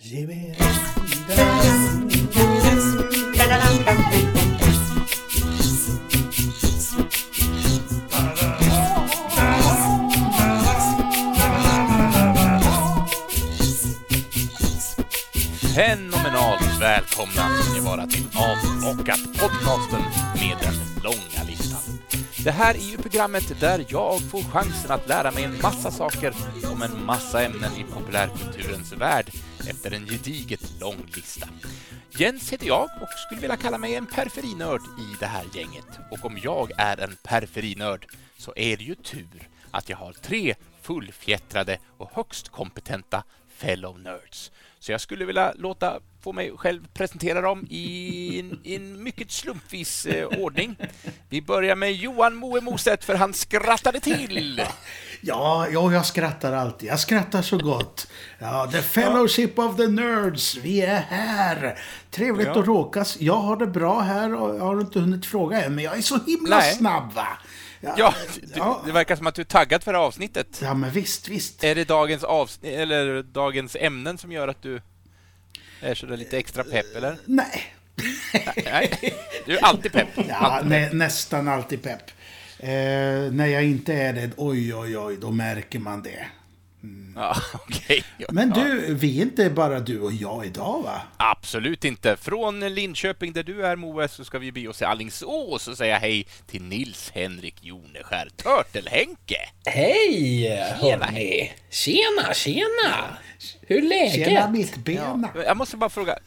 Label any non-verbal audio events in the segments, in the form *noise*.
Fenomenalt välkomna ska ni vara till Avbockat podcasten med den långa listan. Det här är ju programmet där jag får chansen att lära mig en massa saker om en massa ämnen i populärkulturens värld efter en gediget lång lista. Jens heter jag och skulle vilja kalla mig en periferinörd i det här gänget. Och om jag är en periferinörd så är det ju tur att jag har tre fullfjättrade och högst kompetenta fellow nerds. Så jag skulle vilja låta få mig själv presentera dem i en, mycket slumpvis eh, ordning. Vi börjar med Johan Moe Moset för han skrattade till. Ja, ja, jag skrattar alltid. Jag skrattar så gott. Ja, the fellowship of the nerds. Vi är här. Trevligt Ja. att råkas. Jag har det bra här och jag har inte hunnit fråga än, men jag är så himla Nej. snabb va? Ja, du, ja. det verkar som att du är taggad för det här avsnittet. Ja, men visst, visst. Är det dagens, avsnitt, eller dagens ämnen som gör att du är så där lite extra pepp, eller? Nej. Nej, du är alltid pepp. Ja, Alltid pepp. nä, nästan alltid pepp. Eh, när jag inte är det, oj, oj, oj, då märker man det. Ja, *laughs* okej. Ja, Men ja. du, vi är inte bara du och jag idag va? Absolut inte. Från Linköping där du är Moe så ska vi bege oss till Alingsås och säga hej till Nils Henrik Joneskär, Törtelhenke. Hej! Tjena, hörni. Tjena, tjena! Hur är läget? Tjena mittbena. Jag måste bara fråga,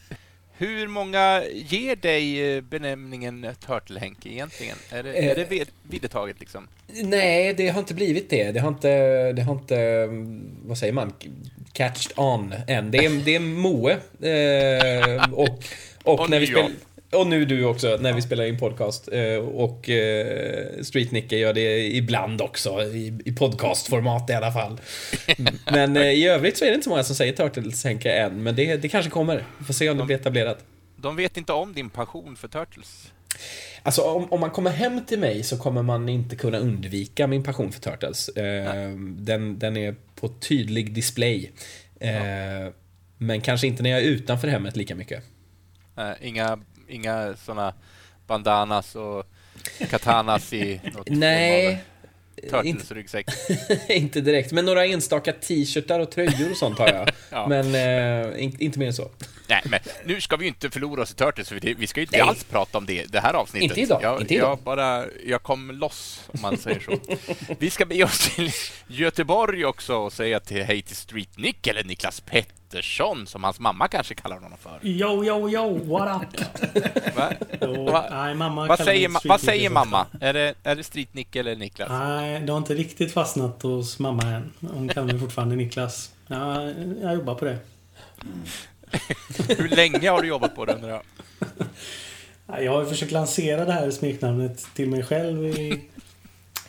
hur många ger dig eh, benämningen Törtelhenke egentligen? Är det, är det ved- vedertaget liksom? Nej, det har inte blivit det. Det har inte, det har inte, mm, vad säger man, catched on än. Det är, det är Moe. Eh, och, och, Och när vi spelar... Och nu du också, när vi spelar in podcast. Eh, och eh, Street Nicke gör det ibland också, i, podcastformat i alla fall. *laughs* Men eh, i övrigt så är det inte så många som säger Turtles Henke än, men det, det kanske kommer. Vi får se om det blir etablerat. De vet inte om din passion för Turtles. Alltså om, om man kommer hem till mig så kommer man inte kunna undvika min passion för Turtles. Eh, den, den är på tydlig display. Eh, Men kanske inte när jag är utanför hemmet lika mycket. Inga inga såna bandanas och katanas i *laughs* något Nej, av inte, Turtles-ryggsäck. *laughs* inte direkt. Men några enstaka t-shirtar och tröjor och sånt har jag. *laughs* Ja. Men eh, in, inte mer än så. Nej, men nu ska vi ju inte förlora oss i Turtles, för vi ska ju inte Nej. alls prata om det det här avsnittet. Inte idag, Jag, inte idag. Jag, bara, jag kom loss, om man säger så. vi ska bege oss till Göteborg också och säga till hej till Street Nick, eller Niklas Pettersson, som hans mamma kanske kallar honom för. Yo, yo, yo, what up? *laughs* Va? Va? nej, mamma Vad säger, ma- vad säger mamma? Är det, är det Street Nick eller Niklas? Nej, det har inte riktigt fastnat hos mamma än. Hon kallar mig fortfarande Niklas. Ja, jag jobbar på det. Hur länge har du jobbat på det undrar jag? *laughs* Ja, Jag har försökt lansera det här smeknamnet till mig själv i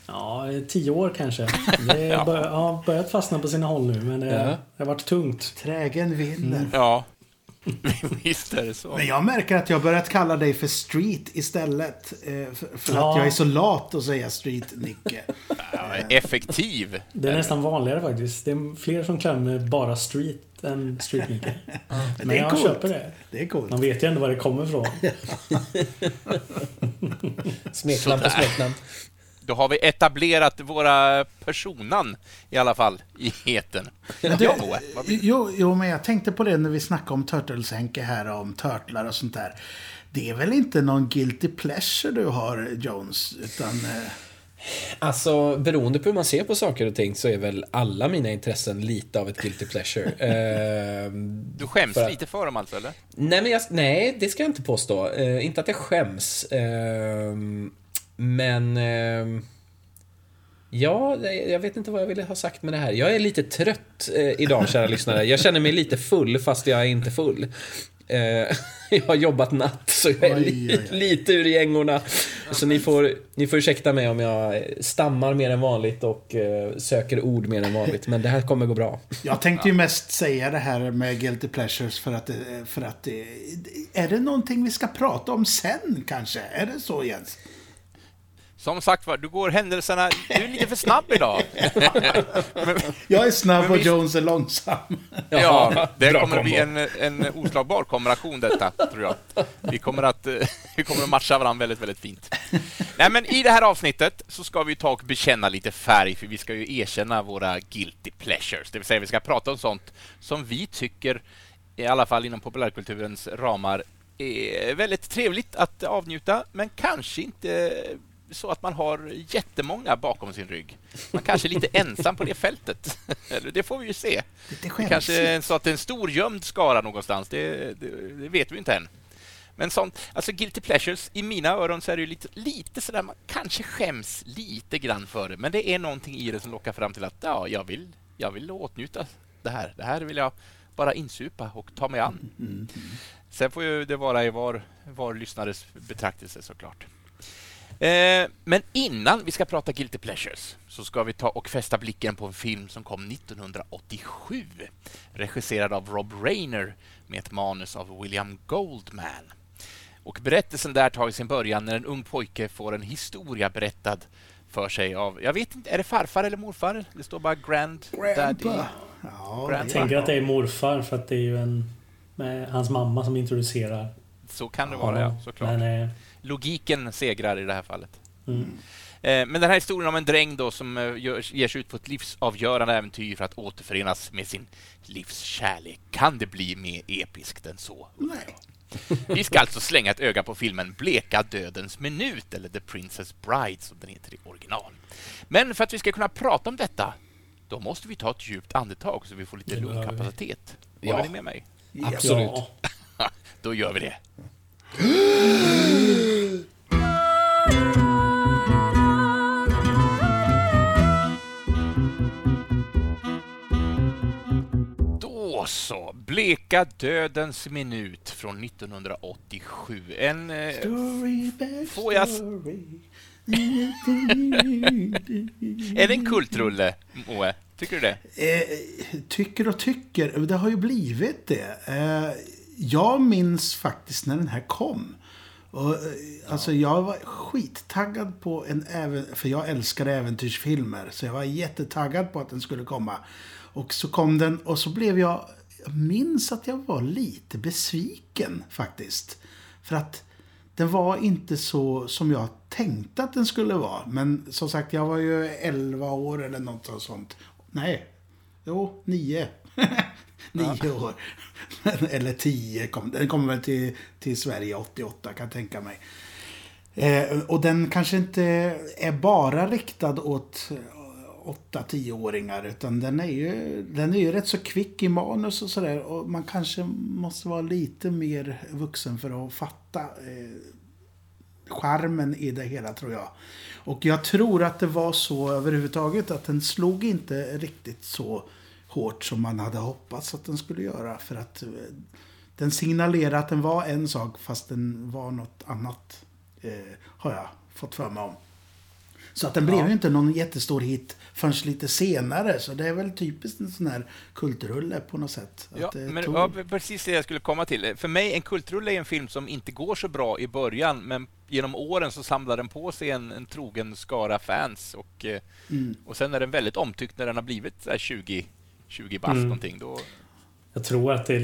ja, tio år kanske. *laughs* Det Ja. bör, har börjat fastna på sina håll nu, men det, Ja. det har varit tungt. Trägen vinner. Ja, *laughs* visst är det så. Men jag märker att jag har börjat kalla dig för Street istället. eh, För, Ja. att jag är så lat att säga Street, Nicke. Ja, effektiv. Det är nästan vanligare faktiskt. Det är fler som kallar mig bara Street än Street Nicker. *laughs* Men är jag coolt. köper det. Det är coolt. Man vet ju ändå var det kommer ifrån. Smeknamn på smeknamn. Då har vi etablerat våra personan i alla fall i heten. Vad blir- Jo, jo, men jag tänkte på det när vi snackade om Turtles-Henke här, om törtlar och sånt där. Det är väl inte någon guilty pleasure du har, Jones? Utan... Eh, Alltså, beroende på hur man ser på saker och ting så är väl alla mina intressen lite av ett guilty pleasure. *laughs* Eh, du skäms för- lite för dem alltså, eller? Nej, men jag, nej, det ska jag inte påstå. Eh, inte att jag skäms. Men... ehm, ja, jag vet inte vad jag ville ha sagt med det här. Jag är lite trött eh, idag, kära lyssnare. Jag känner mig lite full, fast jag är inte full. Eh, *laughs* jag har jobbat natt, så jag är li, lite ur gängorna. Så ni får, ni får ursäkta mig om jag stammar mer än vanligt och eh, söker ord mer än vanligt. Men det här kommer gå bra. jag tänkte ju mest säga det här med guilty pleasures för att, för att... Är det någonting vi ska prata om sen, kanske? Är det så, Jens? Som sagt var, du går händelserna... Du är lite för snabb idag. Men, *laughs* jag är snabb och Jones är långsam. Ja, det kommer att bli en, en oslagbar kombination detta, tror jag. Vi kommer att, *laughs* vi kommer att matcha varandra väldigt, väldigt fint. Nej, men I det här avsnittet så ska vi ta och bekänna lite färg, för vi ska ju erkänna våra guilty pleasures. Det vill säga, vi ska prata om sånt som vi tycker, i alla fall inom populärkulturens ramar, är väldigt trevligt att avnjuta, men kanske inte så att man har jättemånga bakom sin rygg. Man kanske är lite *laughs* ensam på det fältet. det får vi ju se. Det kanske är så att det är en stor gömd skara någonstans. Det, det, det, vet vi inte än. Men sånt, alltså guilty pleasures, i mina öron så är det lite, lite sådär, man kanske skäms lite grann för det, men det är någonting i det som lockar fram till att ja, jag vill, jag vill åtnjuta det här. Det här vill jag bara insupa och ta mig an. Mm, mm, mm. Sen får ju det vara i var, var lyssnares betraktelse såklart. Eh, men innan vi ska prata Guilty Pleasures så ska vi ta och fästa blicken på en film som kom 1987 regisserad av Rob Reiner med ett manus av William Goldman. Och Berättelsen där tar sin början när en ung pojke får en historia berättad för sig av, jag vet inte, är det farfar eller morfar? Det står bara Grand Daddy. Ja, Jag tänker att det är morfar för att det är ju en, med hans mamma som introducerar. Så kan det vara, ja, såklart. Men, eh, logiken segrar i det här fallet. Mm. Eh, men den här historien om en dräng då som eh, ger sig ut på ett livsavgörande äventyr för att återförenas med sin livskärlek. Kan det bli mer episkt än så? Nej. Vi ska alltså slänga ett öga på filmen Bleka dödens minut, eller The Princess Bride som den heter i original. Men för att vi ska kunna prata om detta, då måste vi ta ett djupt andetag så vi får lite lungkapacitet. Håller ja. ni med mig? Absolut. *laughs* då gör vi det. *gasps* *gasps* Bleka dödens minut från 1987. En... Eh, story får jag... *laughs* är det en kultrulle, Moe? Tycker du det? Eh, tycker och tycker. Det har ju blivit det. Eh, jag minns faktiskt när den här kom. Och, eh, alltså jag var skittaggad på en även, för jag älskar äventyrsfilmer. Så jag var jättetaggad på att den skulle komma. Och så kom den och så blev jag, jag minns att jag var lite besviken faktiskt. För att den var inte så som jag tänkte att den skulle vara. Men som sagt, jag var ju 11 år eller något sånt. Nej, jo, 9. Nio *laughs* ja. år. *laughs* Eller tio. Kom, den kommer väl till, till Sverige 88 kan jag tänka mig. Eh, och den kanske inte är bara riktad åt 8-10-åringar. Utan den är, ju, den är ju rätt så kvick i manus och sådär. Och man kanske måste vara lite mer vuxen för att fatta eh, charmen i det hela tror jag. Och jag tror att det var så överhuvudtaget att den slog inte riktigt så hårt som man hade hoppats att den skulle göra. För att eh, den signalerade att den var en sak fast den var något annat. Eh, har jag fått för mig om. Så att den blev ju inte någon jättestor hit förrän lite senare. Så det är väl typiskt en sån här kultrulle på något sätt. Ja, men tog... ja, precis det jag skulle komma till. För mig, en kultrulle är en film som inte går så bra i början, men genom åren så samlar den på sig en, en trogen skara fans. Och, eh, mm. och sen är den väldigt omtyckt när den har blivit 20 20 bast mm. någonting. Då... Jag tror att det...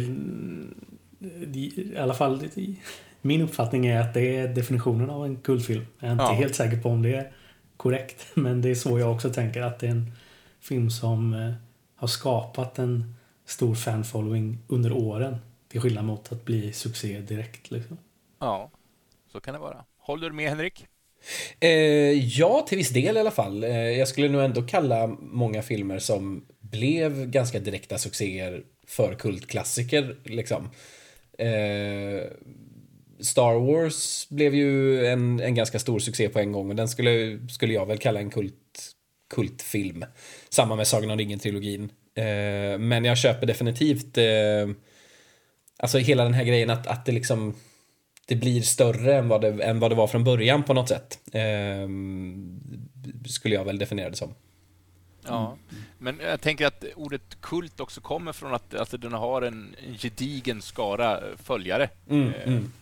I alla fall min uppfattning är att det är definitionen av en kultfilm. Jag är inte ja. helt säker på om det är korrekt. *laughs* Men det är så jag också tänker att det är en film som eh, har skapat en stor fanfollowing under åren. Till skillnad mot att bli succé direkt. Liksom. Ja, så kan det vara. Håller du med Henrik? Eh, ja, till viss del i alla fall. Eh, jag skulle nog ändå kalla många filmer som blev ganska direkta succéer för kultklassiker. Liksom. Eh, Star Wars blev ju en, en ganska stor succé på en gång och den skulle, skulle jag väl kalla en kult, kultfilm. Samma med Sagan om ringen-trilogin. Eh, men jag köper definitivt eh, alltså hela den här grejen att, att det liksom det blir större än vad det, än vad det var från början på något sätt. Eh, skulle jag väl definiera det som. Ja, men jag tänker att ordet kult också kommer från att alltså, den har en, en gedigen skara följare. Mm, eh, mm.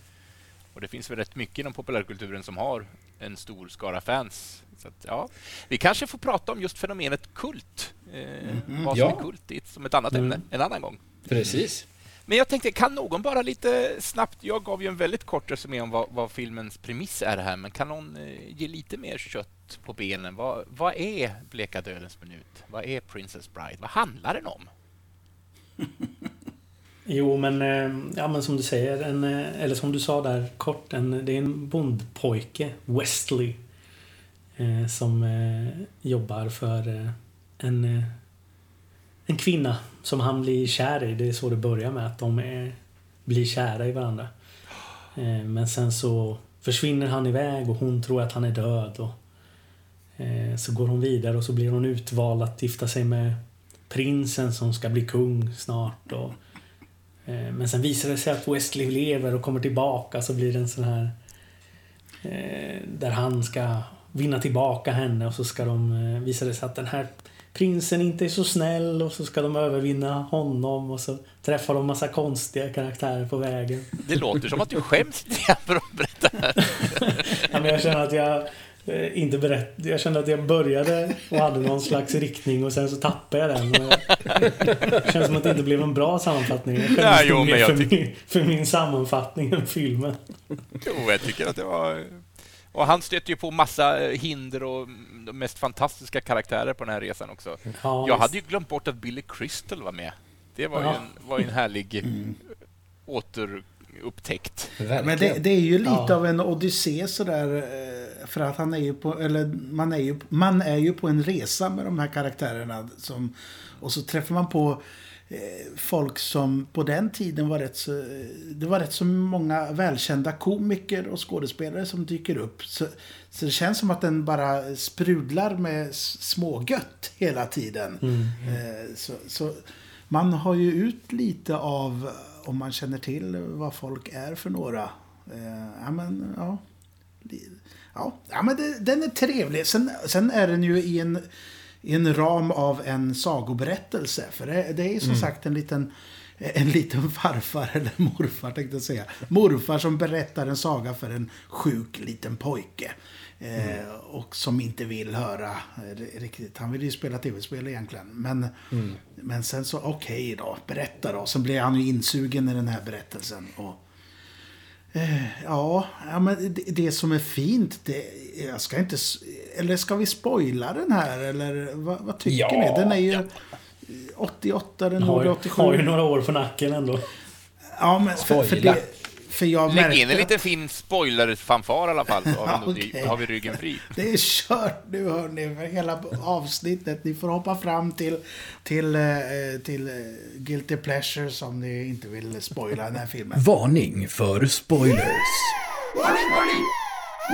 Och det finns väl rätt mycket inom populärkulturen som har en stor skara fans. Så att, ja, vi kanske får prata om just fenomenet kult. Eh, Mhm. vad som Ja. är kult i- som ett annat Mm. ämne en annan gång. Precis. Men jag tänkte, kan någon bara lite snabbt, jag gav ju en väldigt kort resumé om vad, vad filmens premiss är här, men kan någon eh, ge lite mer kött på benen? Vad, vad är Bleka dödens minut? Vad är Princess Bride? Vad handlar den om? Jo, men, eh, ja, men som du säger, en, eh, eller som du sa där kort, en, det är en bondpojke, Wesley, eh, som eh, jobbar för eh, en, eh, en kvinna som han blir kär i. Det är så det börjar med, att de är, blir kära i varandra. Eh, men sen så försvinner han iväg och hon tror att han är död. Och, eh, så går hon vidare och så blir hon utvald att gifta sig med prinsen som ska bli kung snart. Och, men sen visar det sig att Wesley lever och kommer tillbaka så blir det en sån här... Eh, där han ska vinna tillbaka henne och så ska de... Eh, visar det sig att den här prinsen inte är så snäll och så ska de övervinna honom och så träffar de massa konstiga karaktärer på vägen. Det låter som att du skäms lite för att berätta det *laughs* här. Ja, men jag känner att jag eh, inte berätt... Jag kände att jag började och hade någon slags riktning och sen så tappade jag den. Det känns som att det inte blev en bra sammanfattning. Jag skäms Nej, jo, men jag för, tycker- min, för min sammanfattning än filmen. Jo, jag tycker att det var... Och han stöter ju på massa hinder och de mest fantastiska karaktärer på den här resan också. Ja, Jag hade ju glömt bort att Billy Crystal var med. Det var ju Ja. en, var ju en härlig återupptäckt. Verkligen. Men det, det är ju lite Ja. av en odyssé sådär. För att han är ju på, eller man är ju, man är ju på en resa med de här karaktärerna. Som, och så träffar man på eh, folk som på den tiden var rätt så, det var rätt så många välkända komiker och skådespelare som dyker upp. Så, så det känns som att den bara sprudlar med smågött hela tiden. Eh, så, så man har ju ut lite av, om man känner till vad folk är för några. Eh, ja, men, ja. Ja, ja men det, den är trevlig. Sen, sen är den ju i en, i en ram av en sagoberättelse. För det, det är som sagt en liten, en liten farfar, eller morfar tänkte jag säga. Morfar som berättar en saga för en sjuk liten pojke. Eh, och som inte vill höra eh, riktigt. Han vill ju spela tv-spel egentligen. Men, men sen så, okej då, berätta då. Sen blir han ju insugen i den här berättelsen. Och, Ja, ja men det, det som är fint, det, jag ska inte... Eller ska vi spoila den här? Eller vad, vad tycker Ja, ni? Den är ju 88, den har, gjorde ju- 87. har ju några år på nacken ändå. Ja, men för, för, det, för jag Lägg märkte... in en liten fin spoiler-fanfar i alla fall, så har vi, har vi ryggen fri. Det är kört nu hörni, för hela avsnittet. Ni får hoppa fram till, till, eh, till eh, Guilty Pleasures om ni inte vill spoila den här filmen. Varning för spoilers. Warning, warning!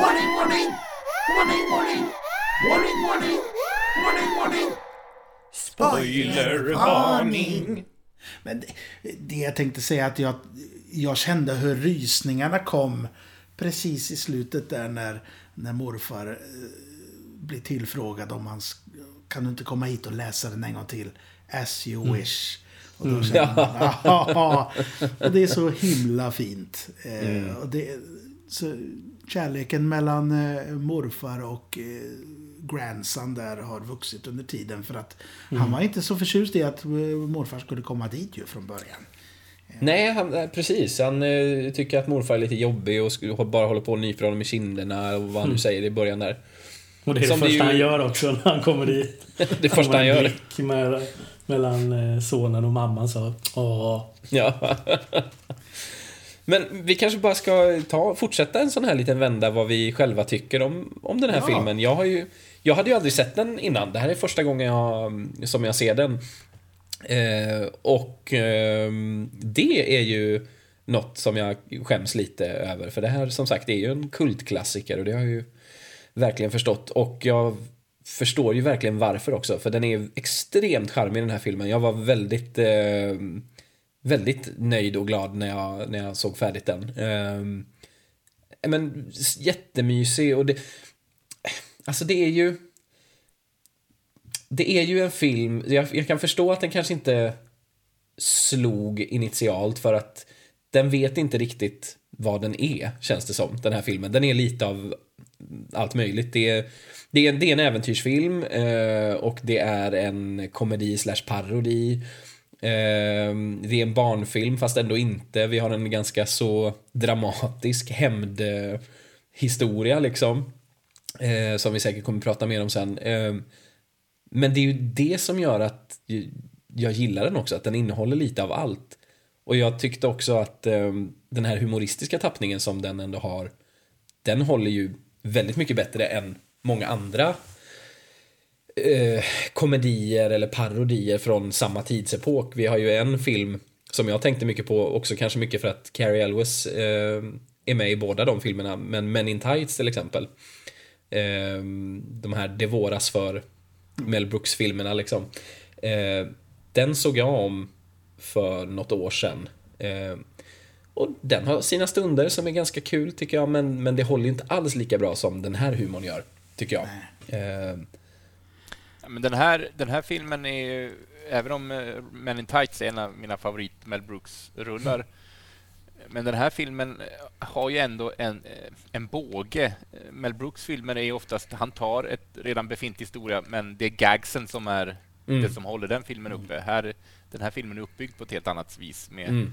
Warning, warning! Warning, warning! Warning, warning! Warning, warning! Spoilervarning! Men det, det jag tänkte säga att jag, jag kände hur rysningarna kom precis i slutet där när, när morfar eh, blir tillfrågad om han kan du inte komma hit och läsa den en gång till? As you wish. Och då känner man, "Ah." *laughs* Och det är så himla fint. Eh, och det, så kärleken mellan eh, morfar och eh, grandson där har vuxit under tiden. För att han var inte så förtjust i att eh, morfar skulle komma dit ju från början. Nej, han, eh, precis. Han eh, tycker att morfar är lite jobbig och bara håller på och nyper honom i kinderna och vad han nu säger i början där. Och det är Som det det första ju- han gör också när han kommer dit. *laughs* Det första han gör. Blick med, mellan eh, sonen och mamman så. Åh. Ja. Men vi kanske bara ska ta, fortsätta en sån här liten vända vad vi själva tycker om, om den här Ja. filmen. Jag, har ju, jag hade ju aldrig sett den innan. Det här är första gången jag, som jag ser den. Eh, och eh, det är ju något som jag skäms lite över. För det här som sagt är ju en kultklassiker och det har jag ju verkligen förstått. Och jag förstår ju verkligen varför också. För den är extremt charmig den här filmen. Jag var väldigt eh, väldigt nöjd och glad när jag, när jag såg färdigt den. Ehm, men jättemysig och det... Alltså det är ju... Det är ju en film, jag, jag kan förstå att den kanske inte slog initialt för att den vet inte riktigt vad den är, känns det som, den här filmen. Den är lite av allt möjligt. Det är, det är, det är en äventyrsfilm eh, och det är en komedi slash parodi. Eh, det är en barnfilm fast ändå inte. Vi har en ganska så dramatisk hämndhistoria liksom. Eh, som vi säkert kommer prata mer om sen. Ehm, men det är ju det som gör att jag gillar den också, att den innehåller lite av allt. Och jag tyckte också att eh, den här humoristiska tappningen som den ändå har, den håller ju väldigt mycket bättre än många andra eh, komedier eller parodier från samma tidsepok. Vi har ju en film som jag tänkte mycket på, också kanske mycket för att Carrie Elwes eh, är med i båda de filmerna, men Men in Tights till exempel. Ehm, de här Det våras för Mel Brooks-filmerna liksom. Eh, den såg jag om för något år sedan. Eh, och den har sina stunder som är ganska kul tycker jag, men, men det håller inte alls lika bra som den här humorn gör, tycker jag. Eh, men den här, den här filmen är även om eh, Men in Tights är en av mina favorit Mel Brooks-rullar, mm. Men den här filmen har ju ändå en, eh, en båge. Mel Brooks filmer är oftast, han tar ett redan befintlig historia, men det är gagsen som är mm. det som håller den filmen uppe. Här, den här filmen är uppbyggd på ett helt annat vis med, mm.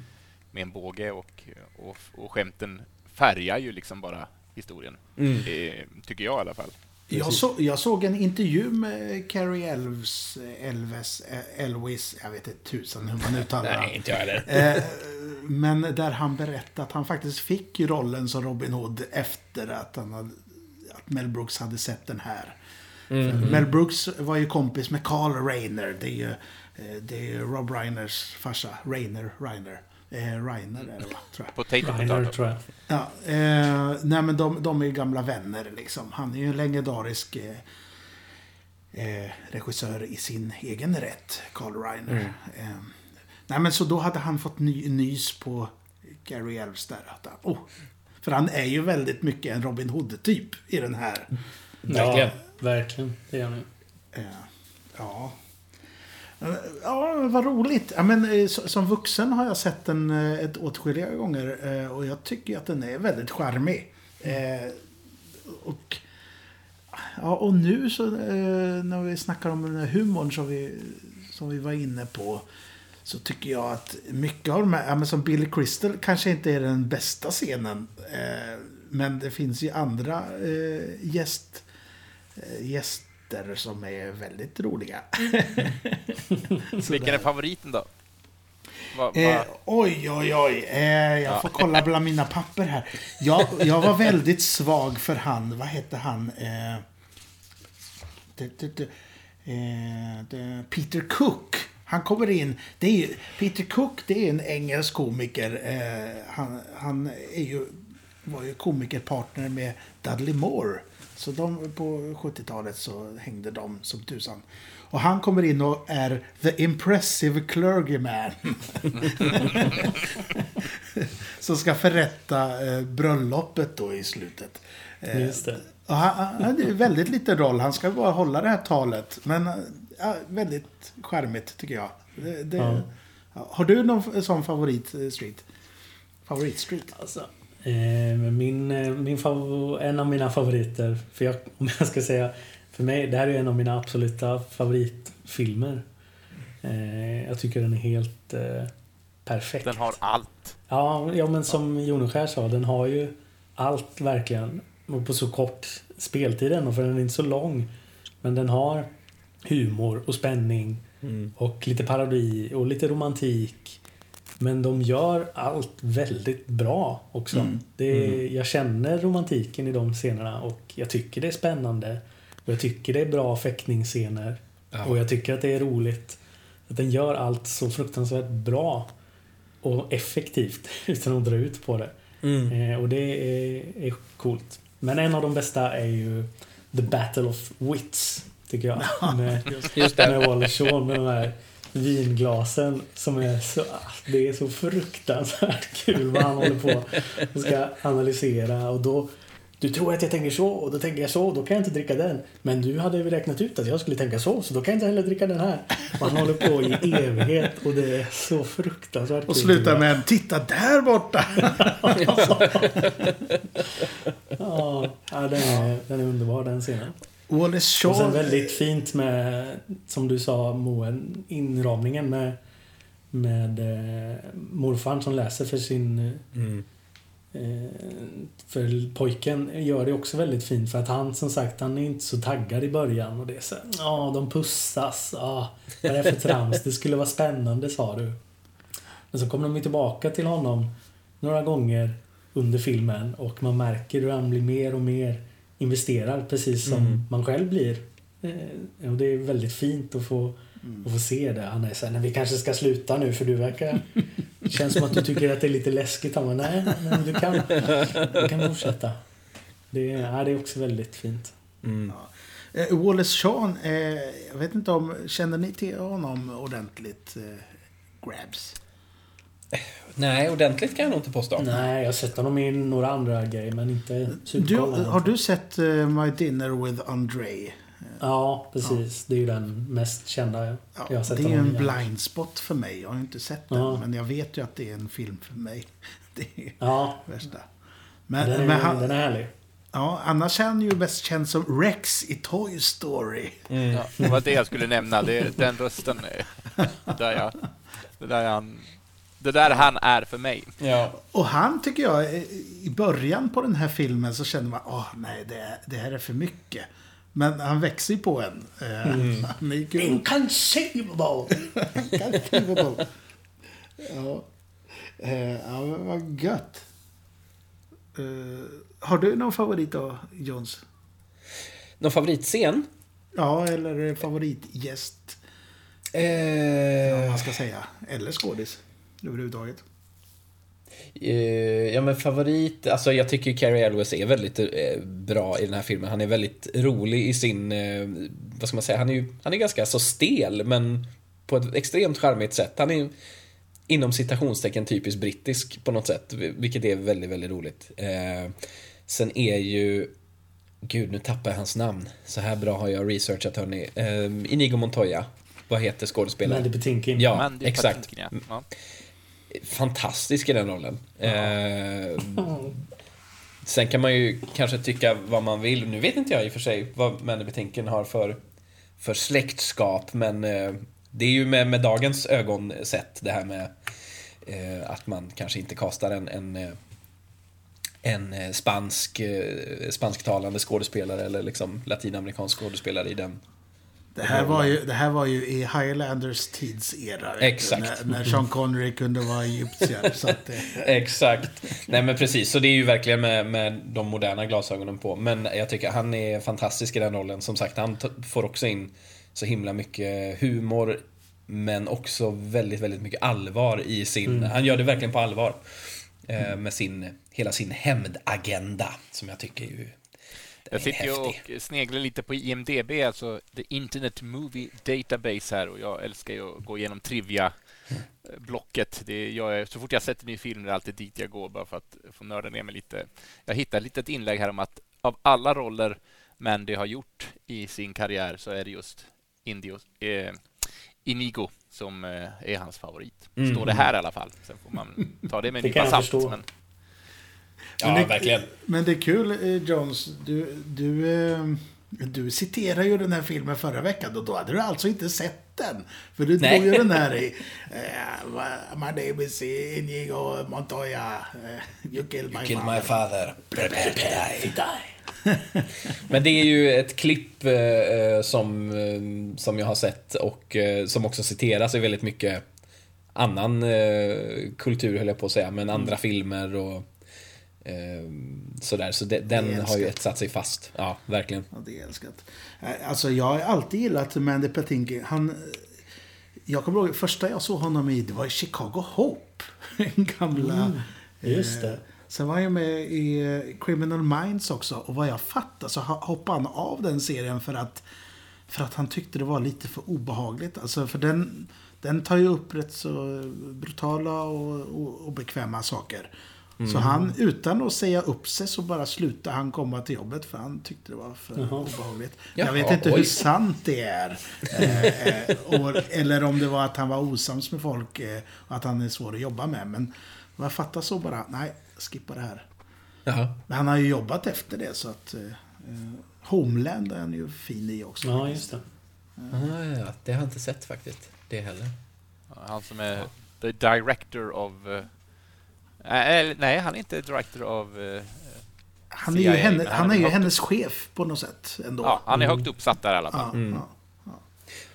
med en båge och, och, och skämten färgar ju liksom bara historien. Mm. Eh, tycker jag i alla fall. Jag, så, jag, såg en intervju med Carrie Elves, Elves, Elvis, jag vet inte tusan hur man uttalar det. Nej, inte jag heller. Eh, men där han berättade att han faktiskt fick rollen som Robin Hood efter att, han hade, att Mel Brooks hade sett den här. Mm. Mel Brooks var ju kompis med Carl Reiner. Det är ju eh, det är Rob Reiners farsa. Reiner, Reiner. Eh, Reiner är det va? Tror jag. Potato, Reiner, tror jag. Ja, eh, nej men de, de är ju gamla vänner liksom. Han är ju en legendarisk eh, eh, regissör i sin egen rätt, Carl Reiner. Mm. Eh, nej men så då hade han fått ny, nys på Gary Elves där. Att, oh, för han är ju väldigt mycket en Robin Hood-typ i den här. Ja, verkligen. Det är han ju. Ja. Ja, vad roligt. Ja, men, eh, som vuxen har jag sett den eh, ett åtskilliga gånger eh, och jag tycker att den är väldigt charmig. Och, ja, och nu så när vi snackar om den här humorn som vi, som vi var inne på så tycker jag att mycket av de här, ja, men som Billy Crystal kanske inte är den bästa scenen. men det finns ju andra gäst gäst gäster som är väldigt roliga. *laughs* Vilken är favoriten då? Va, va? Eh, oj, oj, oj. Eh, jag ja. får kolla bland *laughs* mina papper här. Jag, jag var väldigt svag för han, vad hette han? Eh, det, det, det, eh, Peter Cook. Han kommer in. Det är Peter Cook det är en engelsk komiker. Eh, han, han är ju, var ju komikerpartner med Dudley Moore. Så de, på 70-talet så hängde de som tusan. Och han kommer in och är the impressive clergyman. *laughs* som ska förrätta eh, bröllopet då i slutet. Eh, Just det. Och han, är väldigt liten roll. Han ska bara hålla det här talet. Men ja, väldigt charmigt tycker jag. Det, det, ja. Har du någon sån favorit eh, street? Favorit street? Alltså, min, eh, min favor, en av mina favoriter, för jag, *laughs* om jag ska säga, för mig, det här är en av mina absoluta favoritfilmer. Eh, jag tycker den är helt perfekt. Den har allt. Ja, ja men som Joneskär sa, den har ju allt verkligen. Och på så kort speltid ändå, för den är inte så lång. Men den har humor och spänning. Mm. Och lite parodi och lite romantik. Men de gör allt väldigt bra också. Mm. Det mm. Jag känner romantiken i de scenerna och jag tycker det är spännande. Och jag tycker det är bra fäktningsscener. Ja. Och jag tycker att det är roligt. Att den gör allt så fruktansvärt bra och effektivt *laughs* utan att dra ut på det. Mm. Eh, och det är, är coolt. Men en av de bästa är ju The Battle of Wits. Tycker jag. *laughs* Med, Just det. med Wallace Shawn med de här vinglasen som är så, det är så fruktansvärt kul vad han håller på och ska analysera och då, du tror att jag tänker så och då tänker jag så, då kan jag inte dricka den. Men du hade ju räknat ut att jag skulle tänka så, så då kan jag inte heller dricka den här. Man håller på i evighet och det är så fruktansvärt Och slutar med titta där borta. *laughs* ja den, är, den är underbar den scenen. Wallace Och sen väldigt fint med, som du sa Moen, inramningen med, med eh, morfar som läser för sin... Mm. Eh, för pojken gör det också väldigt fint för att han som sagt han är inte så taggad i början och det är så ja de pussas, ja vad är det för trams, det skulle vara spännande sa du. Men så kommer de ju tillbaka till honom några gånger under filmen och man märker hur han blir mer och mer investerad precis som Mm. man själv blir. Eh, Och det är väldigt fint att få, att få se det. Han är såhär, vi kanske ska sluta nu för du verkar... Det känns som att du tycker att det är lite läskigt. Han bara, nej, nej du, kan, du kan fortsätta. Det är, ja, det är också väldigt fint. Mm. Eh, Wallace Shawn, eh, jag vet inte om, känner ni till honom ordentligt? Eh, grabs. Nej, ordentligt kan jag nog inte påstå. Nej, jag har sett honom i några andra grejer men inte Du, har du sett eh, My Dinner with Andre? Ja, precis. Det är ju den mest kända jag Ja, har sett det är honom en blind spot för mig. Jag har ju inte sett den, Ja. men jag vet ju att det är en film för mig. *laughs* Det är Ja, värsta. Men, den är, men han, den är härlig. ja, annars är han ju bäst känd som Rex i Toy Story. Ja, det var det jag skulle nämna. Det, den rösten. Där jag, där han, det där han är för mig. Ja. Och han tycker jag, eh, i början på den här filmen så känner man, åh nej, det, det här är för mycket. Men han växer ju på en. Eh, Mm. *laughs* Han är ju kul. Inconceivable! *laughs* Unconceivable. ja. Eh, ja, men vad gött. Har du någon favorit då, Jones? Någon favoritscen? Ja, eller favoritgäst, om Eh, man ska säga. Eller skådis, överhuvudtaget. eh, ja men favorit, alltså jag tycker Carrie Elwes är väldigt eh, bra i den här filmen. Han är väldigt rolig i sin, eh, vad ska man säga, han är ju, han är ganska så stel men på ett extremt charmigt sätt. Han är inom citationstecken typiskt brittisk på något sätt, vilket är väldigt, väldigt roligt. Sen är ju Gud, nu tappar jag hans namn. Så här bra har jag researchat hörni. Inigo Montoya. Vad heter skådespelaren? Mandy Patinkin. Ja, Mandy exakt. Patinkin, ja. Ja. Fantastisk i den rollen. Eh, sen kan man ju kanske tycka vad man vill. Nu vet inte jag i och för sig vad Mandy har för, för släktskap. Men eh, det är ju med, med dagens ögon sett det här med eh, att man kanske inte kastar en, en eh, en eh, spansk, eh, spansktalande skådespelare eller liksom latinamerikansk skådespelare i den. Det här, var ju, det här var ju i Highlanders tidsera. du, Exakt. När, när Sean Connery kunde vara egyptier. *laughs* så att det, Exakt. Nej men precis, så det är ju verkligen med, med de moderna glasögonen på. Men jag tycker han är fantastisk i den rollen. Som sagt, han får också in så himla mycket humor. Men också väldigt, väldigt mycket allvar i sin... Han gör det verkligen på allvar. Eh, med sin, hela sin hämndagenda. Som jag tycker ju... Jag sitter ju och sneglar lite på IMDB, alltså The Internet Movie Database här och jag älskar ju att gå igenom trivia-blocket. Det är, jag så fort jag sett en ny film är det alltid dit jag går bara för att få nörda ner mig lite. Jag hittade ett litet inlägg här om att av alla roller Mandy har gjort i sin karriär så är det just Indio, eh, Inigo som eh, är hans favorit. Mm. Står det här i alla fall. Sen får man ta det med en Det nypa salt. Men Ja, det, verkligen. Men det är kul, eh, Jones. Du, du, eh, du citerar ju den här filmen förra veckan och då hade du alltså inte sett den. För du drog ju den här *laughs* i... Uh, my name is Inigo Montoya. Uh, you killed my Kill father. my father. Prepare to die. *laughs* Men det är ju ett klipp eh, som, som jag har sett och eh, som också citeras i väldigt mycket annan eh, kultur höll jag på att säga, men andra filmer och sådär. Så de, den har ju satt sig fast. Ja, verkligen. Ja, det är älskat. Eh, Alltså, jag har alltid gillat Mandy Patinkin. Han... eh, Jag kommer ihåg, första jag såg honom i, det var i Chicago Hope. *laughs* Den gamla... just det. eh, Sen var han ju med i eh, Criminal Minds också. Och vad jag fattar så hoppade han av den serien för att, för att han tyckte det var lite för obehagligt. Alltså, för den, den tar ju upp rätt så brutala och, och, och saker. Så han, utan att säga upp sig, så bara slutade han komma till jobbet för han tyckte det var för obehagligt. Jaha, jag vet inte oj. hur sant det är. Eh, eh, och, eller om det var att han var osams med folk eh, och att han är svår att jobba med. Men jag fattar så bara, nej, skippa det här. Jaha. Men han har ju jobbat efter det så att... Eh, eh, Homeland är han ju fin i också. Ja, just det. Ah, ja, det har jag inte sett faktiskt. Det heller. Han som är the director of... eh, nej, han är inte director of... eh, Han är ju, CIA, henne, han är ju hennes chef på något sätt ändå. Ja, han är högt uppsatt där i alla fall. Ja, ja.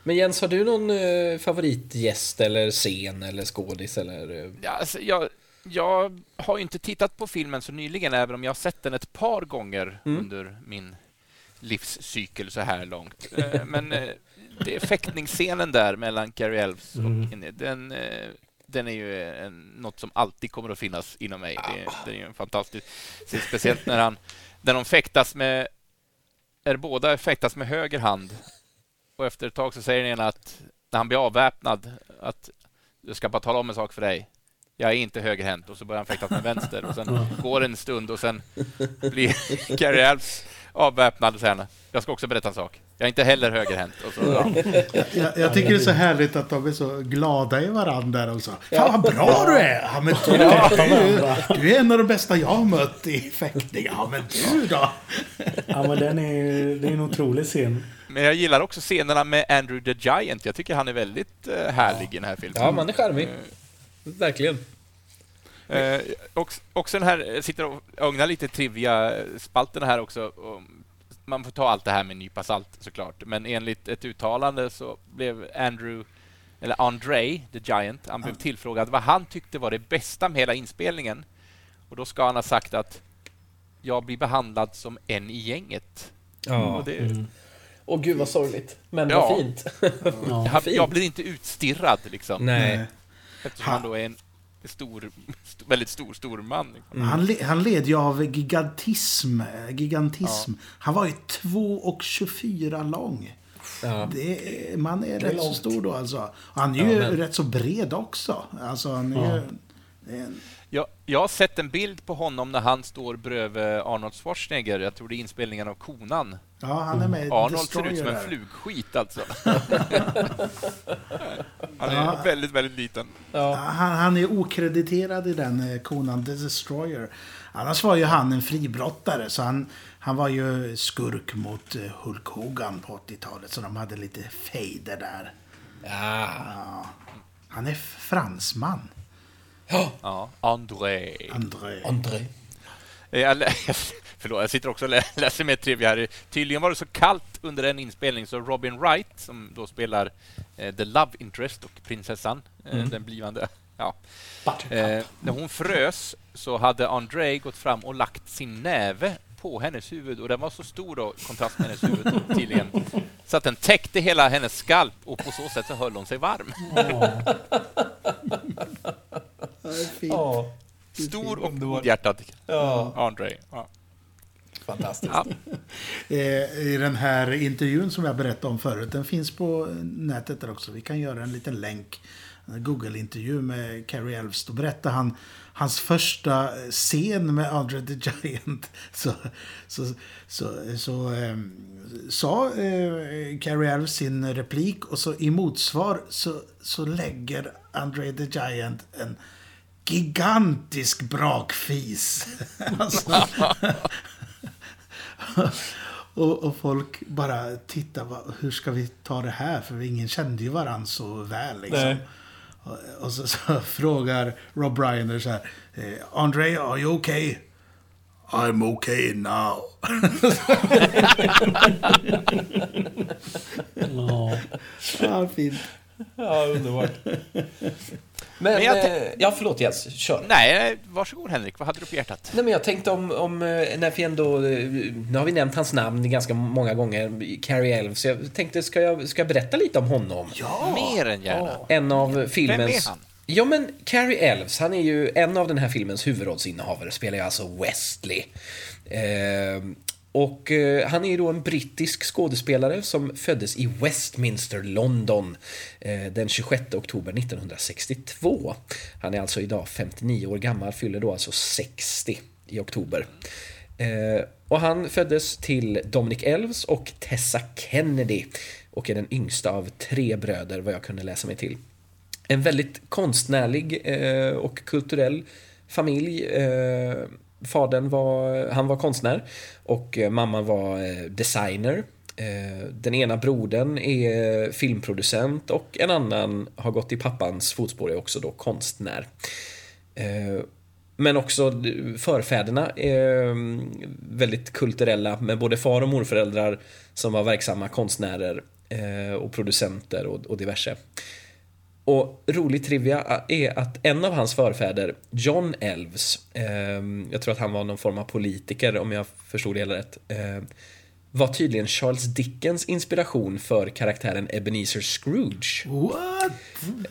Men Jens, har du någon eh, favoritgäst eller scen eller skådis eller... eh, Ja, alltså, jag, jag har ju inte tittat på filmen så nyligen, även om jag har sett den ett par gånger under min livscykel så här långt. Men det är fäktningsscenen där mellan Cary Elves och Inne, den, den är ju en, något som alltid kommer att finnas inom mig. Det, det är ju en fantastisk speciellt när han när de fäktas med är båda fäktas med höger hand. Och efter ett tag så säger den ena att när han blir avväpnad att jag ska bara tala om en sak för dig. Jag är inte högerhänt. Och så börjar han fäktas med vänster. Och sen går en stund och sen blir *laughs* Carrie Elves avväpnad och säger jag ska också berätta en sak. Jag är inte heller högerhänt. Och så, ja. Jag, jag tycker det är så härligt att de är så glada i varandra där också. Fan vad bra du är! Ja, men du, du, är- du är en av de bästa jag har mött i fäktning. Ja, men du då? Ja, men den är, det är en otrolig scen. Men jag gillar också scenerna med Andrew the Giant. Jag tycker han är väldigt eh, härlig i den här filmen. Ja, man är charmig. Verkligen. Eh, och, och sen här sitter och ögnar lite trivia-spalterna här också. Och man får ta allt det här med en nypa salt såklart. Men enligt ett uttalande så blev Andrew, eller Andre the Giant, han blev tillfrågad vad han tyckte var det bästa med hela inspelningen. Och då ska han ha sagt att jag blir behandlad som en i gänget. Ja. Och det, Åh gud vad sorgligt. Men Ja. vad fint. *laughs* jag, fint. jag blir inte utstirrad liksom. Nej. Eftersom han då är en stor, st- väldigt stor, stor man. Liksom. Han, le, han led ju av gigantism. gigantism. Han var ju 2,24 lång. Ja. Det är, man är, rätt så långt. stor då alltså. Han är ju men- rätt så bred också. Alltså han är ju... Är en, Jag, jag har sett en bild på honom när han står bredvid Arnold Schwarzenegger. Jag tror det är inspelningen av Konan. ja, han är med i Arnold ser ut som en där. flugskit alltså. *laughs* *laughs* Ja. väldigt, väldigt liten. Ja, Han, han är okrediterad i den eh, konan The Destroyer. Annars var ju han en fribrottare, så han, han var ju skurk mot eh, Hulk Hogan på 80-talet. Så de hade lite fejder där. Ja. Han är fransman, Ja, André. André. André. Eh, Jag, lä- *laughs* förlåt, jag sitter också och lä- *laughs* läser med trivia här. Tydligen var det så kallt under en inspelning så Robin Wright, som då spelar eh, The Love Interest och prinsessan, eh, den blivande, *laughs* ja, Eh, när hon frös så hade André gått fram och lagt sin näve på hennes huvud och den var så stor då, i kontrast med hennes huvud tydligen, så att den täckte hela hennes skalp och på så sätt så höll hon sig varm. *laughs* Ja. Stor och godhjärtad Ja. André. Ja. Fantastiskt. Ja. *laughs* Eh, I den här intervjun som jag berättade om förut, den finns på nätet där också. Vi kan göra en liten länk. En Google-intervju med Cary Elves. Då berättar han hans första scen med Andre the Giant. *laughs* Så, så, så, så ehm, sa eh, Cary Elves sin replik och så i motsvar så, så lägger Andre the Giant en gigantisk brakfis. *laughs* alltså, *laughs* och, och folk bara tittar, hur ska vi ta det här? För ingen kände ju varandra så väl. Liksom. Och, och så, så *laughs* frågar Rob Reiner så här, eh, Andre, are you okay? I'm okay now. *laughs* Ja. ja, fint. Ja, underbart. Men, Men jag eh, ja, förlåt Jens, kör. Nej, varsågod Henrik, vad hade du på hjärtat? Nej, men jag tänkte om, om eh, när vi ändå... eh, Nu har vi nämnt hans namn ganska många gånger, Cary Elves. Så jag tänkte, ska jag, ska jag berätta lite om honom? Mer än gärna. En av filmens... Vem är han? Ja, men Cary Elves, han är ju en av den här filmens huvudrollsinnehavare, spelar ju alltså Wesley. Eh, och eh, han är då en brittisk skådespelare som föddes i Westminster, London eh, den 26 oktober 1962. Han är alltså idag 59 år gammal, fyller då alltså 60 i oktober. Eh, och han föddes till Dominic Elves och Tessa Kennedy och är den yngsta av tre bröder vad jag kunde läsa mig till. En väldigt konstnärlig eh, och kulturell familj. Eh, Fadern var, han var konstnär och eh, mamman var eh, designer. Eh, den ena brodern är filmproducent och en annan har gått i pappans fotspår är också då konstnär. Men också förfäderna är mm, väldigt kulturella med både far och morföräldrar som var verksamma konstnärer och producenter och diverse. Och rolig trivia är att en av hans förfäder, John Elves, eh, jag tror att han var någon form av politiker om jag förstod det hela rätt, eh, var tydligen Charles Dickens inspiration för karaktären Ebenezer Scrooge. What?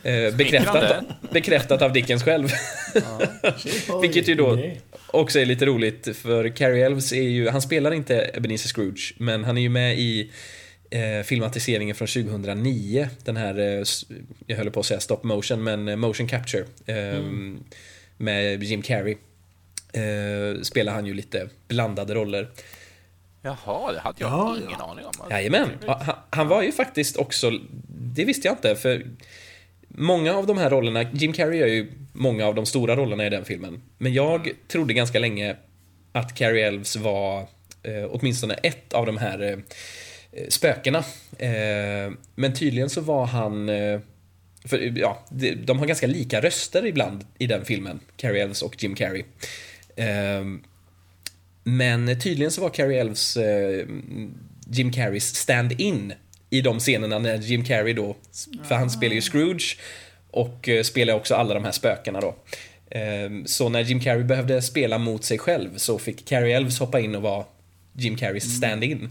Eh, bekräftat, bekräftat av Dickens själv. *laughs* Vilket ju då också är lite roligt för Cary Elves är ju, han spelar inte Ebenezer Scrooge, men han är ju med i eh, filmatiseringen från 2009. Den här, eh, jag höll på att säga stop motion, men eh, motion capture. Eh, Med Jim Carrey. Eh, spelar han ju lite blandade roller. Jaha, det hade jag Ja, ingen aning om. Jajamän. Ja, Han, han var ju faktiskt också, det visste jag inte, för många av de här rollerna, Jim Carrey gör ju många av de stora rollerna i den filmen. Men jag trodde ganska länge att Carrie Elves var eh, åtminstone ett av de här eh, spökena. Eh, men tydligen så var han eh, för, ja, de, har ganska lika röster ibland i den filmen, Carrie Elves och Jim Carrey. Men tydligen så var Carrie Elves eh, Jim Carreys stand-in i de scenerna när Jim Carrey då, för han spelar ju Scrooge och eh, spelar också alla de här spökena då. Så när Jim Carrey behövde spela mot sig själv så fick Carrie Elves hoppa in och vara Jim Carreys stand-in.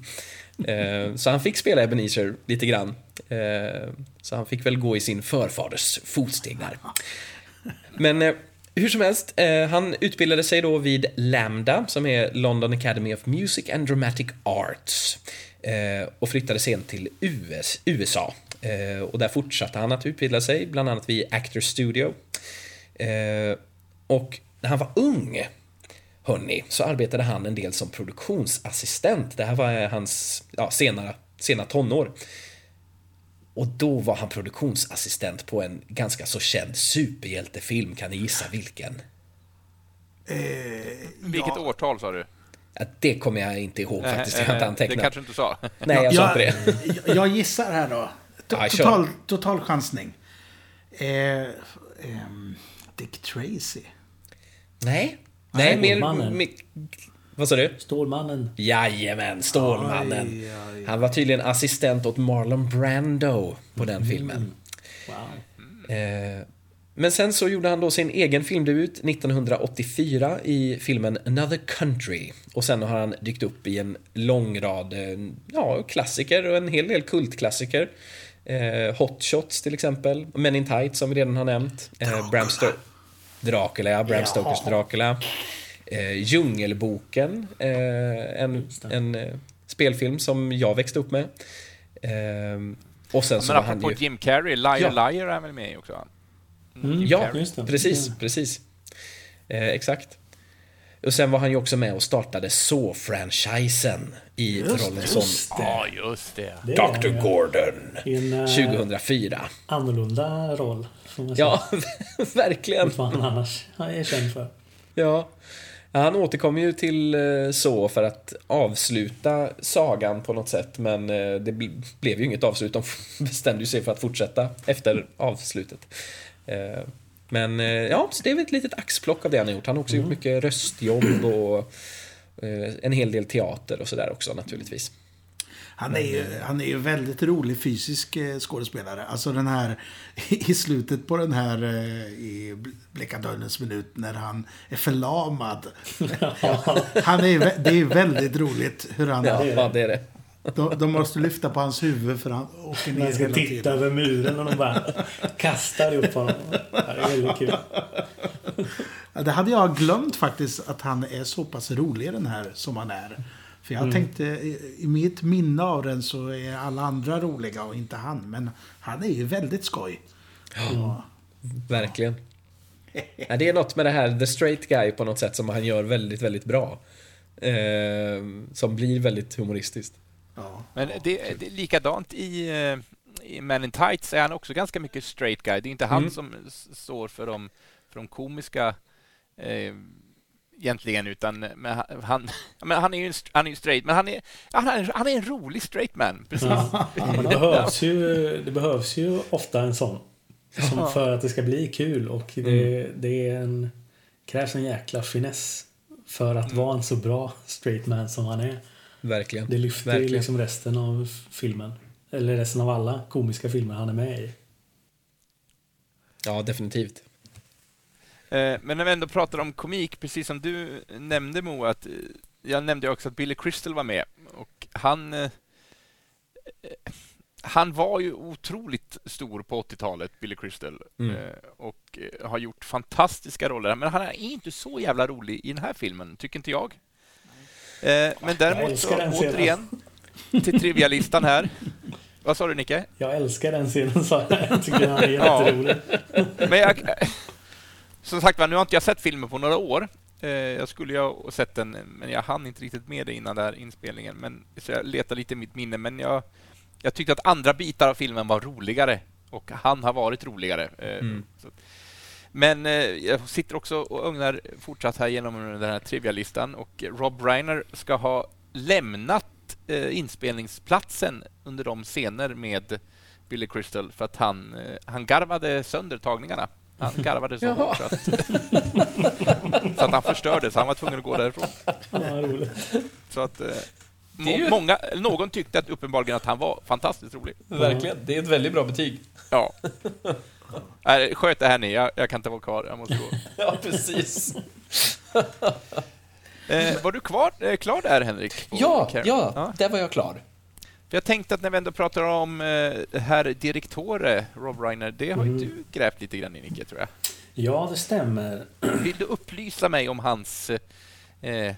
Eh, Så han fick spela Ebenezer lite grann. Eh, Så han fick väl gå i sin förfaders fotsteg där. Men eh, hur som helst, eh, han utbildade sig då vid Lambda, som är London Academy of Music and Dramatic Arts. Eh, och flyttade sen till US, USA. Eh, och där fortsatte han att utbilda sig, bland annat vid Actors Studio. Eh, och när han var ung, hörni, så arbetade han en del som produktionsassistent. Det här var eh, hans ja, senare, sena tonår. Och då var han produktionsassistent på en ganska så känd superhjältefilm. Kan ni gissa vilken? Vilket årtal sa du? Ja, det kommer jag inte ihåg faktiskt. Jag har inte Eh, Det antecknat. kanske du inte sa. Nej, jag sa inte det. jag, jag gissar här då. To- Ja, kör. Total, total chansning. Eh, ehm, Dick Tracy. Nej. Nej, mer... Vad sa du? Stålmannen. Jajamän, Stålmannen. Aj, aj, Han var tydligen assistent åt Marlon Brando på den filmen. Wow. Eh, Men sen så gjorde han då sin egen filmdebut 1984 i filmen Another Country. Och sen har han dykt upp i en lång rad eh, ja, klassiker och en hel del kultklassiker. Eh, Hot Shots till exempel, Men in Tight som vi redan har nämnt. Eh, Bram Sto- Dracula, ja, Bram Stokers Dracula. Eh, Djungelboken, eh, en, en eh, spelfilm som jag växte upp med. Eh, och sen så Men var han apropå ju... Jim Carrey, Liar Ja. Liar är väl med i också? va? Mm, Ja, just det. precis, Ja. precis. Eh, exakt. Och sen var han ju också med och startade Saw-franchisen i rollen som Ja, just det. Det är Dr. Gordon en eh, 2004. annorlunda roll. Ja, *laughs* verkligen. Vad han annars är känd för. Ja. Han återkom ju till eh, så för att avsluta sagan på något sätt men eh, det bl- blev ju inget avslut. De *laughs* bestämde sig för att fortsätta efter avslutet. Eh, Men ja, så det är väl ett litet axplock av det han har gjort. Han har också gjort mycket röstjobb och en hel del teater och sådär också naturligtvis. Han är ju, han är ju väldigt rolig fysisk eh, skådespelare. Alltså den här *laughs* i slutet på den här eh, i Bleka dörrens minut när han är förlamad. *laughs* Han är, det är väldigt roligt hur han... Ja, det är det. De, de måste lyfta på hans huvud för han åker ner Man ska hela titta tiden. över muren och de bara kastar upp honom. Det är väldigt kul. Det hade jag glömt faktiskt att han är så pass rolig den här som han är. För jag tänkte, i, mitt minne av den så är alla andra roliga och inte han. Men han är ju väldigt skoj. Ja. Verkligen. Ja, det är något med det här the straight guy på något sätt som han gör väldigt, väldigt bra. Eh, som blir väldigt humoristiskt. Ja. Men det, det är likadant i, eh, i Man in Tights är han också ganska mycket straight guy. Det är inte han Mm. som står för de, för de komiska eh, egentligen, utan men han, men han är ju en, han är ju straight, men han är, han är, han är en rolig straight man. Precis. Ja, men det, behövs ju, det behövs ju ofta en sån. Som för att det ska bli kul och det, det är en, krävs en jäkla finess för att vara en så bra straight man som han är. Verkligen. Det lyfter ju Verkligen. liksom resten av filmen. Eller resten av alla komiska filmer han är med i. Ja, definitivt. Eh, Men när vi ändå pratar om komik, precis som du nämnde Mo, att eh, jag nämnde också att Billy Crystal var med och han eh, han var ju otroligt stor på 80-talet, Billy Crystal, Mm. och har gjort fantastiska roller. Men han är inte så jävla rolig i den här filmen, tycker inte jag. Men däremot så, återigen, till trivia-listan här. Vad sa du, Nicke? Jag älskar den scenen så jag tycker han är Ja. jätterolig. Men jag, som sagt nu har inte jag sett filmen på några år. Eh, jag skulle ju ha sett den, men jag hann inte riktigt med det innan den här inspelningen. Men, så jag letar lite i mitt minne, men jag, jag tyckte att andra bitar av filmen var roligare. Och han har varit roligare. Eh, Mm. Men eh, jag sitter också och ugnar fortsatt här genom den här trivia-listan och Rob Reiner ska ha lämnat inspelningsplatsen under de scener med Billy Crystal för att han, han garvade sönder tagningarna. Han garvade så Jaha. hårt så att, så att han förstörde, så han var tvungen att gå därifrån. Ja. Så att, eh, Det är ju- må, många, någon tyckte att uppenbarligen att han var fantastiskt rolig. Verkligen. Det är ett väldigt bra betyg. Ja. Nej, Sköt det här ni, jag, jag kan inte vara kvar, jag måste gå. *laughs* Ja, precis. Eh, var du kvar, eh, klar där Henrik? Ja, Karen? ja, där var jag klar. För jag tänkte att när vi ändå pratar om eh, herr direktore Rob Reiner, det har ju du grävt lite grann i Nicke, tror jag. Ja, det stämmer. *clears throat* Vill du upplysa mig om hans eh,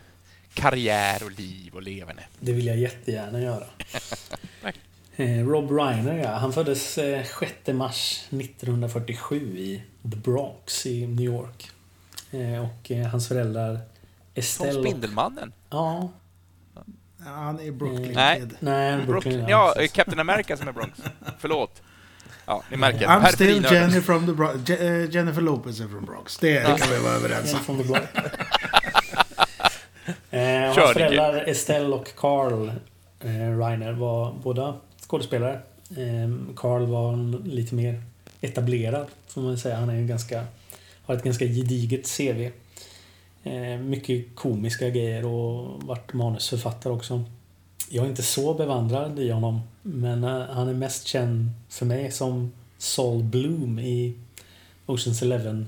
karriär och liv och leverne? Det vill jag jättegärna göra. *laughs* Eh, Rob Reiner, ja. Han föddes eh, 6 mars 1947 i The Bronx i New York. Eh, och eh, hans föräldrar Som Estelle och... Spindelmannen? Ja. Ja, Han är Brooklyn Nej. Kid. Nej, Brooklyn. Brooklyn. Ja, precis. Captain America som är Bronx. Förlåt. Ja, ni märker. I'm still Jenny from the Je- eh, Jennifer Lopez är från Bronx. Det kan vi vara överens En om. *laughs* eh, hans föräldrar Estelle och Carl eh, Reiner var båda skådespelare. Eh, Carl var lite mer etablerad, får man säga. Han är ju ganska, har ett ganska gediget CV. Eh, mycket komiska grejer och varit manusförfattare också. Jag är inte så bevandrad i honom, men eh, han är mest känd för mig som Saul Bloom i Oceans Eleven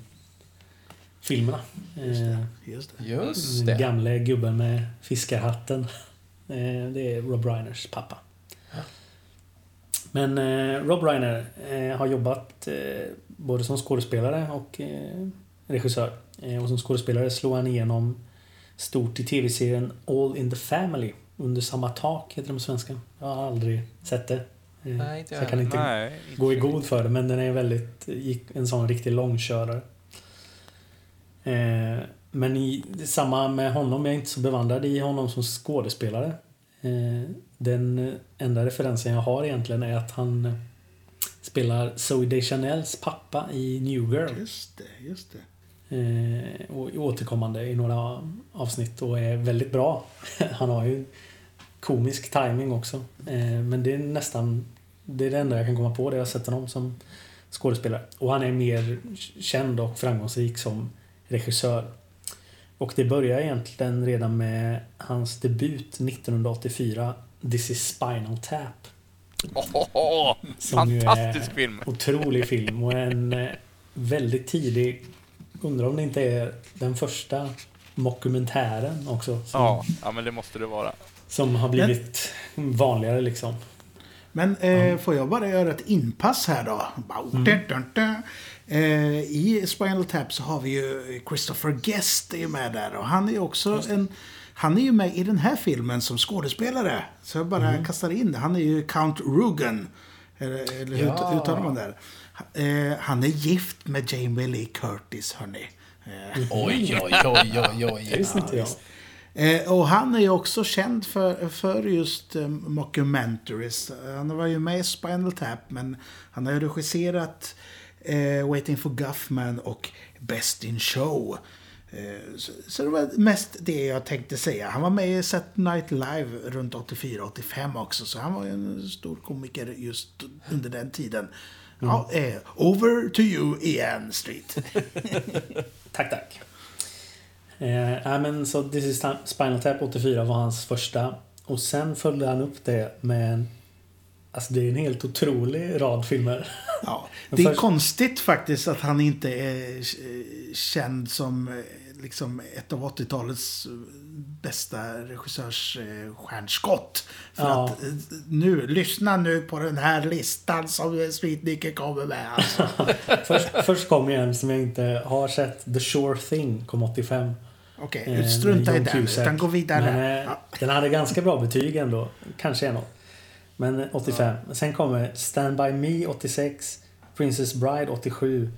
filmerna. Eh, Just det. Just den det. gamle gubben med fiskarhatten. Eh, det är Rob Reiners pappa. Men eh, Rob Reiner eh, har jobbat eh, både som skådespelare och eh, regissör. Eh, och som skådespelare slog han igenom stort i tv-serien All in the Family. Under samma tak heter på svenska. Jag har aldrig sett det. Eh, Nej, så jag kan inte Nej, gå i god för det, men den är väldigt, gick en sån riktig långkörare. Eh, men i, samma med honom, jag är inte så bevandrad i honom som skådespelare. Den enda referensen jag har egentligen är att han spelar Zoe Deschanels pappa i New Girl. Just det, just det. Eh, och återkommande i några avsnitt och är väldigt bra. *laughs* Han har ju komisk timing också. Eh, men det är nästan det är det enda jag kan komma på det jag har sett honom som skådespelare. Och han är mer känd och framgångsrik som regissör. Och det börjar egentligen redan med hans debut 1984 This is Spinal Tap. Som ju är- fantastisk film! Otrolig film och en eh, väldigt tidig... Undrar om det inte är den första mockumentären också. Som, Ja, ja, men det måste det vara. som har blivit vanligare liksom. Men eh, får jag bara göra ett inpass här då? Dun. Eh, I Spinal Tap så har vi ju Christopher Guest är ju med där. Och han är ju också en... Han är ju med i den här filmen som skådespelare. Så jag bara kastar in det. Han är ju Count Rugen. Eller, eller hur Ja. uttalar man det? Eh, han är gift med Jamie Lee Curtis, hörni. Eh, Oj, oj, oj, oj, Det oj. visste inte jag. Eh, och han är ju också känd för, för just eh, mockumentaries. Han var ju med i Spinal Tap, men han har ju regisserat eh, Waiting for Guffman och Best in Show. Eh, så, så det var mest det jag tänkte säga. Han var med i Saturday Night Live runt 84-85 också, så han var ju en stor komiker just under den tiden. Ja, eh, over to you, Ian Street. *laughs* Tack, tack. Eh, men så This is Spinal Tap 84 var hans första. Och sen följde han upp det med en... Alltså det är en helt otrolig rad filmer. Ja, *laughs* det är först- konstigt faktiskt att han inte är eh, känd som eh, liksom ett av 80-talets bästa regissörsstjärnskott. För Ja. att eh, nu, lyssna nu på den här listan som Sweetnicke kommer med. Alltså. *laughs* först, först kom ju en som jag inte har sett. The Sure Thing kom 85. Okej, Eh, strunta i den, utan gå vidare. Men, eh, Ja. Den hade ganska bra betyg ändå. Kanske är något. Men eh, 85. Sen kommer Stand By Me 86. Princess Bride 87.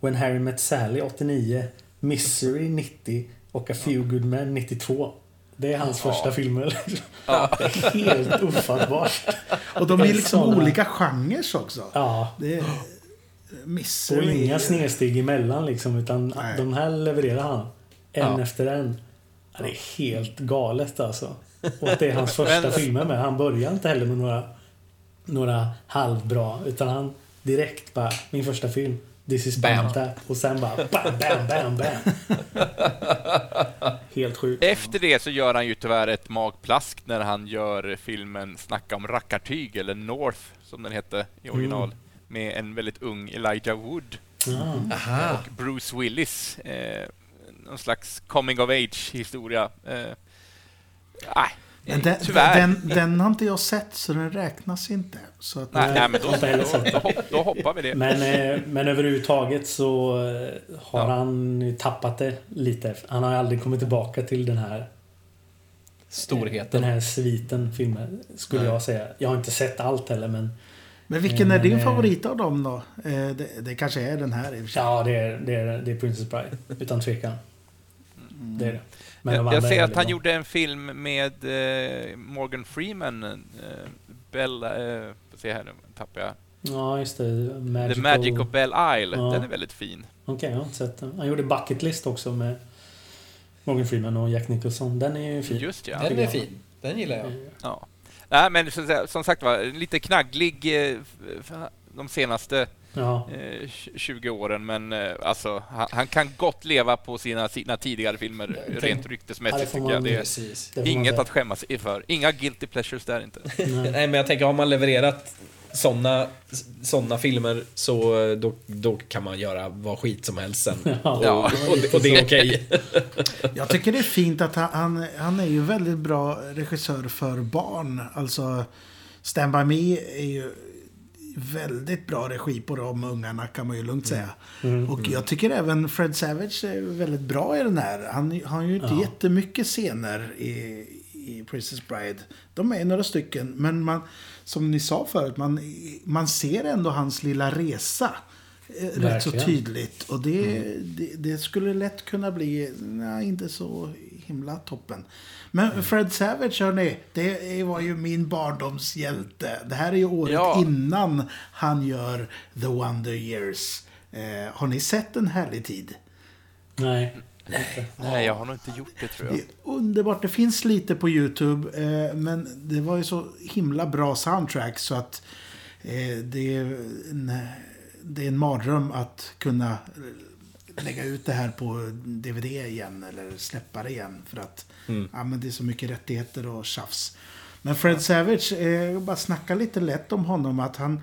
When Harry Met Sally 89. Misery 90. Och A Few Good Men 92. Det är hans första filmer. *laughs* Det är helt ofattbart. Och de är liksom olika genrer också. Ja. Det är Och Misery. inga snedsteg emellan liksom. Utan Nej. de här levererar han. En Ja. efter en. Ja, det är helt galet alltså. Och det är hans *laughs* första Men- filmer med. Han börjar inte heller med några, några halvbra. Utan han direkt bara, min första film. This is Bam. Tap. Och sen bara bam, bam, bam, bam. *laughs* Helt sjukt. Efter det så gör han ju tyvärr ett magplask när han gör filmen Snacka om rackartyg, eller North som den hette i original, med en väldigt ung Elijah Wood. Aha. och Bruce Willis. Eh, någon slags coming of age-historia. Eh, Men den, tyvärr. den, den har inte jag sett, så den räknas inte. Så att, nej, nej, men då, då, då, hopp- då hoppar vi det. Men, eh, men överhuvudtaget så eh, har Ja. han ju tappat det lite. Han har aldrig kommit tillbaka till den här Storheten. Den här sviten filmer, skulle Nej. jag säga. Jag har inte sett allt heller, men... Men vilken är din Men, eh, favorit av dem då? Eh, det, det kanske är den här i och för sig. Ja, det är, det är, det är Princess Bride. Utan tvekan. Det är det. Jag jag ser att han bra. gjorde en film med eh, Morgan Freeman. Eh, Bella... Eh, se här nu, tappar jag. Ja, just det. Magical... The Magic of Belle Isle. Ja. Den är väldigt fin. Okej, jag har inte sett den. Han gjorde Bucket List också med Morgan Freeman och Jack Nicholson. Den är ju fin. Just ja. Den är fin. Den gillar jag. ja. Nej, men som sagt- var, lite knagglig eh, de senaste Ja. eh, 20 åren, men eh, alltså, han, han kan gott leva på sina, sina tidigare filmer, Tänk- rent Ja, ryktesmässigt det tycker jag. man- Det är Precis. Det inget att skämmas för. Inga guilty pleasures där inte. *laughs* Nej. Nej, men jag tänker, har man levererat såna, såna filmer så eh, då, då kan man göra vad skit som helst sen. *laughs* Ja. Och, och, det- och det är okej. *laughs* Jag tycker det är fint att han, han, han är ju väldigt bra regissör för barn. Alltså, Stand By Me är ju väldigt bra regi på de ungarna kan man ju lugnt säga. Och jag tycker även Fred Savage är väldigt bra i den här. Han har ju inte Ja. jättemycket scener i, i Princess Bride. De är några stycken, men man, som ni sa förut, man, man ser ändå hans lilla resa. eh, Rätt så Verkligen. tydligt. Och det, det, det skulle lätt kunna bli, nej, inte så himla toppen. Men Fred Savage, hörni, det var ju min barndomshjälte. Det här är ju året Ja. innan han gör The Wonder Years. Eh, har ni sett En härlig tid? Nej. Nej, jag har nog inte gjort det tror Det jag. är underbart. Det finns lite på YouTube. Eh, men det var ju så himla bra soundtrack så att eh, det, är en, det är en mardröm att kunna lägga ut det här på DVD igen eller släppa det igen. För att ja, men det är så mycket rättigheter och tjafs. Men Fred Savage, eh, bara snacka lite lätt om honom. att han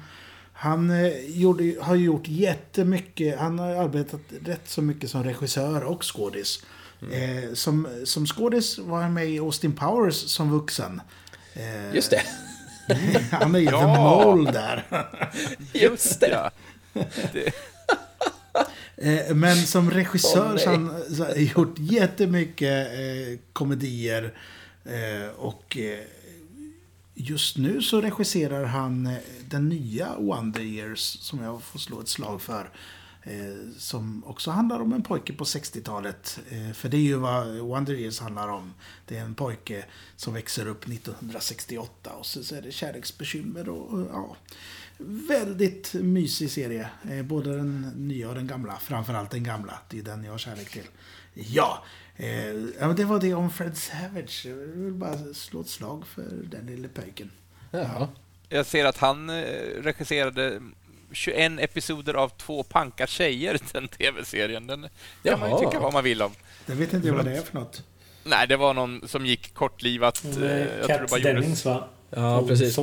han eh, gjorde, har gjort jättemycket, han har arbetat rätt så mycket som regissör och skådis. Eh, som, som skådis var han med i Austin Powers som vuxen. Eh, Just det. *laughs* Han är ju Ja. the mole där. Just det. Det Men som regissör Åh, så han så har han gjort jättemycket eh, komedier. Eh, och eh, just nu så regisserar han eh, den nya Wonder Years som jag får slå ett slag för. Eh, som också handlar om en pojke på 60-talet. Eh, för det är ju vad Wonder Years handlar om. Det är en pojke som växer upp 1968 och så, så är det kärleksbekymmer och, och ja. Väldigt mysig serie. Eh, både den nya och den gamla. Framförallt den gamla. Det är den jag har kärlek till. Ja, eh, det var det om Fred Savage. Jag vill bara slå ett slag för den lille pojken. Ja. Jag ser att han eh, regisserade 21 episoder av Två panka tjejer, *laughs* den tv-serien. Den kan man ju tycka vad man vill om. Det vet inte jag vad det är för något. Nej, det var någon som gick kortlivat. eh, Jag Cat. Dennings va? Ja, precis.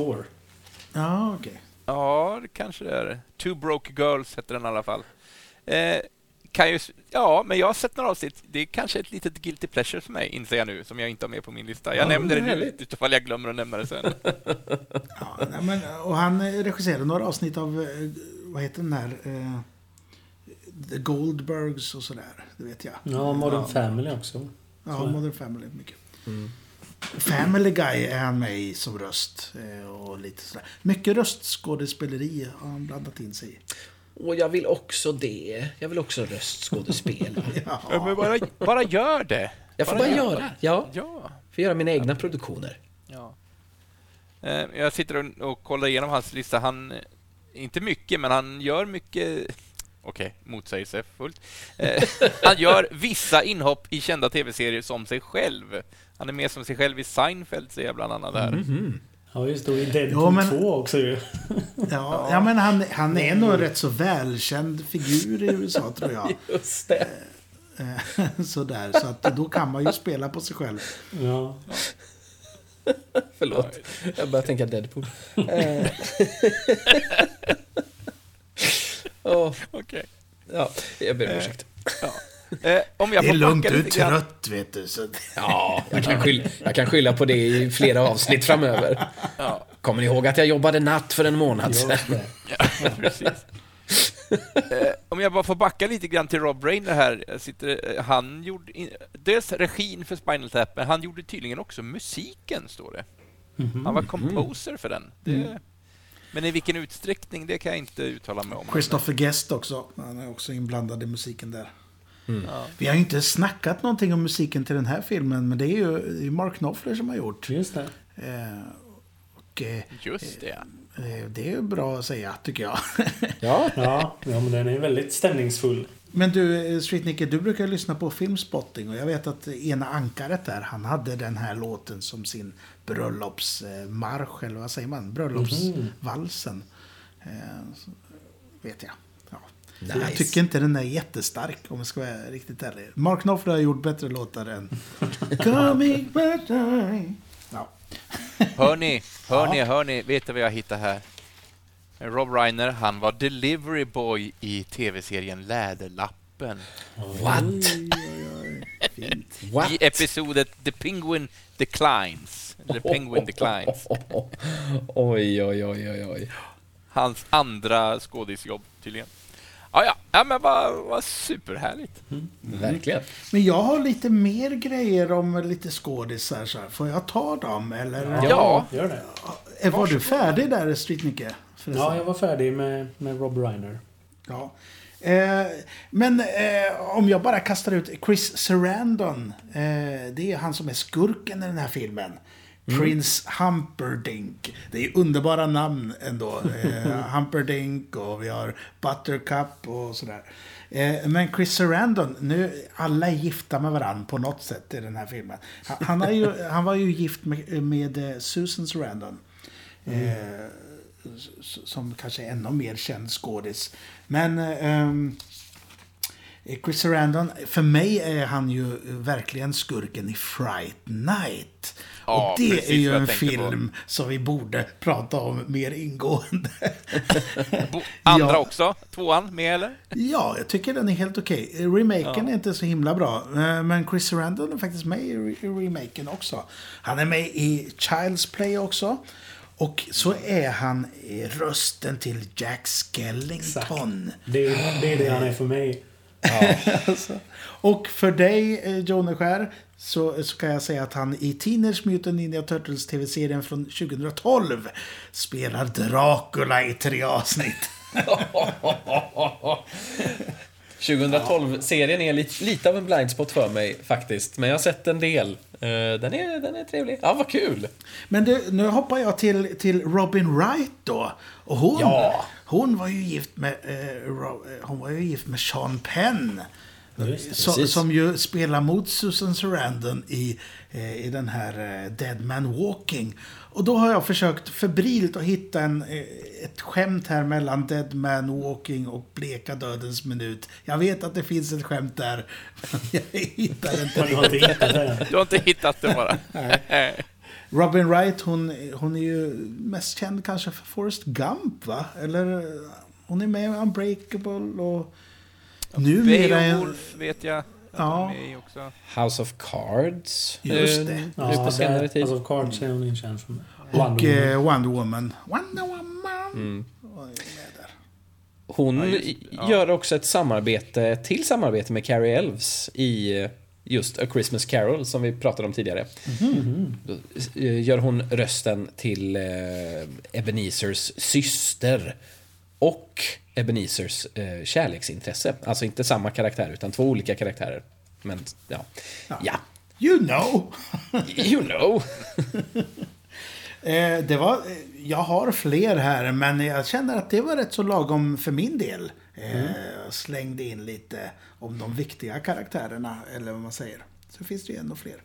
Ja, okej. Ja, det kanske det är. Two Broke Girls heter den i alla fall. Eh, kan ju, ja, men jag har sett några avsnitt. Det är kanske ett litet guilty pleasure för mig, inser jag nu, som jag inte har med på min lista. Jag Ja, nämnde det nu, utifall jag glömmer att nämna det sen. *laughs* Ja, nej, men, och han regisserade några avsnitt av, eh, vad heter den här? Eh, The Goldbergs och sådär. Det vet jag. Ja, Modern Family också. Ja, Modern Family mycket. Family Guy är han med i som röst. eh, Och lite sådär. Mycket röstskådespeleri har han blandat in sig i. Och jag vill också det. Jag vill också röstskådespela. *laughs* Ja, men bara, bara gör det. Jag får bara göra. Ja, Ja. får göra mina egna produktioner. ja. Eh, jag sitter och, och kollar igenom hans lista. Han, eh, inte mycket, men han gör mycket... Okej, motsägelsefullt. Eh, han gör vissa inhopp i kända tv-serier som sig själv. Han är med som sig själv i Seinfeld, ser jag bland annat där. Ja, just det. Och i Deadpool Ja, men- 2 också ju. *laughs* Ja, ja men han, han är nog en rätt så välkänd figur i USA tror jag. *laughs* Just det. Eh, *laughs* Sådär, så att då kan man ju spela på sig själv. Ja. Förlåt. Jag börjar tänka Deadpool. Eh. Åh, Okej. ja, jag ber om ursäkt. Eh, om jag Det är får lugnt, backa du är grann. trött vet du. Så Ja, jag kan, skylla, jag kan skylla på det i flera avsnitt framöver. Ja. Kommer ni ihåg att jag jobbade natt för en månad sedan? Det. Precis. Eh, om jag bara får backa lite grann till Rob Reiner här. Jag sitter, eh, han gjorde in, dels regin för Spinal Tap, men han gjorde tydligen också musiken, står det. Han var composer för den. Det, Men i vilken utsträckning, det kan jag inte uttala mig om. Christopher Guest också. Han är också inblandad i musiken där. Ja. Vi har ju inte snackat någonting om musiken till den här filmen, men det är ju Mark Knopfler som har gjort. Just det. Eh, och eh, Just det, ja. eh, det är ju bra att säga, tycker jag. *laughs* Ja, Ja, ja men den är väldigt stämningsfull. Men du, eh, Street Nicky, du brukar lyssna på Filmspotting och jag vet att ena ankaret där, han hade den här låten som sin bröllopsmarsch, eller vad säger man? Bröllopsvalsen. Eh, så vet jag. Ja. Jag Nice. tycker inte den är jättestark om jag ska vara riktigt ärlig. Mark Knopfler har gjort bättre låtar än *laughs* Coming back time. Ja. Hör ni, hör ni, hör ni, vet du vad jag hittar här? Rob Reiner, han var delivery boy i tv-serien Läderlappen. what? What? I episodet The Penguin Declines. The Penguin *laughs* Declines. Oj, oj, oj, oj, oj. Hans andra skådisjobb tydligen. Ja, ja, ja men vad, vad superhärligt. Verkligen. Men jag har lite mer grejer om lite skådisar. Så här. Får jag ta dem? Eller? Ja. Gör det. Eh, Var du färdig där, Street Nicke? Förresten? Ja, jag var färdig med, med Rob Reiner. Ja. Eh, men eh, om jag bara kastar ut Chris Sarandon. Eh, det är han som är skurken i den här filmen. Prince Humperdinck. Det är underbara namn ändå. Eh, *laughs* Humperdinck och vi har Buttercup och sådär. Eh, men Chris Sarandon, nu alla är gifta med varandra på något sätt i den här filmen. Han, han, är ju, *laughs* han var ju gift med, med eh, Susan Sarandon. Eh, s- som kanske är ännu mer känd skådis. Men ehm, Chris Sarandon, för mig är han ju verkligen skurken i Fright Night. Ja, och det är ju en film som vi borde prata om mer ingående. *laughs* Andra Ja. också? Tvåan med eller? ja, jag tycker den är helt okej. Remaken är inte så himla bra. eh, Men Chris Sarandon är faktiskt med i re- i remaken också. Han är med i Child's Play också. Och så är han rösten till Jack Skellington. Det, är- det är det han är för mig. *laughs* Och för dig, eh, Joneskär, så, så kan jag säga att han i Teenage Mutant Ninja Turtles TV-serien från 2012 spelar Dracula i tre avsnitt. *laughs* 2012-serien är lite, lite av en blindspot för mig faktiskt. Men jag har sett en del. Eh, Den är, den är trevlig. Ja, vad kul! Men du, nu hoppar jag till, till Robin Wright då. Och hon, Ja. hon var ju gift med, eh, Ro, eh, hon var ju gift med Sean Penn. Just det, som, som ju spelar mot Susan Sarandon i, eh, i den här eh, Dead Man Walking. Och då har jag försökt febrilt att hitta en, eh, ett skämt här mellan Dead Man Walking och Bleka Dödens Minut. Jag vet att det finns ett skämt där, *laughs* jag hittar inte Men du har inte hittat det. Du har inte hittat det bara. *laughs* Robin Wright, hon, hon är ju mest känd kanske för Forrest Gump, va? Eller eh, hon är med i Unbreakable och numera... Beowulf vet jag Ja. hon är med i också. House of Cards. Just eh, det. nu Ja, på senare tid. alltså Cards är hon inte känd för. Och Wonder eh, Woman. Wonder Woman. Wonder Woman! Mm. Hon Ja, just- ja. gör också ett samarbete, till samarbete med Carrie Elves i eh, just A Christmas Carol som vi pratade om tidigare. Då eh, gör hon rösten till eh, Ebenezers syster och Ebenezers eh, kärleksintresse. Alltså inte samma karaktär utan två olika karaktärer. Men ja, ja. You know! *laughs* you know. *laughs* Eh, det var, eh, jag har fler här, men jag känner att det var rätt så lagom för min del. Eh, jag Slängde in lite om de viktiga karaktärerna, eller vad man säger. Så finns det ju ännu fler.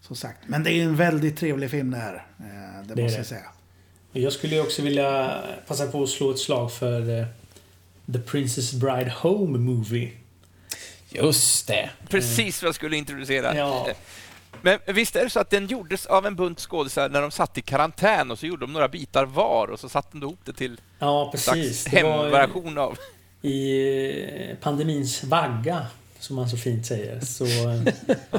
Som sagt. Men det är ju en väldigt trevlig film det här. Eh, det, Det måste det. jag säga. Jag skulle också vilja passa på att slå ett slag för eh, The Princess Bride Home Movie. Just det. Precis vad jag skulle introducera. Ja. Men visst är det så att den gjordes av en bunt skådisar när de satt i karantän och så gjorde de några bitar var och så satte de ihop det till Ja, precis. slags hemversion av... i eh, pandemins vagga, som man så fint säger, så, *laughs*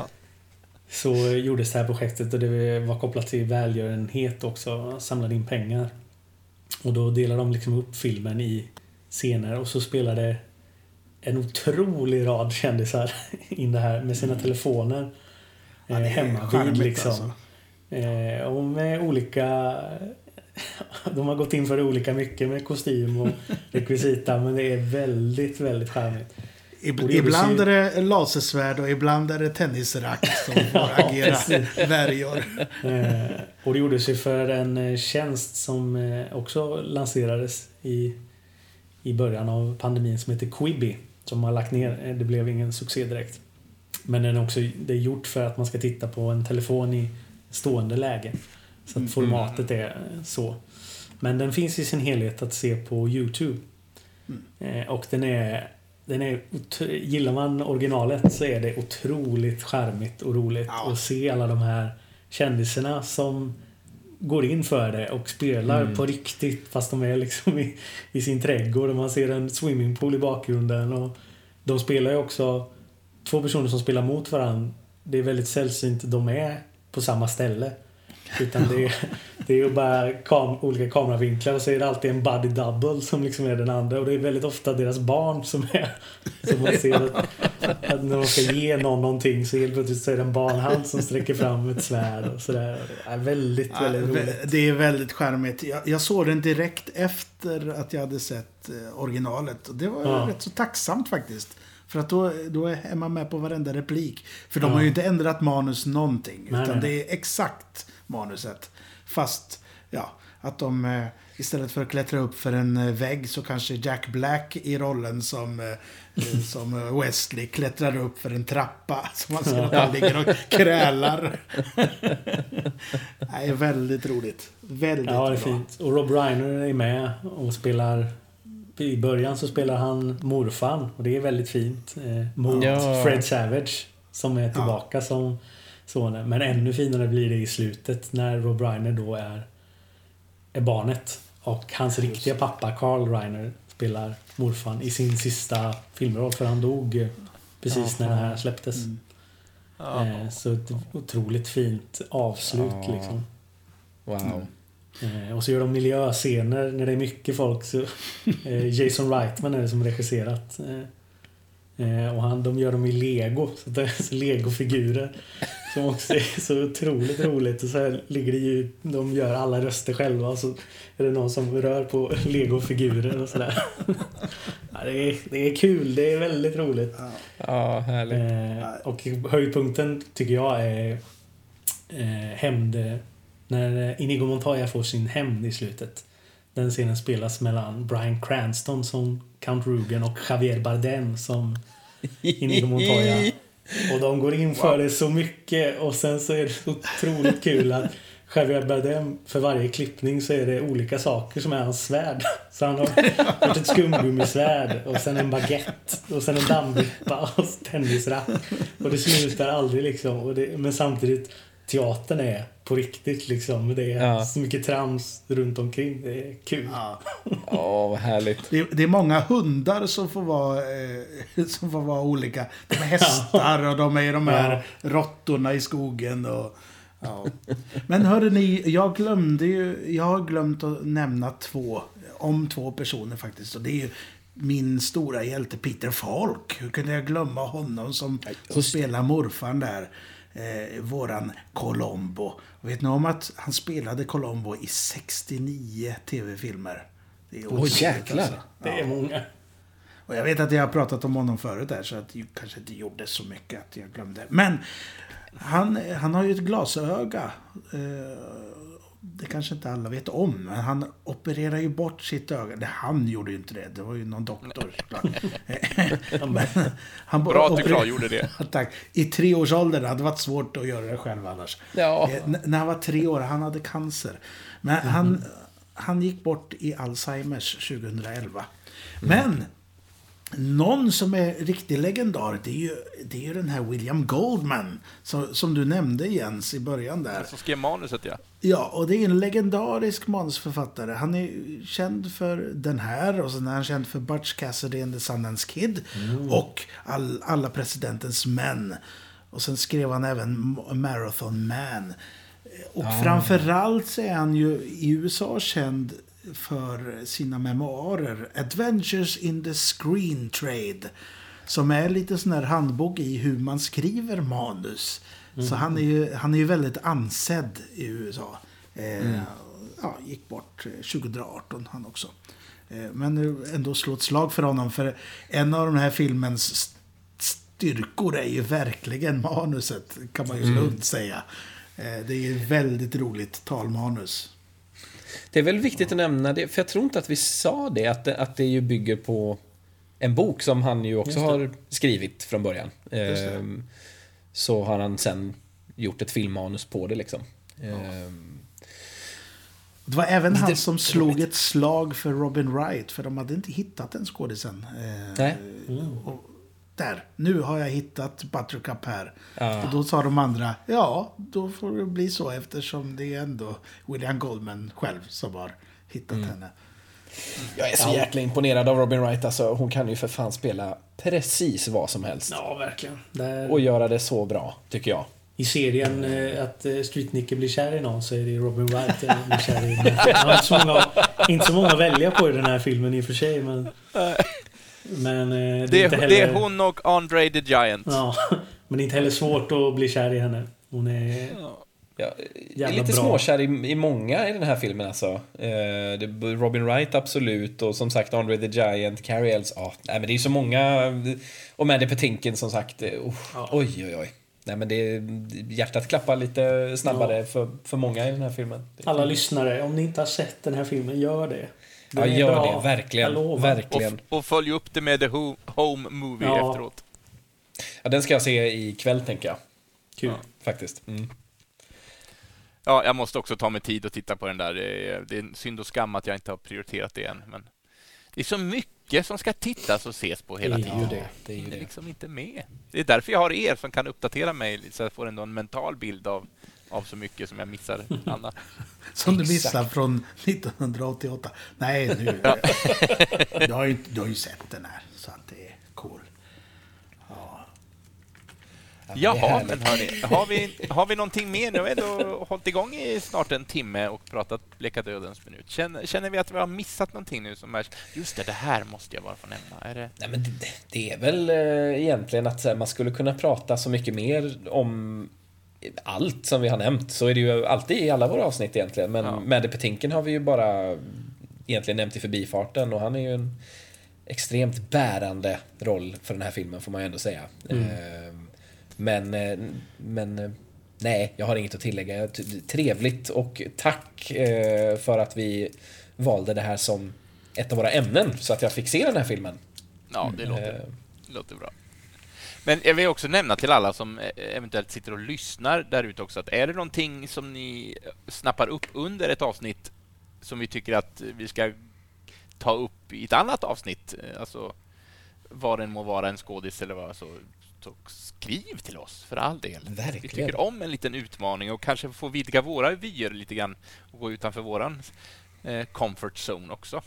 så gjordes det här projektet och det var kopplat till välgörenhet också, samlade in pengar. Och då delade de liksom upp filmen i scener och så spelade en otrolig rad kändisar *laughs* in det här med sina telefoner. Ja, eh, det är hemma charmigt, vid liksom. alltså. Eh, och med olika... *laughs* De har gått in för olika mycket med kostym och *laughs* rekvisita men det är väldigt, väldigt charmigt. Ib- ibland är det lasersvärd och ibland är det tennisrack som *laughs* får Ja, agera värjor. Eh, och det gjordes ju för en eh, tjänst som eh, också lanserades i, i början av pandemin som heter Quibi. Som har lagt ner. Det blev ingen succé direkt. Men den är också, det är gjort för att man ska titta på en telefon i stående läge. Så att formatet är så. Men den finns i sin helhet att se på Youtube. Eh, Och den är... Den är gillar man originalet så är det otroligt charmigt och roligt Ja. att se alla de här kändisarna som går in för det och spelar på riktigt fast de är liksom i, i sin trädgård och man ser en swimmingpool i bakgrunden. Och de spelar ju också två personer som spelar mot varandra. Det är väldigt sällsynt de är på samma ställe. Utan det är, det är ju bara kam olika kameravinklar och så är det alltid en buddy double som liksom är den andra. Och det är väldigt ofta deras barn som är... Som man ser att, att när de ska ge någon någonting så helt plötsligt så är det en barnhand som sträcker fram ett svärd och sådär. Det är väldigt, väldigt roligt. Det är väldigt charmigt. Jag, jag såg den direkt efter att jag hade sett eh, originalet. Och det var Ja. rätt så tacksamt faktiskt. För att då, då är man med på varenda replik. För de Ja. har ju inte ändrat manus någonting. Nej, utan nej. det är exakt manuset. Fast, ja, att de eh, istället för att klättra upp för en eh, vägg så kanske Jack Black i rollen som, eh, *laughs* som Wesley klättrar upp för en trappa. *laughs* Så man ser att han ligger och krälar. *laughs* Det är väldigt roligt. Väldigt Ja, det är bra. fint. Och Rob Reiner är med och spelar... I början så spelar han morfan och det är väldigt fint. Eh, mot Ja. Fred Savage som är tillbaka som sonen. Men ännu finare blir det i slutet när Rob Reiner då är, är barnet. Och hans riktiga pappa Carl Reiner spelar morfan i sin sista filmroll för han dog eh, precis när det här släpptes. Ja. Eh, så ett otroligt fint avslut Ja. liksom. Wow. Eh, och så gör de miljöscener när det är mycket folk. Så, *laughs* eh, Jason Reitman är det som regisserat. Eh, och han, de gör dem i lego. Så det är så legofigurer. Som också är så otroligt roligt. Och så här ligger det ju, de gör alla röster själva. Och så är det någon som rör på legofigurer och sådär. Ja, det, är, det är kul. Det är väldigt roligt. Ja, härligt. Eh, och höjdpunkten tycker jag är eh, hämnd... När Inigo Montoya får sin hämnd i slutet. Den scenen spelas mellan Bryan Cranston som Count Rugen och Javier Bardem som Inigo Montoya. Och de går in för det så mycket och sen så är det så otroligt kul att Javier Bardem, för varje klippning så är det olika saker som är hans svärd. Så han har gjort ett skumgummisvärd och sen en baguette och sen en dammvippa och tennisrack. Och det slutar aldrig liksom. Det, men samtidigt, teatern är på riktigt liksom. Det är Ja. så mycket trams runt omkring. Det är kul. Åh, vad härligt. Det, det är många hundar som får vara, eh, *laughs* som får vara olika. De är hästar och de är de här råttorna i skogen. Och, ja. Men hörde ni, jag glömde ju, jag har glömt att nämna två, om två personer faktiskt. Och det är ju min stora hjälte Peter Falk. Hur kunde jag glömma honom som, som spelar morfan där? Eh, våran Colombo. Och vet ni om att han spelade Colombo i 69 tv-filmer? Det är Åh, otroligt, jäklar. alltså. Det är många. Och jag vet att jag har pratat om honom förut där, så att det kanske inte gjorde så mycket att jag glömde. Men han, han har ju ett glasöga. Eh, Det kanske inte alla vet om, men han opererar ju bort sitt öga. Det, han gjorde ju inte det, det var ju någon doktor *laughs* han Bra att du klargjorde det. *laughs* Tack. I treårsåldern, det hade varit svårt att göra det själv annars. Ja. Eh, n- när han var tre år, han hade cancer. Men han, han gick bort i Alzheimers 2011. Men någon som är riktig legendar, det är ju, det är ju den här William Goldman. Som, som du nämnde Jens i början där. Som skrev manuset ja. Ja, och det är en legendarisk manusförfattare. Han är känd för den här och sen är han känd för Butch Cassidy and the Sundance Kid. Och all, Alla presidentens män. Och sen skrev han även Marathon Man. Och framförallt så är han ju i USA känd för sina memoarer Adventures in the Screen Trade. Som är lite sån här handbok i hur man skriver manus. Så han är, ju, han är ju väldigt ansedd i USA. Eh, ja, gick bort eh, 2018 han också. Eh, men ändå slå ett slag för honom. För en av den här filmens st- styrkor är ju verkligen manuset. Kan man ju lugnt säga. Eh, det är ju väldigt roligt talmanus. Det är väl viktigt att nämna det, för jag tror inte att vi sa det, att det, att det ju bygger på en bok som han ju också har skrivit från början. Ehm, så har han sen gjort ett filmmanus på det liksom. Ehm, Det var även han som slog ett slag för Robin Wright. För de hade inte hittat den skådisen. Eh, Nej. och där, nu har jag hittat Buttercup här. Ja. Och då sa de andra, ja, då får det bli så eftersom det är ändå William Goldman själv som har hittat Mm. henne. Jag är så jäkla imponerad av Robin Wright alltså. Hon kan ju för fan spela precis vad som helst. Ja, verkligen. Där, Och göra det så bra, tycker jag. I serien eh, att eh, Street Nicky blir kär i någon så är det Robin Wright eh, blir kär i. *laughs* Han har inte så, många, inte så många att välja på i den här filmen i och för sig. Men, men eh, det, Det är inte är, heller, det är hon och Andre the Giant. Ja, *laughs* men det är inte heller svårt att bli kär i henne. Hon är... Jag är lite bra. småkär i, i många i den här filmen alltså. Eh, det, Robin Wright absolut och som sagt Andre the Giant, Carrie Ells. Ja, nej men det är så många. Och Mandy Patinkin som sagt. eh, oh, Oj, oj, oj. Nej men det, hjärtat klappar lite snabbare för, för många i den här filmen. Det- Alla lyssnare, om ni inte har sett den här filmen, gör det. Ja, Den är gör bra. det. Verkligen. Lovar. Och, Verkligen. och följ upp det med The Ho- Home Movie Ja. efteråt. Ja, den ska jag se ikväll tänker jag. Kul. Faktiskt. Mm. Ja, jag måste också ta mig tid att titta på den där. Det är, det är synd och skam att jag inte har prioriterat det än. Men det är så mycket som ska tittas och ses på hela Det är tiden. ju det. Det är ju Det är det. liksom inte med. Det är därför jag har er som kan uppdatera mig så jag får ändå en mental bild av, av så mycket som jag missar *laughs* annat. Som du missade från 1988. Nej, nu. du, *laughs* har ju, du har ju sett den här, så att det är cool. det är Jaha, men hörni, har vi, har vi någonting mer? Nu har vi ändå hållit igång i snart en timme och pratat Bleka dödens minut. Känner, känner vi att vi har missat någonting nu som är... Just det, det här måste jag bara få nämna. Är det... Nej, men det, det är väl eh, egentligen att man skulle kunna prata så mycket mer om allt som vi har nämnt. Så är det ju alltid i alla våra avsnitt egentligen. Men Ja. Madde Petinken har vi ju bara egentligen nämnt i förbifarten och han är ju en extremt bärande roll för den här filmen får man ju ändå säga. Eh, Men, eh, men eh, nej, jag har inget att tillägga. Trevligt och tack eh, för att vi valde det här som ett av våra ämnen så att jag fick se den här filmen. Ja, det låter, Eh, låter bra. Men jag vill också nämna till alla som eh, eventuellt sitter och lyssnar där ute också att är det någonting som ni snappar upp under ett avsnitt som vi tycker att vi ska ta upp i ett annat avsnitt, eh, alltså vad den må vara, en skådis eller vad, så, så skriv till oss för all del. Vi Verkligen. tycker om en liten utmaning och kanske få vidga våra vyer lite grann och gå utanför våran eh, comfort zone också.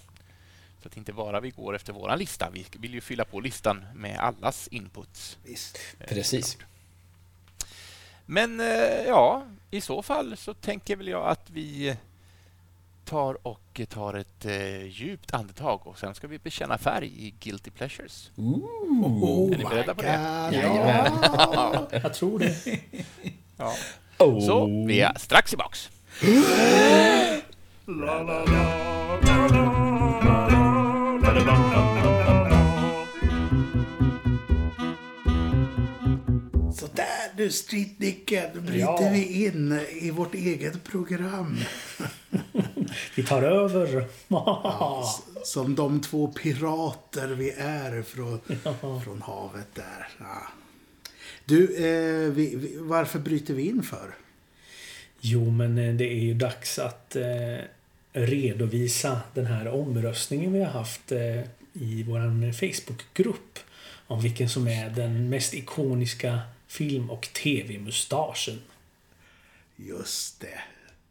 Så att inte bara vi går efter våran lista. Vi vill ju fylla på listan med allas inputs. Visst. Precis. Men eh, ja, i så fall så tänker väl jag att vi tar och tar ett eh, djupt andetag och sen ska vi bekänna färg i Guilty Pleasures. Oh Är ni beredda på det? God. Jajamän. *laughs* Ja. Jag tror det. ja. Oh. Så, vi är strax tillbaks. *gasps* Så där du Street-Nicke, då bryter Ja. vi in i vårt eget program. *laughs* Vi tar över. Som de två pirater vi är från, från havet där. Ja. Du, eh, vi, vi, varför bryter vi in för? Jo, men eh, det är ju dags att eh, redovisa den här omröstningen vi har haft eh, i vår Facebookgrupp. Om vilken som är den mest ikoniska film och tv-mustaschen. Just det.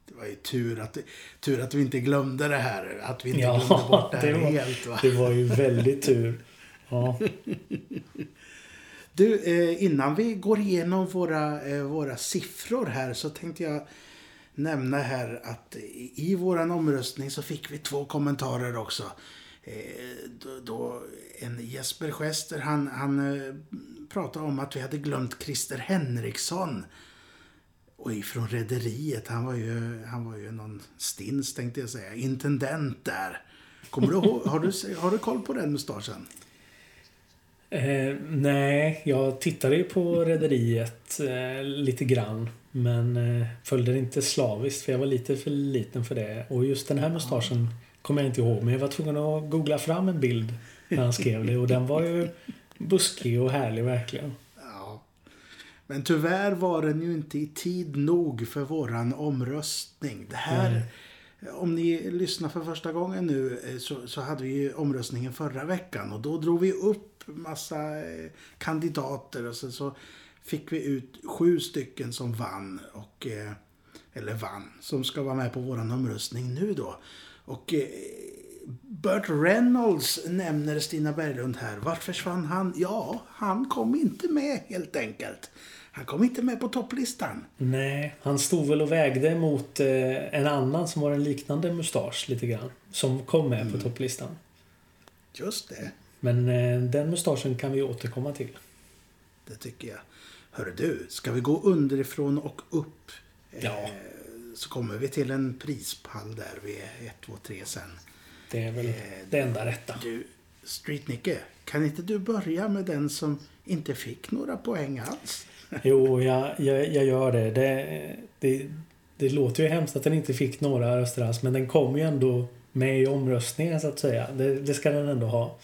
Det var ju tur att, tur att vi inte glömde det här. Att vi inte glömde bort det här det var, helt. Va? det var ju väldigt tur. Ja. Du, eh, innan vi går igenom våra, eh, våra siffror här så tänkte jag nämna här att i, våran omröstning så fick vi två kommentarer också. Eh, då, då en Jesper Schester, han, han eh, pratade om att vi hade glömt Christer Henriksson. Och ifrån Rederiet, han var ju, han var ju någon stins tänkte jag säga, intendent där. Kommer du ihåg, har du, har du koll på den mustaschen? Eh, nej, jag tittade ju på Rederiet eh, lite grann. Men eh, följde det inte slaviskt för jag var lite för liten för det. Och just den här mustaschen kommer jag inte ihåg. Men jag var tvungen att googla fram en bild när han skrev det. Och den var ju buskig och härlig verkligen. Ja. Men tyvärr var den ju inte i tid nog för våran omröstning. Det här, om ni lyssnar för första gången nu eh, så, så hade vi ju omröstningen förra veckan och då drog vi upp massa eh, kandidater och så, så fick vi ut sju stycken som vann och eh, eller vann, som ska vara med på våran omröstning nu då. Och eh, Burt Reynolds nämner Stina Berglund här. Vart försvann han? Ja, han kom inte med helt enkelt. Han kom inte med på topplistan. Nej, han stod väl och vägde mot eh, en annan som har en liknande mustasch lite grann. Som kom med på topplistan. Just det, Men eh, den mustaschen kan vi återkomma till. det tycker jag. Hör du, ska vi gå underifrån och upp? Ja. Eh, så kommer vi till en prispall där vid 1, 2, 3 sen. Det är väl det enda rätta. Du, Street-Nicke, kan inte du börja med den som inte fick några poäng alls? *laughs* Jo, jag, jag, jag gör det. Det, det. det låter ju hemskt att den inte fick några röster alls, men den kom ju ändå med i omröstningen så att säga. Det, det ska den ändå ha.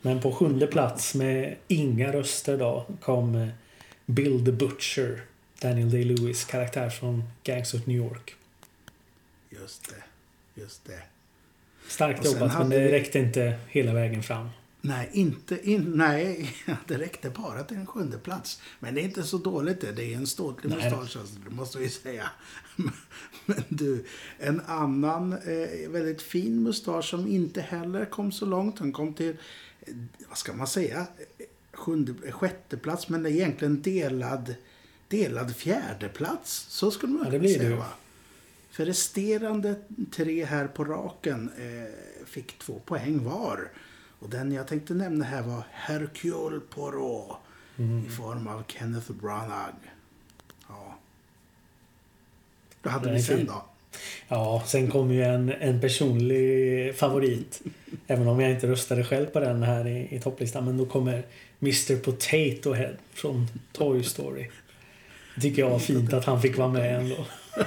Men på sjunde plats med inga röster då kom eh, Bill the Butcher. Daniel Day-Lewis karaktär från Gangs of New York. Just det, just det. Starkt jobbat, men det räckte inte hela vägen fram. Nej, inte in, nej, *laughs* det räckte bara till en sjunde plats. Men det är inte så dåligt det. Det är en ståtlig mustasch, alltså, det måste vi säga. *laughs* Men du, en annan eh, väldigt fin mustasch som inte heller kom så långt. Han kom till, eh, vad ska man säga, sjunde, sjätte plats men det är egentligen delad, delad fjärde plats. Så skulle man Ja, det blir säga det va? För resterande tre här på raken eh, fick två poäng var. Och den jag tänkte nämna här var Hercule Poirot Mm. i form av Kenneth Branagh. Ja. Då hade vi sen då. Ja, sen kom ju en, en personlig favorit. Även om jag inte röstade själv på den här i, i topplistan. Men då kommer Mr Potato Head från Toy Story. Det tycker jag var fint att han fick vara med ändå. *laughs*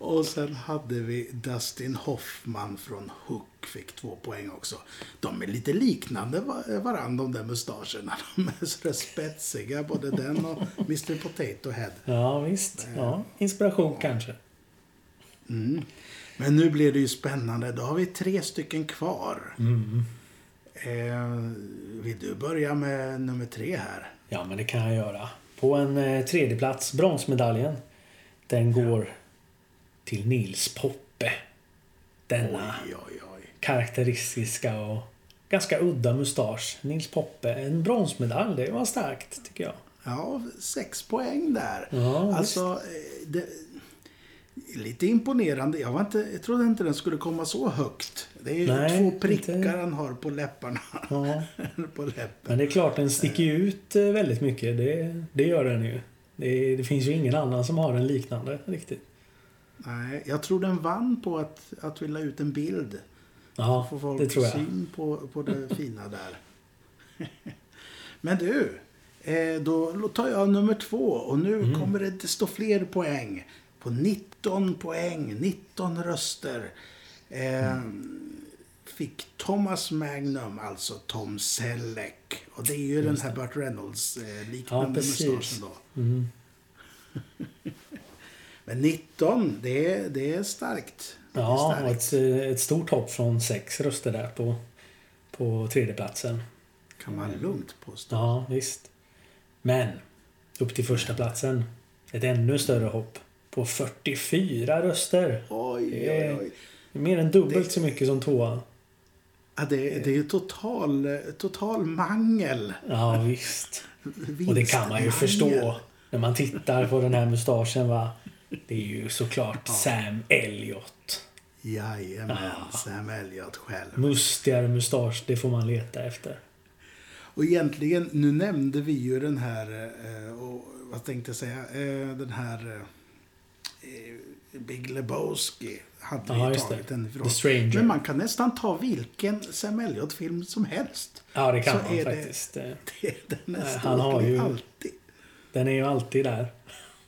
Och sen hade vi Dustin Hoffman från Hook, fick två poäng också. De är lite liknande va- varandra de där mustascherna. *laughs* De är så där spetsiga, både den och Mr Potato Head. Ja, visst. Ja, inspiration kanske. Men nu blir det ju spännande. Då har vi tre stycken kvar. Eh, vill du börja med nummer tre här? Ja, men det kan jag göra. På en eh, tredje plats, bronsmedaljen. Den går till Nils Poppe. Denna Oj, oj, oj. karaktäristiska och ganska udda mustasch. Nils Poppe. En bronsmedalj, det var starkt tycker jag. Ja, sex poäng där. Ja, alltså, eh, det, lite imponerande. Jag, var inte, jag trodde inte den skulle komma så högt. Det är ju Nej, två prickar inte- han har på läpparna. Ja. *laughs* på läppen. Men det är klart, den sticker ju ut eh, väldigt mycket. Det, det gör den ju. Det, det finns ju ingen annan som har en liknande riktigt. Nej, jag tror den vann på att, att vi la ut en bild. Ja, Får folk det tror jag. syn på, på det fina där. *laughs* Men du, eh, då tar jag nummer två och nu Mm. kommer det stå fler poäng. På 19 poäng, 19 röster. Eh, Fick Thomas Magnum, alltså Tom Selleck. Och det är ju den här Burt Reynolds-liknande Ja, precis. mustaschen då. Mm. *laughs* Men 19, det är, det är starkt. Det är Ja, och starkt. ett, eh, ett stort hopp från sex röster där på, på tredjeplatsen. kan man lugnt påstå. Ja, visst. Men upp till första platsen Ett ännu större hopp. På 44 röster. Oj, Det oj, är- oj. Det mer än dubbelt så mycket som tvåan. Ja, det, det är ju total, total mangel. Ja, visst. Och det kan man ju förstå när man tittar på den här mustaschen va. Det är ju såklart Sam Elliot. Jajamän, Sam Elliot själv. Mustigare mustasch, det får man leta efter. Och egentligen, nu nämnde vi ju den här, eh, och, vad tänkte jag säga, eh, den här eh, Big Lebowski. Hade Ja, ju tagit det. den ifrån. The Stranger. Men man kan nästan ta vilken Sam Elliot-film som helst. Ja, det kan Så man är det- faktiskt. *laughs* Eh, Det, den är Nej, stor han har ju- alltid. Den är ju alltid där.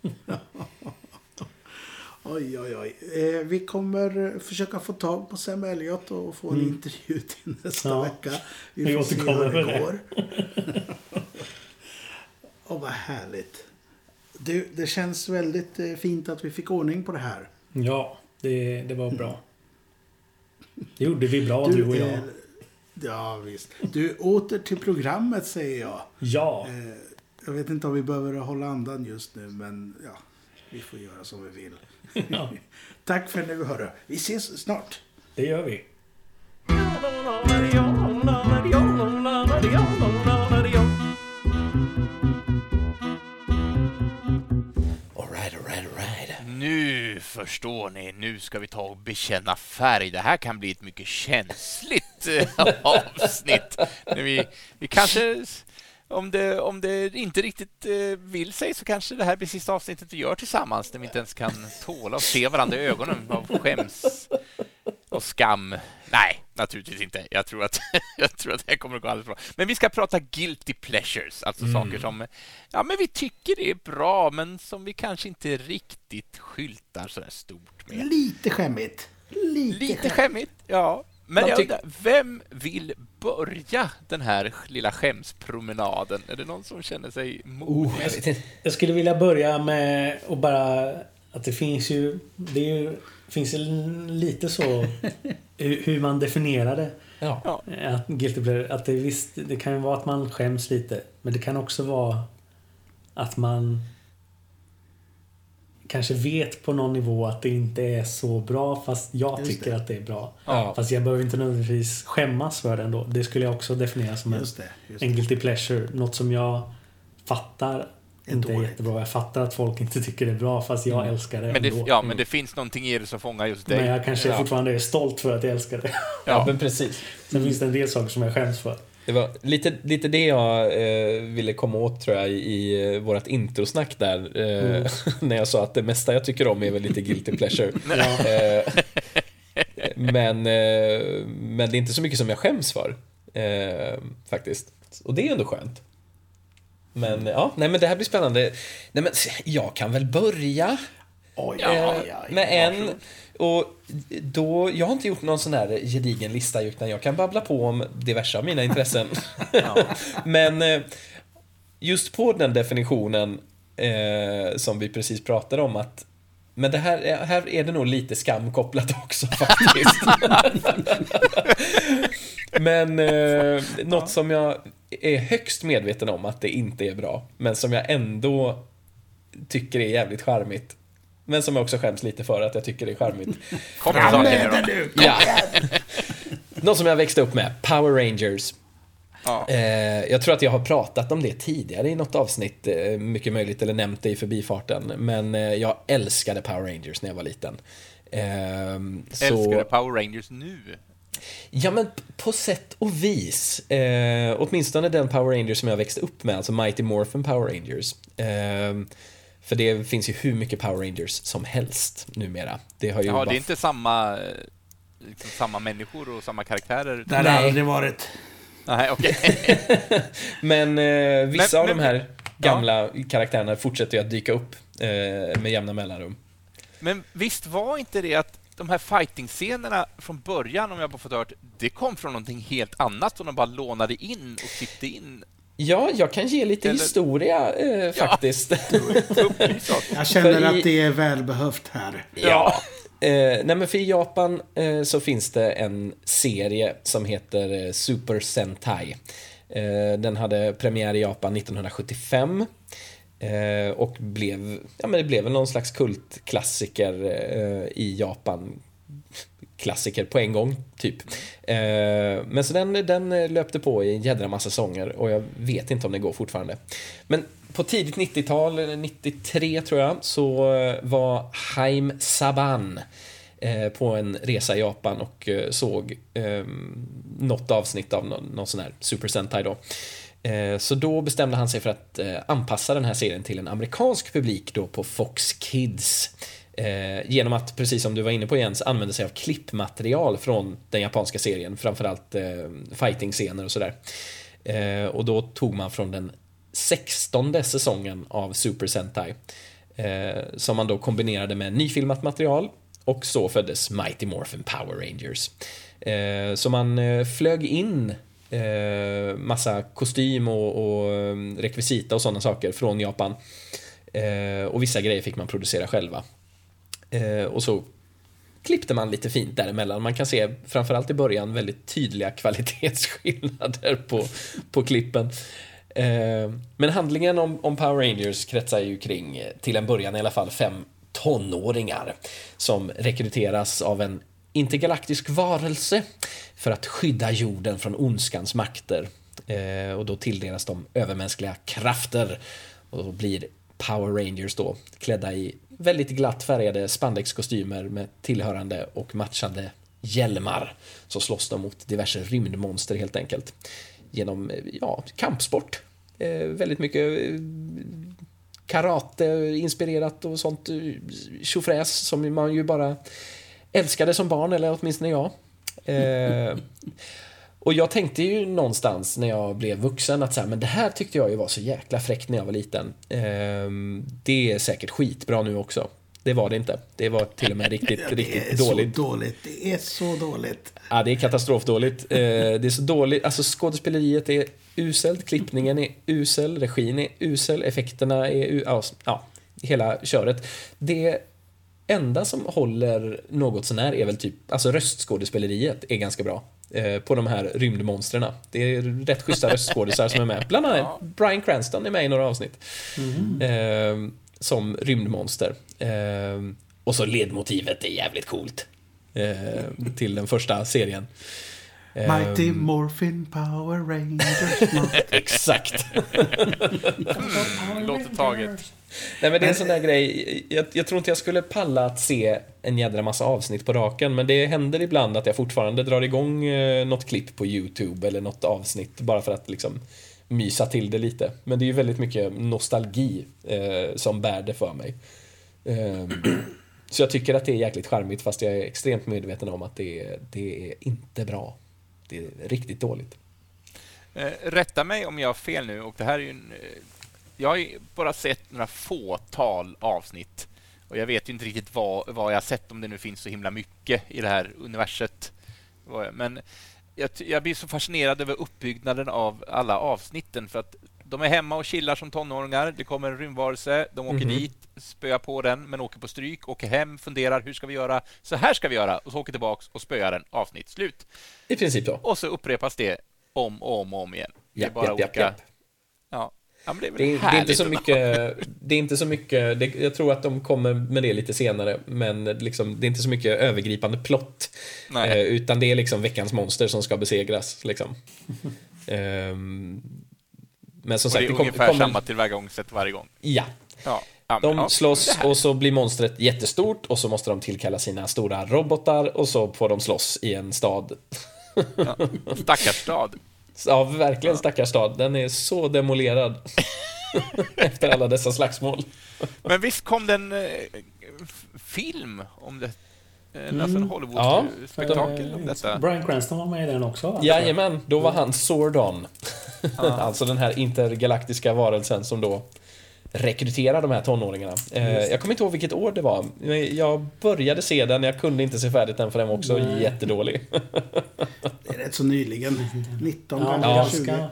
*laughs* Oj, oj, oj. Eh, vi kommer försöka få tag på Sam Elliot och få en intervju till *laughs* nästa Mm. Ja. vecka. Vi Vi får se hur det det. går. och vad härligt. Du, det känns väldigt eh, fint att vi fick ordning på det här. Ja, det, det var bra. Det gjorde vi bra du, och jag. eh, ja, visst. Du, åter till programmet säger jag. Ja, Eh, jag vet inte om vi behöver hålla andan just nu, men ja, vi får göra som vi vill. *laughs* ja, *laughs* Tack för nu, hörru. Vi ses snart. det gör vi. Förstår ni, nu ska vi ta och bekänna färg. Det här kan bli ett mycket känsligt eh, *laughs* avsnitt. Vi, vi kanske, om det, om det inte riktigt eh, vill sig så kanske det här blir sista avsnittet vi gör tillsammans när vi inte ens kan tåla att se varandra i ögonen av skäms och skam. Nej, naturligtvis inte. Jag tror att, *laughs* jag tror att det här kommer att gå alldeles bra. Men vi ska prata guilty pleasures, alltså saker som ja, men vi tycker det är bra, men som vi kanske inte riktigt skyltar så där stort med. Lite skämmigt. Lite, Lite skämmigt, ja. Men jag undrar, vem vill börja den här lilla skämspromenaden? Är det någon som känner sig modig? Inte. Jag skulle vilja börja med att bara... Att det finns ju... Det är ju, finns lite så *laughs* hur, man definierar det. Ja. Att, guilty pleasure, att det, visst, det kan ju vara att man skäms lite. Men det kan också vara att man kanske vet på någon nivå att det inte är så bra fast jag Just tycker det. att det är bra. Ja. Fast jag behöver inte nödvändigtvis skämmas för det ändå. Det skulle jag också definiera som en, Just det. Just en guilty pleasure. Något som jag fattar Inte är dåligt. jättebra. Jag fattar att folk inte tycker det är bra fast jag älskar det Men det, ändå. ja, men det finns någonting i det som fångar just dig. Men jag kanske Ja. fortfarande är stolt för att jag älskar det. *laughs* Ja, men precis. Sen finns det en del saker som jag skäms för. Det var lite, lite det jag eh, ville komma åt tror jag i, i eh, vårt introsnack där. Eh, *laughs* när jag sa att det mesta jag tycker om är väl lite guilty pleasure. *laughs* eh, men, eh, men det är inte så mycket som jag skäms för. Eh, faktiskt. Och det är ändå skönt. Men ja, nej men det här blir spännande. Nej men jag kan väl börja Oj, eh, oj, oj. med en. Och då, jag har inte gjort någon sån här gedigen lista utan jag kan babbla på om diverse av mina intressen. *laughs* *laughs* Men eh, just på den definitionen eh, som vi precis pratade om att men det här, här är det nog lite skamkopplat också *laughs* faktiskt. men eh, något som jag är högst medveten om att det inte är bra, men som jag ändå tycker är jävligt charmigt. Men som jag också skäms lite för att jag tycker det är charmigt. *laughs* Kom till saken nu då. Ja. Något som jag växte upp med, Power Rangers. Ja. Eh, jag tror att jag har pratat om det tidigare i något avsnitt, eh, mycket möjligt, eller nämnt det i förbifarten. Men eh, jag älskade Power Rangers när jag var liten. Eh, så... Älskar Power Rangers nu. Ja, men på sätt och vis. Eh, åtminstone den Power Rangers som jag växte upp med, alltså Mighty Morphin Power Rangers. Eh, för det finns ju hur mycket Power Rangers som helst numera. Det har ju Ja, bara det är inte samma, eh, liksom, samma människor och samma karaktärer. Det har det aldrig varit. Nej, okej. *laughs* Men eh, vissa Men- av de men- här gamla karaktärerna fortsätter ju att dyka upp eh, med jämna mellanrum. Men visst var inte det att de här fighting-scenerna från början, om jag bara fått hört, det kom från någonting helt annat som de bara lånade in och klippte in. Ja, jag kan ge lite Eller- historia eh, faktiskt. *laughs* Upplys oss. Jag känner att det är välbehövt här. Ja. Eh, nej men för i Japan eh, så finns det en serie som heter eh, Super Sentai. Eh, den hade premiär i Japan 1975. Eh, och blev, ja men det blev väl någon slags kultklassiker eh, i Japan. Klassiker på en gång, typ. Eh, men så den, den löpte på i en jädra massa sånger och jag vet inte om det går fortfarande. Men på tidigt 90-tal, 93 tror jag, så eh, var Haim Saban eh, på en resa i Japan och eh, såg eh, något avsnitt av någon, någon sån här Super Sentai då. Eh, så då bestämde han sig för att eh, anpassa den här serien till en amerikansk publik då på Fox Kids. Eh, genom att, precis som du var inne på Jens, använda sig av klippmaterial från den japanska serien, framförallt fighting-scener och sådär. Och då tog man från den 16 säsongen av Super Sentai, som man då kombinerade med nyfilmat material och så föddes Mighty Morphin Power Rangers. Så man flög in eh, massa kostym och, och ehm, rekvisita och sådana saker från Japan. Eh, och vissa grejer fick man producera själva. Eh, och så klippte man lite fint däremellan. Man kan se framförallt i början väldigt tydliga *laughs* kvalitetsskillnader på, på klippen. Eh, men handlingen om, om Power Rangers kretsar ju kring, till en början i alla fall, fem tonåringar som rekryteras av en intergalaktisk varelse för att skydda jorden från ondskans makter. Eh, och då tilldelas de övermänskliga krafter och då blir Power Rangers då klädda i väldigt glatt färgade spandexkostymer med tillhörande och matchande hjälmar. Så slåss de mot diverse rymdmonster helt enkelt. Genom, eh, ja, kampsport. Eh, väldigt mycket eh, karate-inspirerat och sånt eh, tjofräs som man ju bara älskade som barn, eller åtminstone jag. Eh, och jag tänkte ju någonstans när jag blev vuxen att så här, men det här tyckte jag ju var så jäkla fräckt när jag var liten. Ehm, det är säkert skitbra nu också. Det var det inte. Det var till och med riktigt, *laughs* Det är riktigt så dåligt. dåligt. Det är så dåligt. Ja, det är katastrofdåligt. Eh, det är så dåligt. Alltså skådespeleriet är uselt, klippningen är usel, regin är usel, effekterna är u- ja, s- ja, hela köret. Det enda som håller något sånär är väl typ, alltså röstskådespeleriet är ganska bra. Eh, på de här rymdmonstren. Det är rätt schyssta *laughs* röstskådisar som är med. Bland annat Bryan Cranston är med i några avsnitt. Eh, som rymdmonster. Eh, och så ledmotivet är jävligt coolt. Eh, till den första serien. Mighty Morphin Power Rangers. *laughs* Exakt. Låter taget. Nej men det är en sån där grej, jag, jag tror inte jag skulle palla att se en jädra massa avsnitt på raken, men det händer ibland att jag fortfarande drar igång eh, något klipp på YouTube eller något avsnitt bara för att liksom mysa till det lite. Men det är ju väldigt mycket nostalgi eh, som bär det för mig. Eh, *clears throat* så jag tycker att det är jäkligt charmigt fast jag är extremt medveten om att det, det är inte bra. Det är riktigt dåligt. Eh, rätta mig om jag har fel nu. Och det här är ju en, eh, jag har ju bara sett några fåtal avsnitt. Och jag vet ju inte riktigt vad, vad jag har sett, om det nu finns så himla mycket i det här universet. Men jag, jag blir så fascinerad över uppbyggnaden av alla avsnitten. För att de är hemma och chillar som tonåringar. Det kommer en rymdvarelse. De åker dit, spöar på den, men åker på stryk. Åker hem, funderar hur ska vi göra? Så här ska vi göra. Och så åker tillbaks och spöar den. Avsnitt slut. I princip så. Och så upprepas det om och om, och om igen. Det är bara japp, olika... japp. Ja. ja, det är Det är, det är inte så mycket, det är inte så mycket, det, jag tror att de kommer med det lite senare, men liksom, det är inte så mycket övergripande plott. Eh, utan det är liksom veckans monster som ska besegras. Liksom. *laughs* Ehm, men som Och sagt, det är det kom, ungefär kommer... samma tillvägagångssätt varje gång. Ja. Ja. Ja, De ja, slåss och så blir monstret jättestort och så måste de tillkalla sina stora robotar och så får de slåss i en stad. Stackars stad. Ja, verkligen stackars stad. Den är så demolerad. *laughs* Efter alla dessa slagsmål. Men visst kom det en eh, film om det? Eh, Alltså en Ja, Hollywood-spektakel om detta? Brian Cranston var med i den också. va? Jajamän, då var han Sordon. *laughs* alltså den här intergalaktiska varelsen som då rekryterar de här tonåringarna. Eh, jag kommer inte ihåg vilket år det var. men Jag började se den, jag kunde inte se färdigt den för den var också Nej. jättedålig. *laughs* Det är rätt så nyligen. 19 Ja, kanske, men 20. ganska...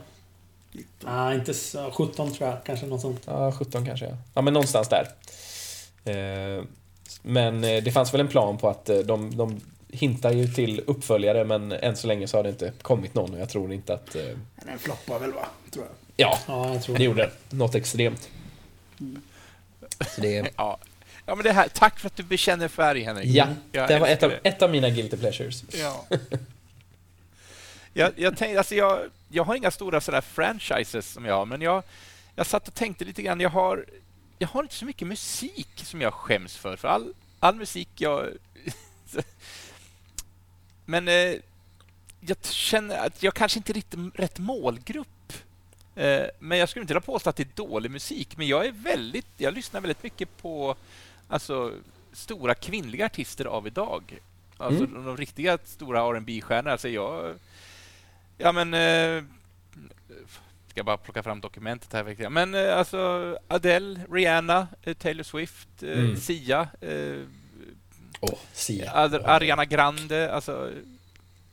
Nej, inte så, 17 tror jag. Kanske något sånt. ja, 17 kanske. Ja, ja men någonstans där. Men eh, det fanns väl en plan på att eh, de, de hintar ju till uppföljare men än så länge så har det inte kommit någon och jag tror inte att... eh, Den floppar väl va? Tror jag. Ja, Ja, jag tror det gjorde den. Något extremt. Så det, Ja. ja, men det här. Tack för att du bekänner färg, Henrik. ja, Jag det var ett av, ett av mina guilty pleasures. Ja. jag, jag, tänkte, alltså jag, jag har inga stora sådär franchises som jag har, men jag, jag satt och tänkte lite grann. Jag har, jag har inte så mycket musik som jag skäms för. För all, all musik jag... *laughs* men eh, jag känner att jag kanske inte är riktigt rätt målgrupp. Eh, men jag skulle inte vilja påstå att det är dålig musik. Men jag är väldigt... Jag lyssnar väldigt mycket på alltså, stora kvinnliga artister av idag. Alltså Mm. de riktiga stora rb stjärnor Alltså jag... Ja men... Eh, ska jag bara plocka fram dokumentet här. jag. Men eh, alltså Adele, Rihanna, eh, Taylor Swift, eh, Mm. Sia, eh, Åh, Sia. Ad- Ariana Grande. Alltså,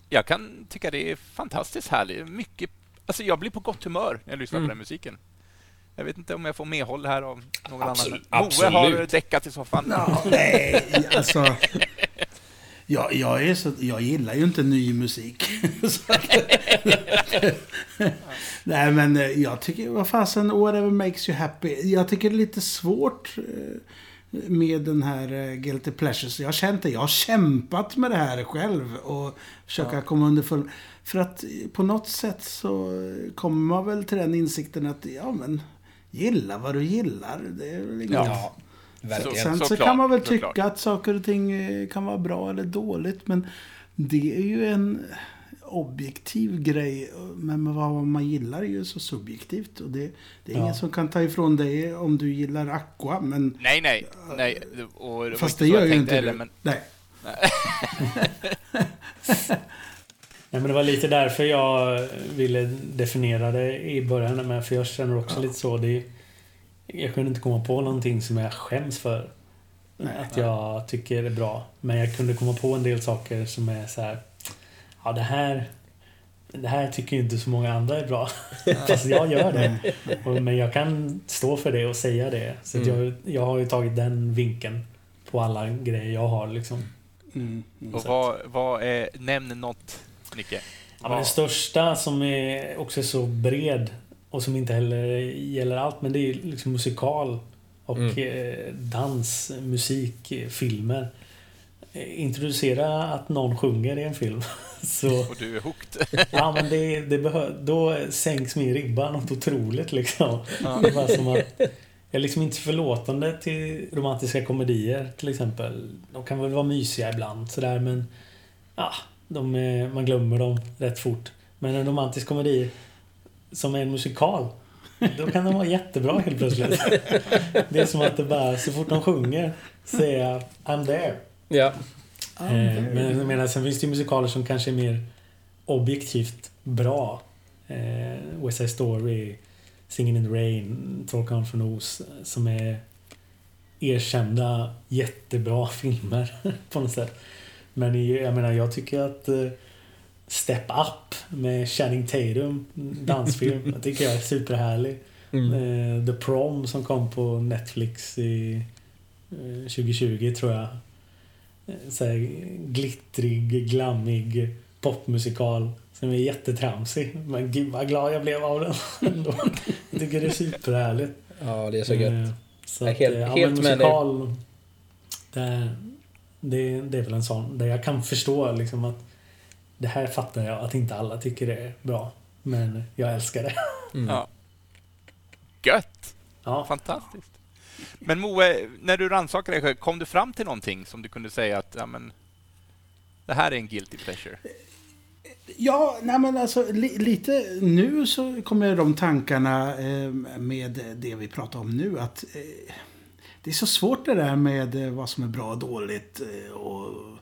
jag kan tycka det är fantastiskt härligt. Mycket, alltså jag blir på gott humör när jag lyssnar Mm. på den musiken. Jag vet inte om jag får medhåll här av någon Absolut- annan. Moe har däckat i soffan. Ja, nej, alltså. *laughs* Jag, jag, är så, jag gillar ju inte ny musik. *laughs* *laughs* Nej, men eh, jag tycker, vad fasen, whatever makes you happy. Jag tycker det är lite svårt eh, med den här eh, Guilty Pleasures. Jag har känt det, jag har kämpat med det här själv och försöka komma underfund. För att på något sätt så kommer man väl till den insikten att, ja men, gilla vad du gillar. Det är väl inget Ja, verkligen. Sen så Såklart, kan man väl tycka att saker och ting eh, kan vara bra eller dåligt. Men det är ju en objektiv grej. Men vad man gillar är ju så subjektivt. Och det, det är Ja. ingen som kan ta ifrån dig om du gillar Aqua. Men, Nej, nej. nej. Och det fast det så gör jag ju inte heller, du. Men, Nej. *laughs* Nej, men det var lite därför jag ville definiera det i början med. För jag känner också lite så. Det, jag kunde inte komma på någonting som jag skäms för. att jag tycker är bra. Men jag kunde komma på en del saker som är så här. Ja, det här... Det här tycker inte så många andra är bra. *laughs* Fast jag gör det. Och, men jag kan stå för det och säga det. Så att jag, jag har ju tagit den vinkeln på alla grejer jag har liksom. Mm. och vad, vad är... Nämn något, Nicke. Ja, men det största som är också så bred och som inte heller gäller allt, men det är liksom musikal. Och eh, dans, musik, filmer. Eh, Introducera att någon sjunger i en film. *laughs* Så, Och du är hooked. *laughs* ja men det, det behö- då sänks min ribba något otroligt liksom. Det är bara som att jag är liksom inte förlåtande till romantiska komedier till exempel. De kan väl vara mysiga ibland sådär men... Ja, de är, man glömmer dem rätt fort. Men en romantisk komedi som är en musikal. Då kan de vara jättebra helt plötsligt. Det är som att det bara, så fort de sjunger jag I'm there. Ja. Eh, Men jag menar, sen finns det ju musikaler som kanske är mer objektivt bra. Eh, West Side Story, Singin' in the Rain, Trollkarlen från Oz. Som är erkända jättebra *laughs* filmer på något sätt. Men jag menar, jag tycker att eh, Step Up med Channing Tatum, dansfilm, jag tycker jag är superhärlig. Eh, The Prom som kom på Netflix i eh, 2020 tror jag. Eh, Så här, glittrig, glammig popmusikal som är jättetramsig. Men gud vad glad jag blev av den. *laughs* Jag tycker det är superhärligt. ja, det är så Eh, gött. Så att, helt- eh, ja, helt men med dig. musikal, det, det, det är väl en sån där jag kan förstå liksom att det här fattar jag att inte alla tycker det är bra. Men jag älskar det. Ja. Gött! Ja. Fantastiskt. Men Moe, när du rannsakade dig själv, kom du fram till någonting som du kunde säga att ja, men, det här är en guilty pleasure? Ja, nej men alltså li, lite nu så kommer de tankarna eh, med det vi pratar om nu. Att eh, det är så svårt det där med eh, vad som är bra och dåligt eh, och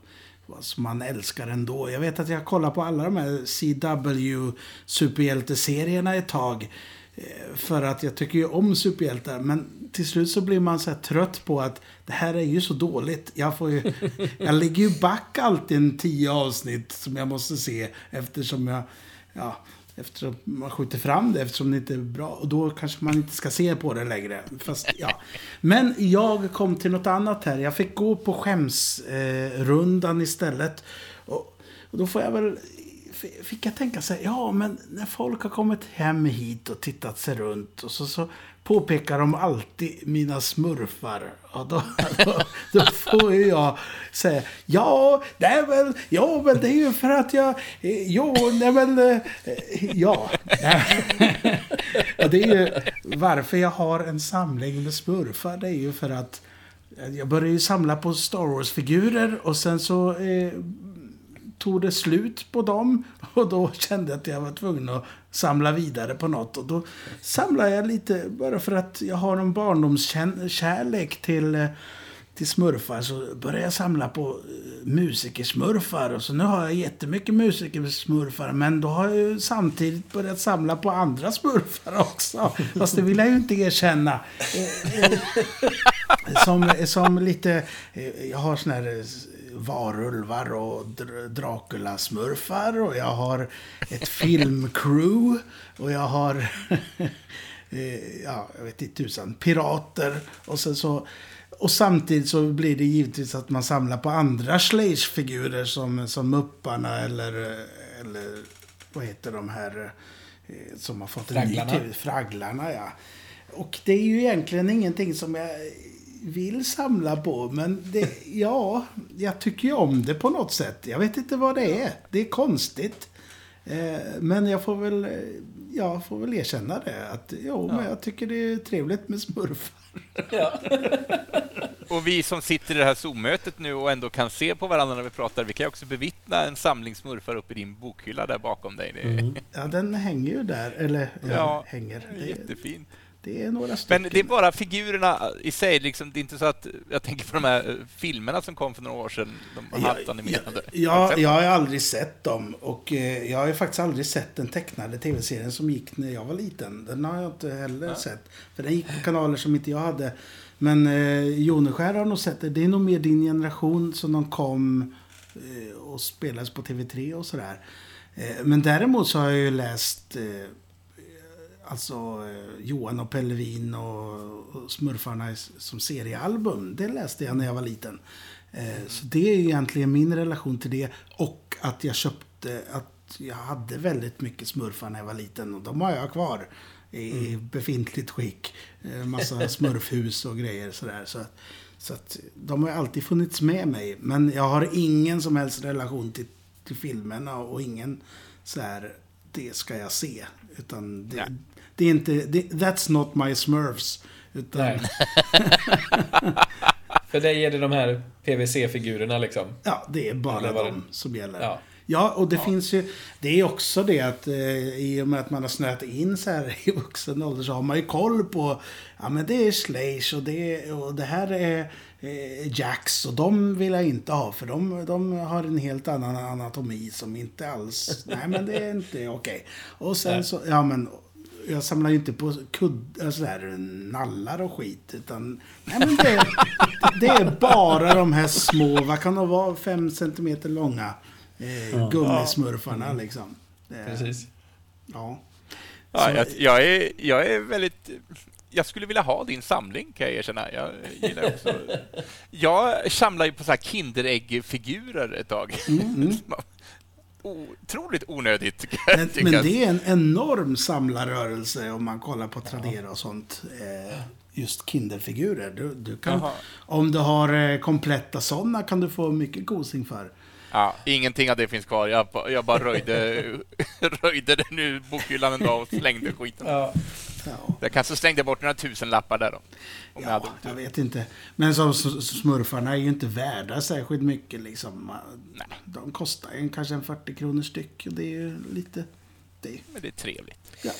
som man älskar ändå. Jag vet att jag kollar på alla de här CW superhjälteserierna ett tag. eh, För att jag tycker ju om superhjältar. Men till slut så blir man så här trött på att det här är ju så dåligt. Jag, får ju, *laughs* jag ligger ju back alltid en tio avsnitt som jag måste se. Eftersom jag... Ja, eftersom man skjuter fram det eftersom det inte är bra. Och då kanske man inte ska se på det längre. Fast, ja. Men jag kom till något annat här. Jag fick gå på skämsrundan eh, istället. Och, och då får jag väl fick jag tänka så här, ja men när folk har kommit hem hit och tittat sig runt och så, så påpekar de alltid mina smurfar. Och då, då, då får ju jag säga, ja, det är väl, ja men det är ju för att jag, jo, nej men, eh, ja. och det är ju varför jag har en samling med smurfar, det är ju för att jag började ju samla på Star Wars-figurer och sen så eh, tog det slut på dem *laughs* och då kände jag att jag var tvungen att samla vidare på något. Och då samlade jag lite, bara för att jag har en barndomskärlek till, eh, till smurfar så började jag samla på eh, musikersmurfar. Och så nu har jag jättemycket musikersmurfar men då har jag ju samtidigt börjat samla på andra smurfar också. *laughs* Fast det vill jag ju inte erkänna. Eh, som, som lite, jag har såna här varulvar och dr- Dracula-smurfar och jag har ett filmcrew och jag har, *laughs* eh, ja, jag vet inte tusan, pirater och sen så och samtidigt så blir det givetvis att man samlar på andra Schleich-figurer som, som Mupparna eller, eller vad heter de här eh, som har fått en Fragglarna. ny TV? Fragglarna, ja. Och det är ju egentligen ingenting som jag vill samla på. Men det, ja, jag tycker ju om det på något sätt. Jag vet inte vad det är. Det är konstigt. Eh, men jag får väl, eh, jag får väl erkänna det. Att jo, men jag tycker det är trevligt med smurfar. *laughs* Och vi som sitter i det här Zoom-mötet nu och ändå kan se på varandra när vi pratar, vi kan också bevittna en samling smurfar uppe i din bokhylla där bakom dig. Är, Ja, den hänger ju där. Eller ja, Ja, hänger. det är Det, jättefint. Det är några stycken. Men det är bara figurerna i sig, liksom, det är inte så att jag tänker på de här eh, filmerna som kom för några år sedan, de halvt animerade. Ja, jag dem? har aldrig sett dem. Och eh, jag har ju faktiskt aldrig sett den tecknade tv-serien som gick när jag var liten. Den har jag inte heller sett. För den gick på kanaler som inte jag hade. Men eh, Joneskär har nog sett det. Det är nog mer din generation som de kom eh, och spelades på TV3 och sådär. Eh, men däremot så har jag ju läst eh, Alltså eh, Johan och Pellevin och, Smurfarna som seriealbum. Det läste jag när jag var liten. Eh, så det är egentligen min relation till det. Och att jag köpte, att jag hade väldigt mycket smurfar när jag var liten. Och de har jag kvar. i befintligt skick. Eh, Massa *laughs* smurfhus och grejer sådär. Så, att- så att de har alltid funnits med mig. Men jag har ingen som helst relation till, till filmerna och ingen så här, det ska jag se. Utan det. Det är inte, det, that's not my smurfs. Utan, Nej. *laughs* För dig är det de här PVC-figurerna liksom. Ja, det är bara de det- som gäller. Ja. Ja. och det finns ju... Det är också det att eh, i och med att man har snöat in så här *laughs* i vuxen ålder så har man ju koll på... Ja, men det är Slash och det, och det här är eh, Jax och de vill jag inte ha för de, de har en helt annan anatomi som inte alls... *laughs* Nej, men det är inte okej. Och sen så... Ja, men... Jag samlar ju inte på kudd, alltså där, nallar och skit. Utan, nej men det, *laughs* det är bara de här små, vad kan de vara, fem centimeter långa eh, gummismurfarna liksom. Det, Precis. Ja. Ja, jag, jag, är, jag är väldigt... Jag skulle vilja ha din samling, kan jag erkänna. Jag gillar också... *laughs* Jag samlar ju på så här Kinderägg-figurer ett tag. *laughs* Otroligt onödigt, *laughs* Men, men det är en enorm samlarrörelse om man kollar på Tradera och sånt. Eh, just Kinderfigurer. Du, du kan, Jaha. om du har eh, kompletta sådana kan du få mycket gosing för. Ja, ingenting av det finns kvar. Jag, jag bara röjde, *laughs* röjde den ur bokhyllan en dag och slängde skiten. Ja. Ja. Jag kanske slängde bort några tusen lappar där då. Om jag hade Ja, jag vet inte. Men som smurfarna är ju inte värda särskilt mycket liksom. Nej. De kostar en, kanske en 40 kronor styck. Och det är ju lite... Det, Men det är trevligt. ja.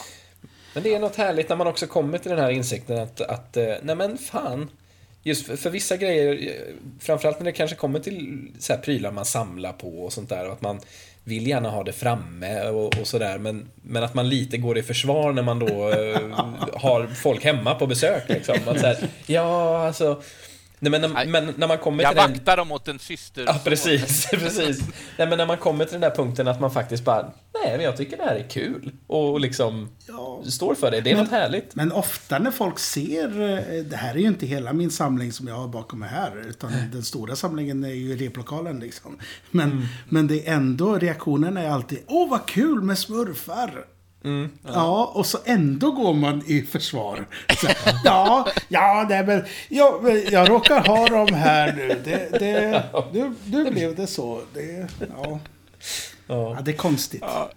Men det är något härligt när man också kommer till den här insikten att, att eh, nej men fan. Just för, för vissa grejer, eh, framförallt när det kanske kommer till så här prylar man samlar på och sånt där. Och att man vill gärna ha det framme och, och sådär. Men, men att man lite går i försvar när man då eh, *laughs* har folk hemma på besök. Liksom. Att så här, ja, alltså... Nej, men, när, men när man kommer Jag till den... vaktar dem åt en syster. Ja, precis. *laughs* precis. Nej, men när man kommer till den där punkten att man faktiskt bara, nej, men jag tycker det här är kul. Och liksom Ja. står för det. Det är något härligt. Men ofta när folk ser, eh, det här är ju inte hela min samling som jag har bakom mig här, utan den stora samlingen är ju i replokalen liksom. Men, men det är ändå, reaktionen är alltid, åh vad kul med smurfar! Ja. och så ändå går man i försvar. Så, ja, ja, nej, men jag, jag råkar ha dem här nu. Det, det, nu, nu blev det så. Det, ja. Ja. ja, det är konstigt. Ja,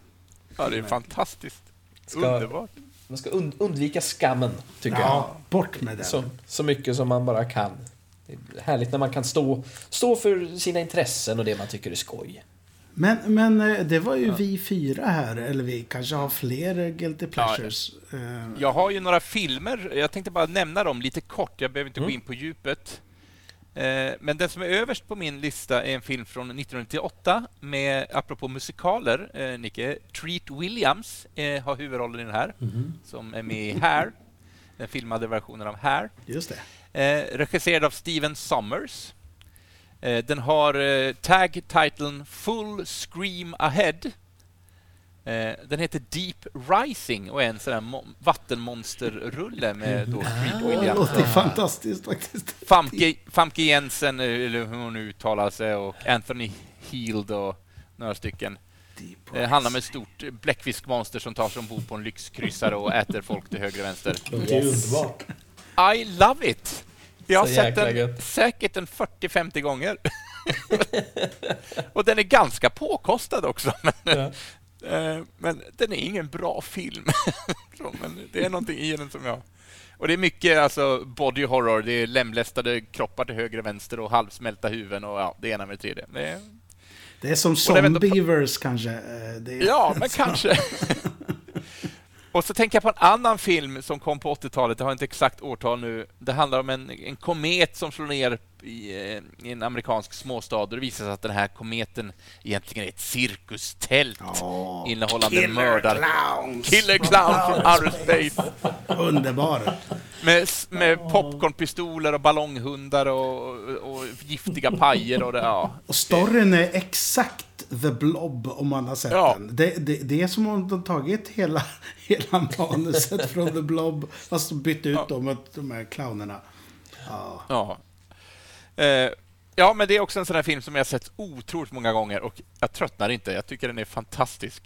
ja, det är fantastiskt. Ska- Underbart. Man ska und undvika skammen, tycker Ja, bort med jag. den. Så, så mycket som man bara kan. Det är härligt när man kan stå, stå för sina intressen och det man tycker är skoj. Men, men eh, det var ju vi fyra här, eller vi kanske har fler Guilty Pleasures. Eh, Jag har ju några filmer. Jag tänkte bara nämna dem lite kort. Jag behöver inte Mm. gå in på djupet. Eh, Men den som är överst på min lista är en film från 1998 med, apropå musikaler, eh, Nicke, Treat Williams eh, har huvudrollen i den här, Mhm. som är med i Hair, den filmade versionen av Hair. just det. Eh, regisserad av Steven Sommers. Eh, den har eh, tag-titeln Full Scream Ahead. Eh, den heter Deep Rising och är en sån där mo- vattenmonsterrulle med då Treat Det Williams. låter fantastiskt faktiskt. Famke, Famke Jensen, eller hur hon nu uttalar sig, och Anthony Heald och några stycken. Det handlar om ett stort bläckfiskmonster som tar sig ombord på en lyxkryssare och äter folk till höger och vänster. Det är underbart. I love it! Jag har sett den gött. säkert en 40-50 gånger. *laughs* *laughs* och den är ganska påkostad också. Men, Ja. *laughs* eh, men den är ingen bra film. Men det är någonting i den som jag... Och det är mycket alltså, body horror. Det är lemlästade kroppar till höger och vänster och halvsmälta huvuden och ja, det ena med det tredje. Det är, Det är som Zombievers kanske. eh, Det är, Ja, men kanske. Och så tänker jag på en annan film som kom på 80-talet, jag har inte exakt årtal nu. Det handlar om en, en komet som slår ner i, eh, i en amerikansk småstad och det visar sig att den här kometen egentligen är ett cirkustält Ja, innehållande Killer mördar... Clowns! Killer Clowns from outer space! Underbar. Med, med popcornpistoler och ballonghundar och, och, och giftiga pajer och det, ja. Och storyn är exakt The Blob om man har sett Ja. den. Det, det, det är som om de tagit hela, *laughs* hela manuset *laughs* från The Blob fast bytt ut dem mot de här clownerna. Ja. Ja. Eh, ja, men det är också en sån här film som jag har sett otroligt många gånger och jag tröttnar inte. Jag tycker den är fantastisk.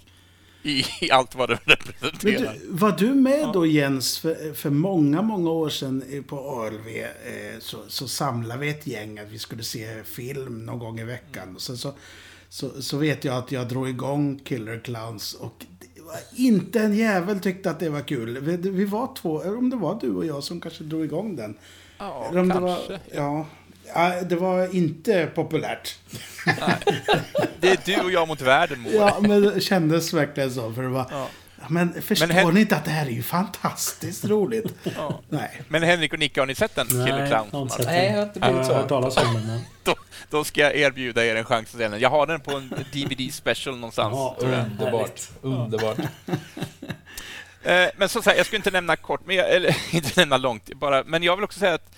i, i allt vad det *laughs* Men representerar. du, var du med då Jens för, för många, många år sedan på ALV eh, så, så samlade vi ett gäng att vi skulle se film någon gång i veckan. Och sen så, så, så vet jag att jag drog igång Killer Clowns och det var inte en jävel tyckte att det var kul. Vi, vi var två, eller om det var du och jag som kanske drog igång den. Ja, om det kanske. var, ja. Ja, det var inte populärt. Det är du och jag mot världen, Moa. Ja, men det kändes verkligen så. För det var, Ja. Men förstår Men Hen- ni inte att det här är ju fantastiskt roligt? Nej. Men Henrik och Nicke, har ni sett den? Killer Nej, jag har Clowns? Nej, jag har inte blivit har hört så. talas om den. Men... *laughs* Då, ska jag erbjuda er en chans att se den. Jag har den på en DVD special någonstans. Ja. Underbart. Underbart. *laughs* Eh, Men så säga, jag skulle inte nämna kort, men jag, eller *laughs* inte nämna långt, bara, men jag vill också säga att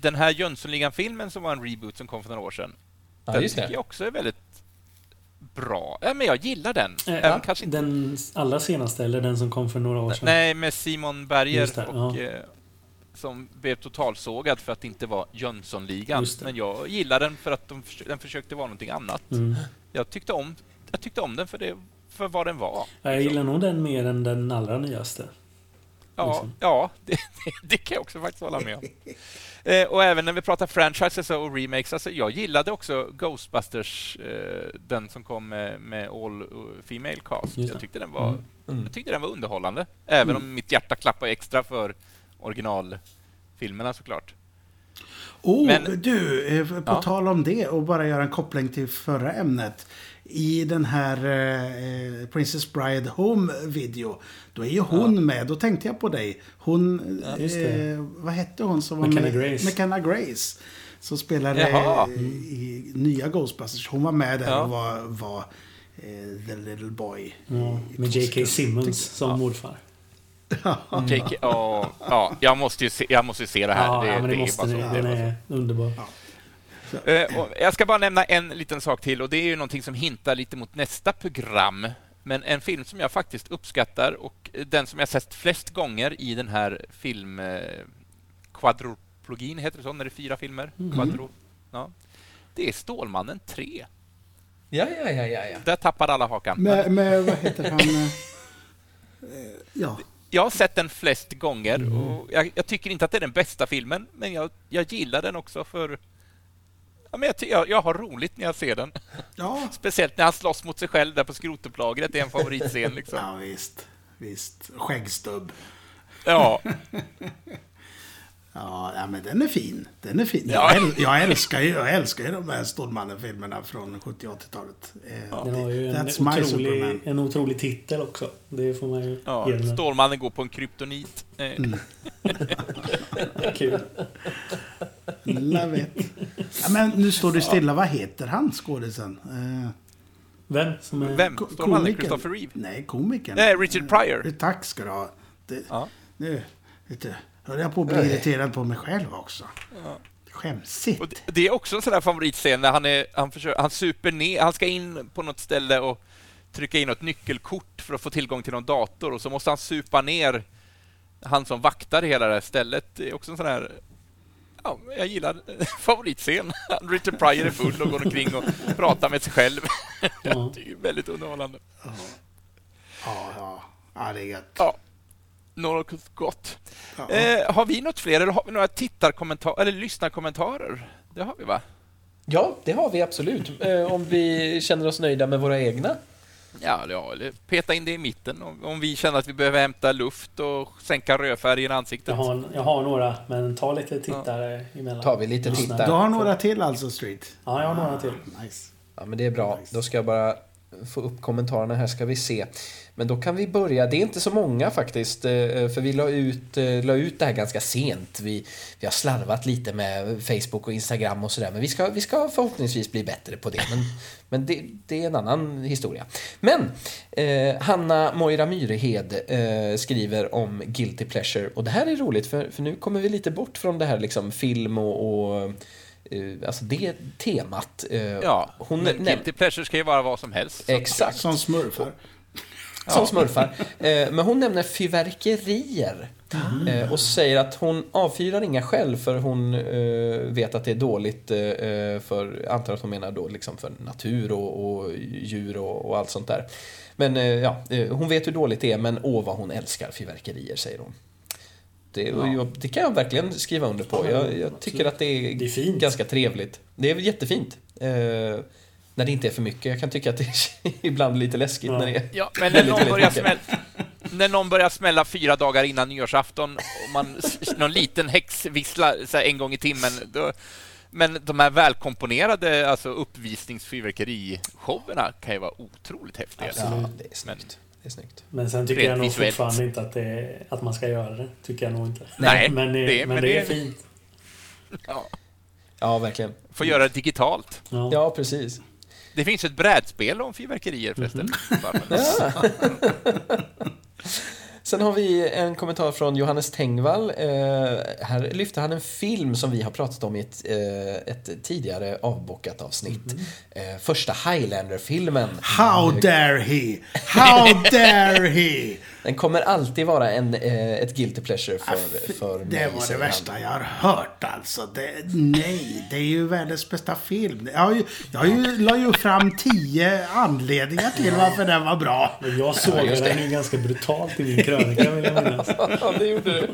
den här Jönssonligan-filmen som var en reboot som kom för några år sedan, Ja, den tycker det. jag också är väldigt bra. Ja, men jag gillar den. Eh, Även ja, kanske inte, Den allra senaste, eller den som kom för några år sedan? nej, med Simon Berger och ja. Som blev totalsågad för att det inte var Jönssonligan. Men jag gillar den för att de, förs- den försökte vara någonting annat. Mm. Jag tyckte om, jag tyckte om den för, det, för vad den var. Ja, Jag gillar nog den mer än den allra nyaste. Ja, Liksom. ja *laughs* det, det, kan jag också faktiskt hålla med om. *laughs* Eh, och även när vi pratar franchises och remakes, alltså jag gillade också Ghostbusters, eh, den som kom med, med all uh, female cast. Jag tyckte den var, Mm. jag tyckte den var underhållande. Även Mm. om mitt hjärta klappar extra för originalfilmerna såklart. Oh, Men- du, eh, på Ja. tal om det och bara göra en koppling till förra ämnet. I den här eh, Princess Bride Home-video, då är ju hon med. Då tänkte jag på dig. Hon, det. eh, vad hette hon som var McKenna med? Grace. McKenna Grace. Som spelade eh, i nya Ghostbusters. Hon var med där Ja. och var, var eh, the little boy. Ja, i med J.K. Simmons som morfar. J.K. Ja, ja, jag måste ju se, jag måste ju se det här. Ja, det, ja, men det, det måste är ni. Den är underbar. Eh, och jag ska bara nämna en liten sak till och det är ju någonting som hintar lite mot nästa program. Men en film som jag faktiskt uppskattar och den som jag sett flest gånger i den här film... Eh, quadroplogin, heter det så? När det är fyra filmer? Quadro, ja. Det är Stålmannen 3. Ja, ja, ja, ja, ja. Där tappar alla hakan. Med, med, vad heter han? *laughs* eh, ja. Jag har sett den flest gånger och jag, jag tycker inte att det är den bästa filmen, men jag, jag gillar den också för... Ja, men jag, jag, jag har roligt när jag ser den. *laughs* Ja. Speciellt när han slåss mot sig själv där på skrotupplagret. Det är en favoritscen. Liksom. ja, visst. Visst. Skäggstubb. Ja, *laughs* Ja, ja, men den är fin. Den är fin. Ja. Jag, äl- jag, älskar ju, jag älskar ju de här Stålmannen-filmerna från 70 80-talet. Eh, Den har ju en That's my otrolig, en otrolig titel också. Det får man ju ja. Stålmannen går på en kryptonit. Eh, *laughs* Kul. Love it. Ja, men nu står det stilla. Vad heter han, skådisen? Eh, Vem som är... Vem? Stålmannen? Christopher Reeve? Nej, komikern. Nej, Richard Pryor. Eh, Tack ska du ha. Det, Ja. Nu, vet du, höll jag på att bli irriterad på mig själv också. Skämsigt. Och det, det är också en sån där favoritscen när han, är, han, försöker, han super ner, han ska in på något ställe och trycka in något nyckelkort för att få tillgång till någon dator och så måste han supa ner han som vaktar hela det här stället. Det är också en sån här Ja, jag gillar *laughs* favoritscen. Richard Pryor är full och går omkring och pratar med sig själv. Ja. *laughs* Det är väldigt underhållande. Ja, ja. ja, det är gött. Ja, något gott. Ja. Eh, har vi något fler eller har vi några tittarkommentarer eller lyssnarkommentarer? Det har vi va? Ja, det har vi absolut. Eh, om vi känner oss nöjda med våra egna. Ja, ja, eller peta in det i mitten om, om vi känner att vi behöver hämta luft och sänka rödfärgen i ansiktet. Jag har, jag har några, men ta lite tittare emellan. Tar vi lite tittare. Du har några till alltså, Street? Ja, jag har några till. Nice. Ja, men det är bra. Då ska jag bara få upp kommentarerna här ska vi se. Men då kan vi börja. Det är inte så många faktiskt, eh, för vi la ut, eh, la ut det här ganska sent. Vi, vi har slarvat lite med Facebook och Instagram och sådär, men vi ska, vi ska förhoppningsvis bli bättre på det. Men, *laughs* men det, det är en annan historia. Men eh, Hanna Moira Myrehed eh, skriver om Guilty Pleasure och det här är roligt för, för nu kommer vi lite bort från det här liksom film och, och eh, alltså det temat. Eh, Ja, hon men Guilty Pleasure ska ju vara vad som helst. Exakt. Som smurfar. Som smurfar. Eh, men hon nämner fyrverkerier. Eh, och säger att hon avfyrar inga själv för hon eh, vet att det är dåligt för, antar att hon menar då liksom för natur och, och djur och, och allt sånt där. Men ja, hon vet hur dåligt det är men åh vad hon älskar fyrverkerier säger hon. Det, jag, det kan jag verkligen skriva under på. Jag, jag tycker att det är, Det är ganska trevligt. Det är jättefint. När det inte är för mycket. Jag kan tycka att det är *laughs* ibland lite läskigt när det är Ja, men när *laughs* någon, börjar smälla, när någon börjar smälla fyra dagar innan nyårsafton och man, någon liten häxvissla så här, en gång i timmen. Då, men de här välkomponerade alltså uppvisningsfyrverkerishowerna kan ju vara otroligt häftiga. Ja, det är snyggt. Det är snyggt. Men sen tycker Rent jag nog visuellt. fortfarande inte att, det, att man ska göra det. Tycker jag nog inte. Nej, men, det, det- men, men det det- är fint. Ja, Ja, verkligen. får göra det digitalt. Ja. Ja, precis. Det finns ett brädspel om fyrverkerier förresten. Ja. *laughs* Sen har vi en kommentar från Johannes Tengvall. Eh, här lyfter han en film som vi har pratat om i ett, eh, ett tidigare avbockat avsnitt. Eh, första Highlander-filmen. How dare he? How *laughs* dare he? Den kommer alltid vara en, eh, ett guilty pleasure för, för mig, Det var det säger han. värsta jag har hört alltså. Det, nej, det är ju världens bästa film. Jag, har ju, jag har ju, la ju fram tio anledningar till varför den var bra. Men jag såg just den det. ju ganska brutalt i min krönika vill jag minnas. *laughs* Ja, det gjorde du.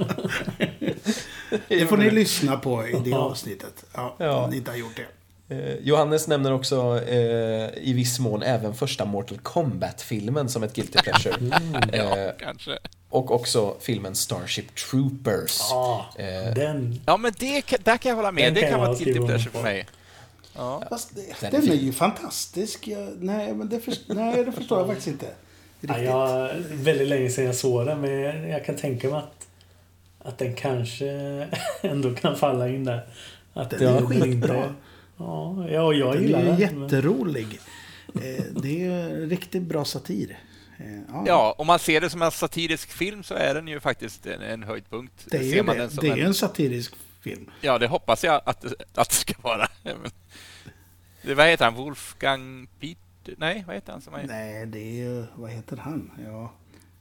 Det får ni lyssna på i det avsnittet. Ja, Ja. Om ni inte har gjort det. Eh, Johannes nämner också eh, i viss mån även första Mortal Kombat-filmen som ett guilty pleasure. eh, Kanske. och också filmen Starship Troopers. Ja, Eh, den. Ja, men det, där kan jag hålla med. Den Det kan kan vara ett guilty pleasure för mig. Ja. Fast det, Den är den är ju fantastisk. Jag, nej, men det, först, nej, det förstår jag faktiskt inte. Ja, Riktigt. jag, väldigt länge sedan jag såg den, men jag kan tänka mig att, att den kanske *laughs* ändå kan falla in där. Att Den är jag skitbra. Ja, ja, och jag Den gillar är den. ju men- jätterolig. Eh, Det är ju riktigt bra satir. Eh, ja, om man ser det som en satirisk film så är den ju faktiskt en, en höjdpunkt. det är ser ju man det. den som Det är en, en satirisk film. Ja, det hoppas jag att, att det ska vara. Det, vad heter han? Wolfgang Peter? Nej, vad heter han som är... Nej, det är ju... Vad heter han? Ja,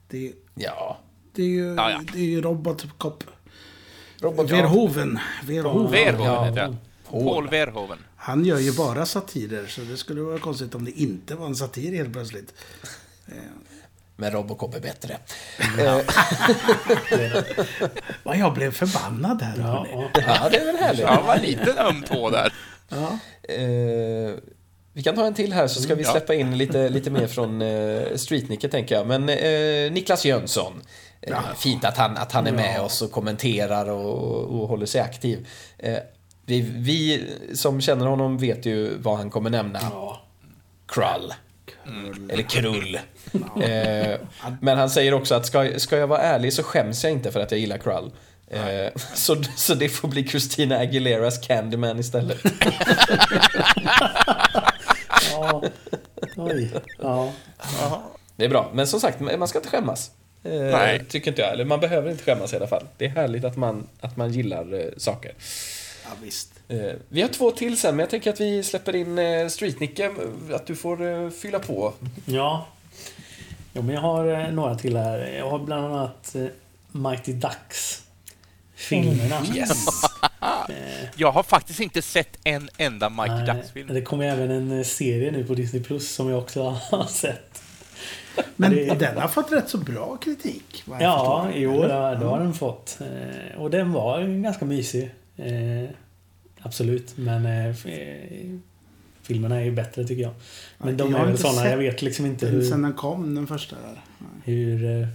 det är, ja. det är ju, Ja, ja. Det är ju Robotcop. Robot, Verhoeven. Verhoeven. Verhoeven Ja. Paul Verhoeven. Han gör ju bara satirer, så det skulle vara konstigt om det inte var en satir helt plötsligt. Men Robocop är bättre. Vad *laughs* jag blev förbannad här. Ja, ja. Det är väl härligt. Ja, var lite öm tå där. Ja. Eh, vi kan ta en till här så ska vi Ja. släppa in lite, lite mer från eh, Streetnicke tänker jag. Men eh, Niklas Jönsson. Eh, fint att han, att han är med oss och kommenterar och, och håller sig aktiv. Vi, vi som känner honom vet ju vad han kommer nämna. ja. Krull. Eller Krull. Eh, men han säger också att ska, ska jag vara ärlig så skäms jag inte för att jag gillar Krull. Eh, så, så det får bli Christina Aguileras Candyman istället. ja. Oj. Ja. Det är bra, men som sagt, man ska inte skämmas. Eh, Nej. Tycker inte jag. Eller man behöver inte skämmas i alla fall. Det är härligt att man, att man gillar eh, saker. Ja, visst. Eh, vi har två till sen, men jag tänker att vi släpper in eh, Streetnicke. Att du får eh, fylla på. Ja. Jo, men jag har några till här. Jag har bland annat Mighty Ducks. Filmerna. Yes! *laughs* Jag har faktiskt inte sett en enda Nej, Ducks-film. Det kommer även en serie nu på Disney Plus som jag också *laughs* har sett. Men Det- den har fått rätt så bra kritik. Ja, jo, det, det har den fått. Och den var ganska mysig. Eh, Absolut, men eh, eh, filmerna är ju bättre tycker jag. Men Ja, de jag är väl inte sådana, jag vet liksom inte Den, sen hur, den kom, den första där. hur, eh,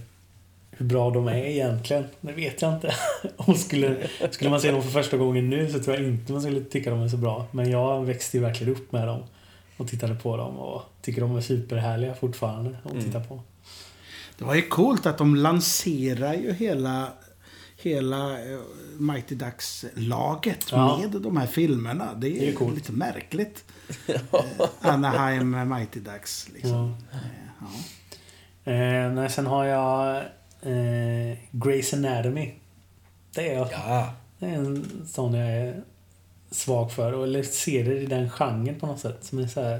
hur bra de är egentligen. Det vet jag inte. *laughs* Och skulle, skulle man se dem för första gången nu så tror jag inte man skulle tycka de är så bra. Men jag växte ju verkligen upp med dem. Och tittade på dem och tycker de är superhärliga fortfarande att titta på. Det var ju coolt att de lanserar ju hela, hela eh, Mighty Ducks-laget Ja. med de här filmerna. Det är, Det är ju coolt. lite märkligt. *laughs* Eh, Anaheim Mighty Ducks. Liksom. Ja. Eh, Ja. Eh, sen har jag eh, Grey's Anatomy. Det är, Ja. det är en sån jag är svag för. Och- Eller ser det i den genren på något sätt. Som är så här...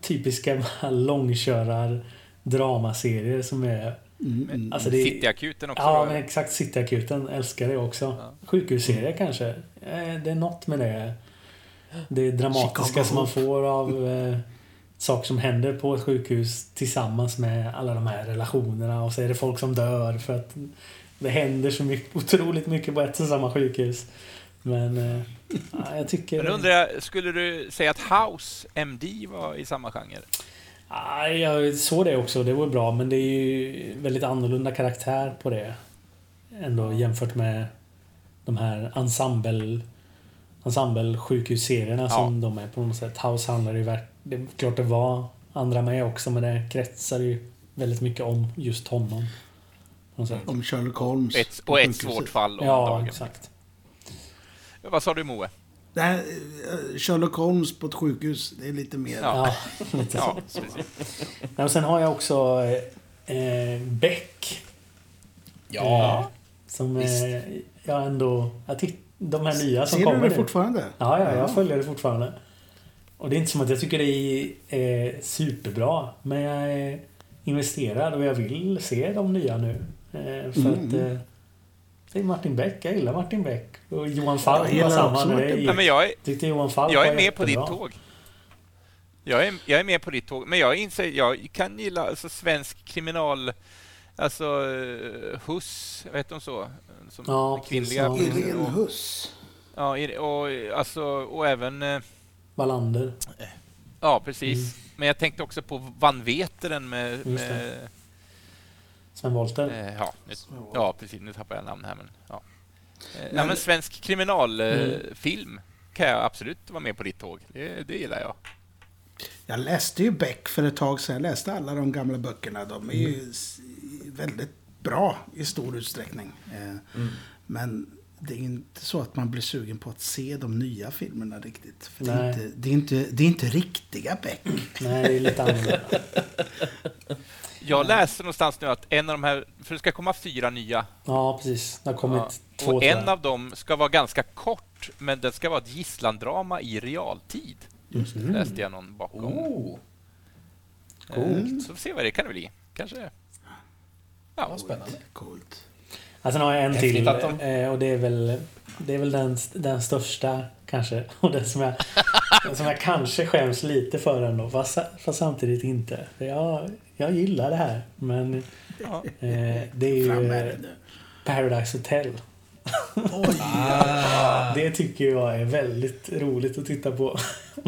typiska *laughs* långkörar dramaserier som är... Mm, Alltså det, Cityakuten också. Ja, då. men exakt. Cityakuten älskar det också. Sjukhusserier kanske. Eh, Det är något med det. Det dramatiska Chicago som man får av eh, saker som händer på ett sjukhus tillsammans med alla de här relationerna och så är det folk som dör för att det händer så mycket, otroligt mycket på ett och samma sjukhus. Men eh, ja, jag tycker... Men undrar jag, skulle du säga att House MD var i samma genre? Ja, jag såg det också. Det var bra. Men det är ju väldigt annorlunda karaktär på det. Ändå jämfört med de här ensemble ensemble sjukhusserierna som de är på något sätt. House handlar ju verk- Det är klart det var andra med också men det kretsar ju väldigt mycket om just honom. På något sätt. Om Sherlock Holmes. Ett, på och ett svårt fall om Ja, dagen. exakt. Vad sa du Moe? Det här, eh, Sherlock Holmes på ett sjukhus, det är lite mer... Ja. Ja, lite *laughs* så. Ja, och sen har jag också eh, eh, Beck. Ja. Eh, som eh, jag ändå... Jag titt, de här nya som Ser kommer du det nu. fortfarande? Ja, ja, jag följer det fortfarande. Och det är inte som att jag tycker det är eh, superbra. Men jag är investerad och jag vill se de nya nu. Eh, för Mm. att... Det är Martin Beck. Jag gillar Martin Beck. Och Johan Falk var samma. Ja, men jag, är, tyckte Johan Falk jag är med på ditt tåg. Jag är, jag är med på ditt tåg, men jag inser, jag kan gilla alltså, svensk kriminal... Alltså Huss, vet de så? Som Ja, kvinnliga. ja. Irene Huss. ja, och, alltså, och även... eh, Wallander. Ja, precis. Men jag tänkte också på Van Veteren med... Med Sven Wollter. eh, ja, nu, ja, precis. Nu tappar jag namn här, men... Ja, eh, ja men svensk kriminalfilm kan jag absolut vara med på ditt tåg. Det, det gillar jag. Jag läste ju Beck för ett tag sedan. Jag läste alla de gamla böckerna. De är ju s- väldigt bra i stor utsträckning. Eh, Men det är inte så att man blir sugen på att se de nya filmerna riktigt. För det, är inte, det, är inte, det är inte riktiga Beck. Nej, det är lite annorlunda. *laughs* Jag läste någonstans nu att en av de här... För det ska komma fyra nya. Ja, precis. Det har kommit Ja. två Och en av dem ska vara ganska kort, men den ska vara ett gisslandrama i realtid. Läste jag någon bakom. Oh, Eh, coolt. Så får vi se vad det kan bli. Kanske... Ja, vad spännande. Coolt. Ja, sen har jag en Häftigt till de- eh, och det är väl, det är väl den, den största kanske. *laughs* Och den som jag, den som jag kanske skäms lite för ändå. Fast, fast samtidigt inte. För jag, jag gillar det här. Men Ja. eh, det är ju eh. Paradise Hotel. Oj, *laughs* Det tycker jag är väldigt roligt att titta på.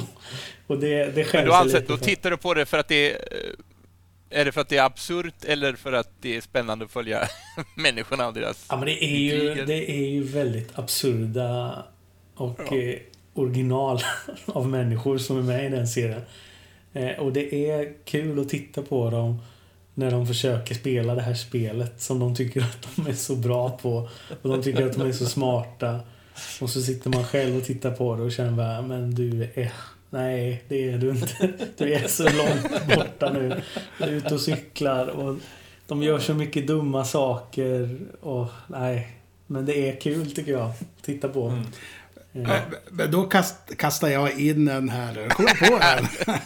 *laughs* och det, det skäms Men du alltså, lite då tittar du på det för att det är... eh, Är det för att det är absurt eller för att det är spännande att följa *laughs* människorna och deras... Ja, men det är ju, det är ju väldigt absurda och eh, original av människor som är med i den serien. Eh, och det är kul att titta på dem när de försöker spela det här spelet som de tycker att de är så bra på. Och de tycker att de är så smarta. Och så sitter man själv och tittar på det och känner bara, men du är... Nej, det är du inte. Du är så långt borta nu. Du är ute och cyklar och de gör så mycket dumma saker. Och nej, men det är kul tycker jag. att Titta på. Mm. Eh, Men- Men då kast, kastar jag in en här. Kom på en. *laughs*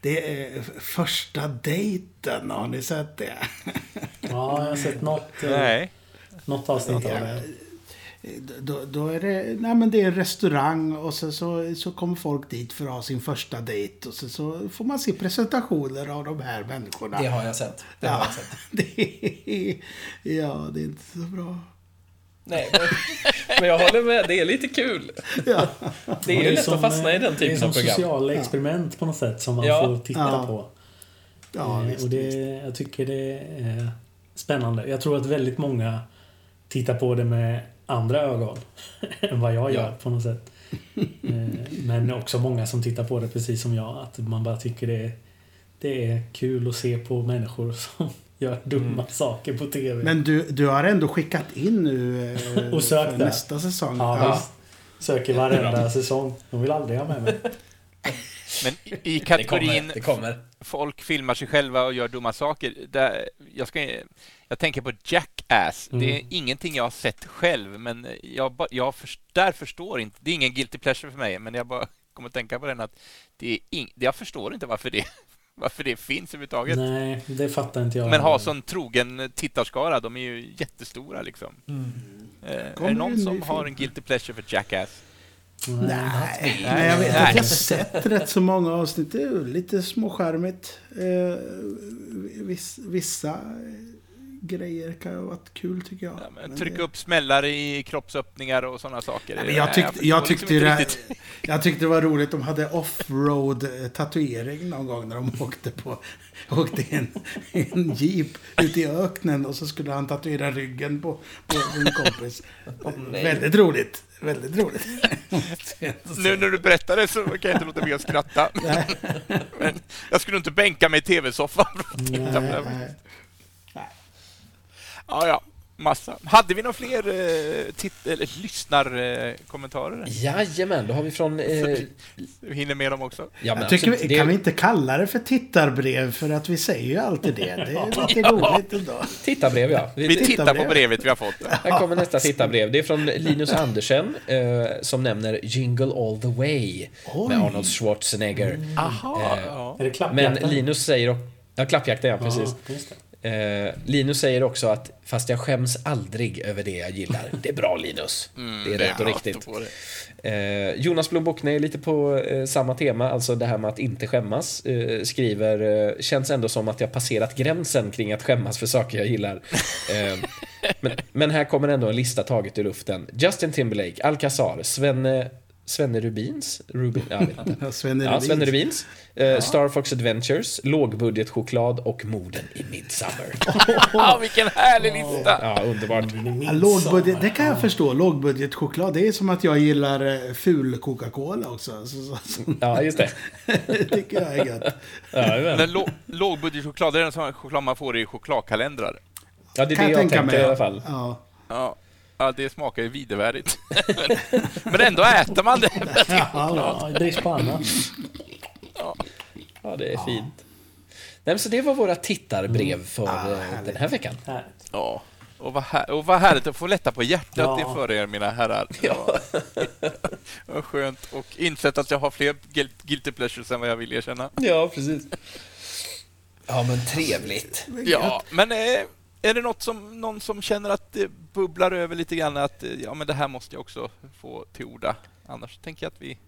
Det är första dejten. Har ni sett det? *laughs* Ja, jag har sett något, eh, Nej. något avsnitt av det. Då, då är det, nej men det är en restaurang och så, så, så kommer folk dit för att ha sin första dejt. Och så, så får man se presentationer av de här människorna. det har jag sett. Det har ja, jag sett. *laughs* det är, ja, det är inte så bra. Nej, men, men jag håller med. Det är lite kul. Ja. Det är ju lätt att fastna i den Det är typen som av program. sociala experiment på något sätt som man Ja. får titta Ja. på. Ja, Eh, visst, och det, visst. jag tycker det är spännande. Jag tror att väldigt många tittar på det med andra ögon *laughs* än vad jag gör Ja. på något sätt. Eh, Men också många som tittar på det precis som jag. Att man bara tycker det är, det är kul att se på människor som gör dumma Mm. saker på TV. Men du, du har ändå skickat in nu *laughs* eh, Och sökt nästa säsong. ja, visst. Söker varenda säsong. De vill aldrig ha med mig. *laughs* Men i- i Det kategorin kommer. Det kommer. folk filmar sig själva och gör dumma saker. Där, jag, ska, jag tänker på Jackass. Det är Mm. ingenting jag har sett själv, men jag, jag för, där förstår inte. Det är ingen guilty pleasure för mig, men jag bara kom att tänka på den att det är ing- jag förstår inte varför det, varför det finns överhuvudtaget. Nej, det fattar inte jag. Men ha sån trogen tittarskara, de är ju jättestora liksom. Mm. Eh, är det någon som har en guilty pleasure för Jackass? Nej, Nej, jag vet att jag har sett rätt så många avsnitt. Det är lite småskärmigt. Eh, viss, vissa grejer kan ha varit kul tycker jag. Ja, men Men trycka det- upp smällare i kroppsöppningar och sådana saker. Men jag, tyckte, förstår jag, liksom tyckte inte det, jag tyckte det var roligt. De hade offroad eh, tatuering någon gång när de *laughs* åkte på åkte i en, i en jeep ute i öknen och så skulle han tatuera ryggen på, på sin kompis. *laughs* Väldigt roligt. Väldigt roligt. *laughs* Nu när du berättar det så kan jag inte låta bli att skratta. men jag skulle inte bänka mig i tv-soffan. för att titta på det. Ja, ja. Massa. Hade vi några fler eh, titt- eller lyssnarkommentarer? Jajamän, då har vi från... Eh, Vi hinner med dem också. ja, men tycker absolut, vi, det kan vi inte kalla det för tittarbrev? För att vi säger ju alltid det. Det är lite *laughs* roligt ändå. Titarbrev, ja. Vi tittar på brevet vi har fått. Här kommer nästa tittarbrev. Det är från Linus Andersen eh, som nämner Jingle All The Way Oj. med Arnold Schwarzenegger. Aha, ja. Är det Men? Linus säger... och- Ja, klappjakten, ja, precis. Ja, just det. Eh, Linus säger också att fast jag skäms aldrig över det jag gillar. *laughs* Det är bra Linus. det är rätt och riktigt. Eh, Jonas Blom Bockne är lite på eh, samma tema, alltså det här med att inte skämmas. Eh, skriver, eh, känns ändå som att jag passerat gränsen kring att skämmas för saker jag gillar. *laughs* Eh, men, men här kommer ändå en lista taget ur luften. Justin Timberlake, Alcazar, Svenne, Svenne Rubins? Rubin, jag vet inte. *laughs* Svenne Ja. Svenne Rubins. Eh, Star Fox Adventures, lågbudgetchoklad och morden i Midsummer. *laughs* Ja, vilken härlig lista! Ja, underbart. Ja, lågbudget, det kan jag förstå. Lågbudgetchoklad. Det är som att jag gillar eh, ful Coca-Cola också. Så, så, så, Ja, just det. *laughs* det tycker jag är gött. Ja, Men lå- lågbudgetchoklad, det är den sån här choklad man får i chokladkalendrar. ja det är Kan det jag jag mig. i alla fall. Ja. Ja, ja det smakar ju vidervärdigt. *laughs* Men ändå äter man det. *laughs* Ja, brist på annat. Ja, det är fint. Nej, men så det var våra tittarbrev för eh, den här veckan. Härligt. Ja, och vad, här, och vad härligt att få lätta på hjärtat Ja. inför er, mina herrar. *laughs* Ja. vad skönt. Och insett att jag har fler guil- guilty pleasures än vad jag vill erkänna. Ja, precis. Ja, men trevligt. Ja, men eh, är det något som, någon som känner att det bubblar över lite grann att eh, ja, men det här måste jag också få till orda. Annars tänker jag att vi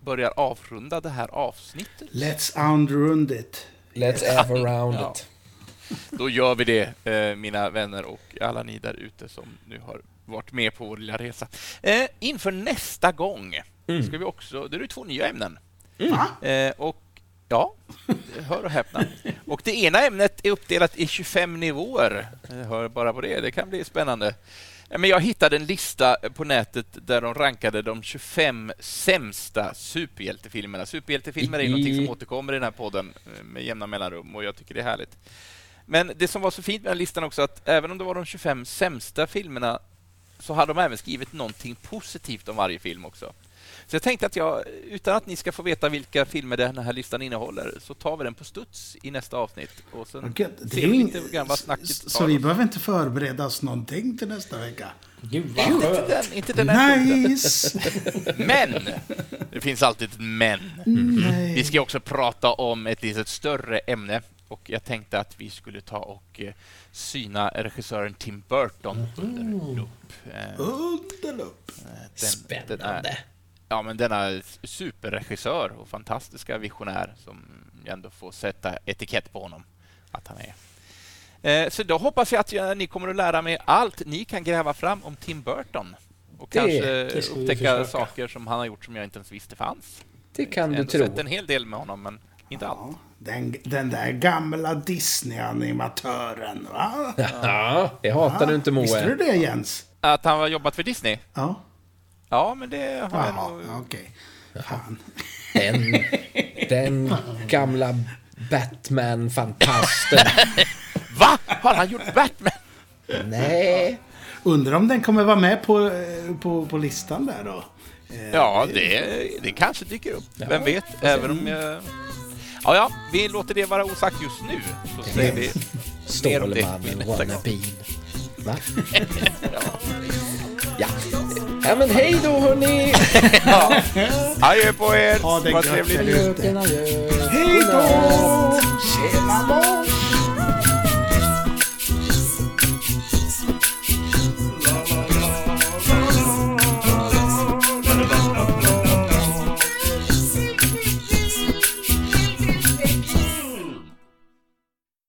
börjar avrunda det här avsnittet. Let's unrund it. Let's *laughs* have around Ja. it. Då gör vi det, eh, mina vänner och alla ni där ute som nu har varit med på vår lilla resa. Eh, inför nästa gång ska vi också... Det är två nya ämnen. Eh, och Ja, hör och häpna. Och det ena ämnet är uppdelat i 25 nivåer. Jag hör bara på det, det kan bli spännande. Eh, Men jag hittade en lista på nätet där de rankade de 25 sämsta superhjältefilmerna. Superhjältefilmer är någonting som återkommer i den här podden eh, med jämna mellanrum och jag tycker det är härligt. Men det som var så fint med den listan också att även om det var de 25 sämsta filmerna så hade de även skrivit någonting positivt om varje film också. Så jag tänkte att jag, utan att ni ska få veta vilka filmer den här listan innehåller, så tar vi den på studs i nästa avsnitt. Och sen Okej, det ser vi lite grann vad snacket så, tar så vi behöver inte förbereda oss någonting till nästa vecka. Gud vad Inte skönt. den, inte den här punkten. Nice! *laughs* Men! Det finns alltid ett men. Nej. Vi ska också prata om ett litet större ämne och jag tänkte att vi skulle ta och eh, syna regissören Tim Burton under lupp. Eh, Underlupp. den- Spännande. Den är, ja, men denna superregissör och fantastiska visionär som ändå får sätta etikett på honom att han är. Eh, Så då hoppas jag att jag, ni kommer att lära mig allt ni kan gräva fram om Tim Burton. Och Det- kanske det upptäcka saker som han har gjort som jag inte ens visste fanns. Det kan Jag du har ändå tro. sett en hel del med honom, men inte allt. Ja, den, den där gamla Disney-animatören, va? *laughs* Ja, det hatar du inte Visste du Moe. det, Jens? Att han har jobbat för Disney? Ja. Ja, men det har jag Jaha, nog... okej. Fan. *laughs* Den, den gamla Batman-fantasten. *laughs* Va? Har han gjort Batman? Nej. Undrar om den kommer vara med på, eh, på, på listan där då? Eh, Ja, det, det kanske dyker upp. Vem vet? Även om jag... Ja, ja, vi låter det vara osagt just nu. Så säger vi mer om det Stålmannen wannabeen. Va? *laughs* Ja. Ja men hej då hörni! *laughs* Adjö på er! Ha det Vad gött trevligt. Hej då! Tjena!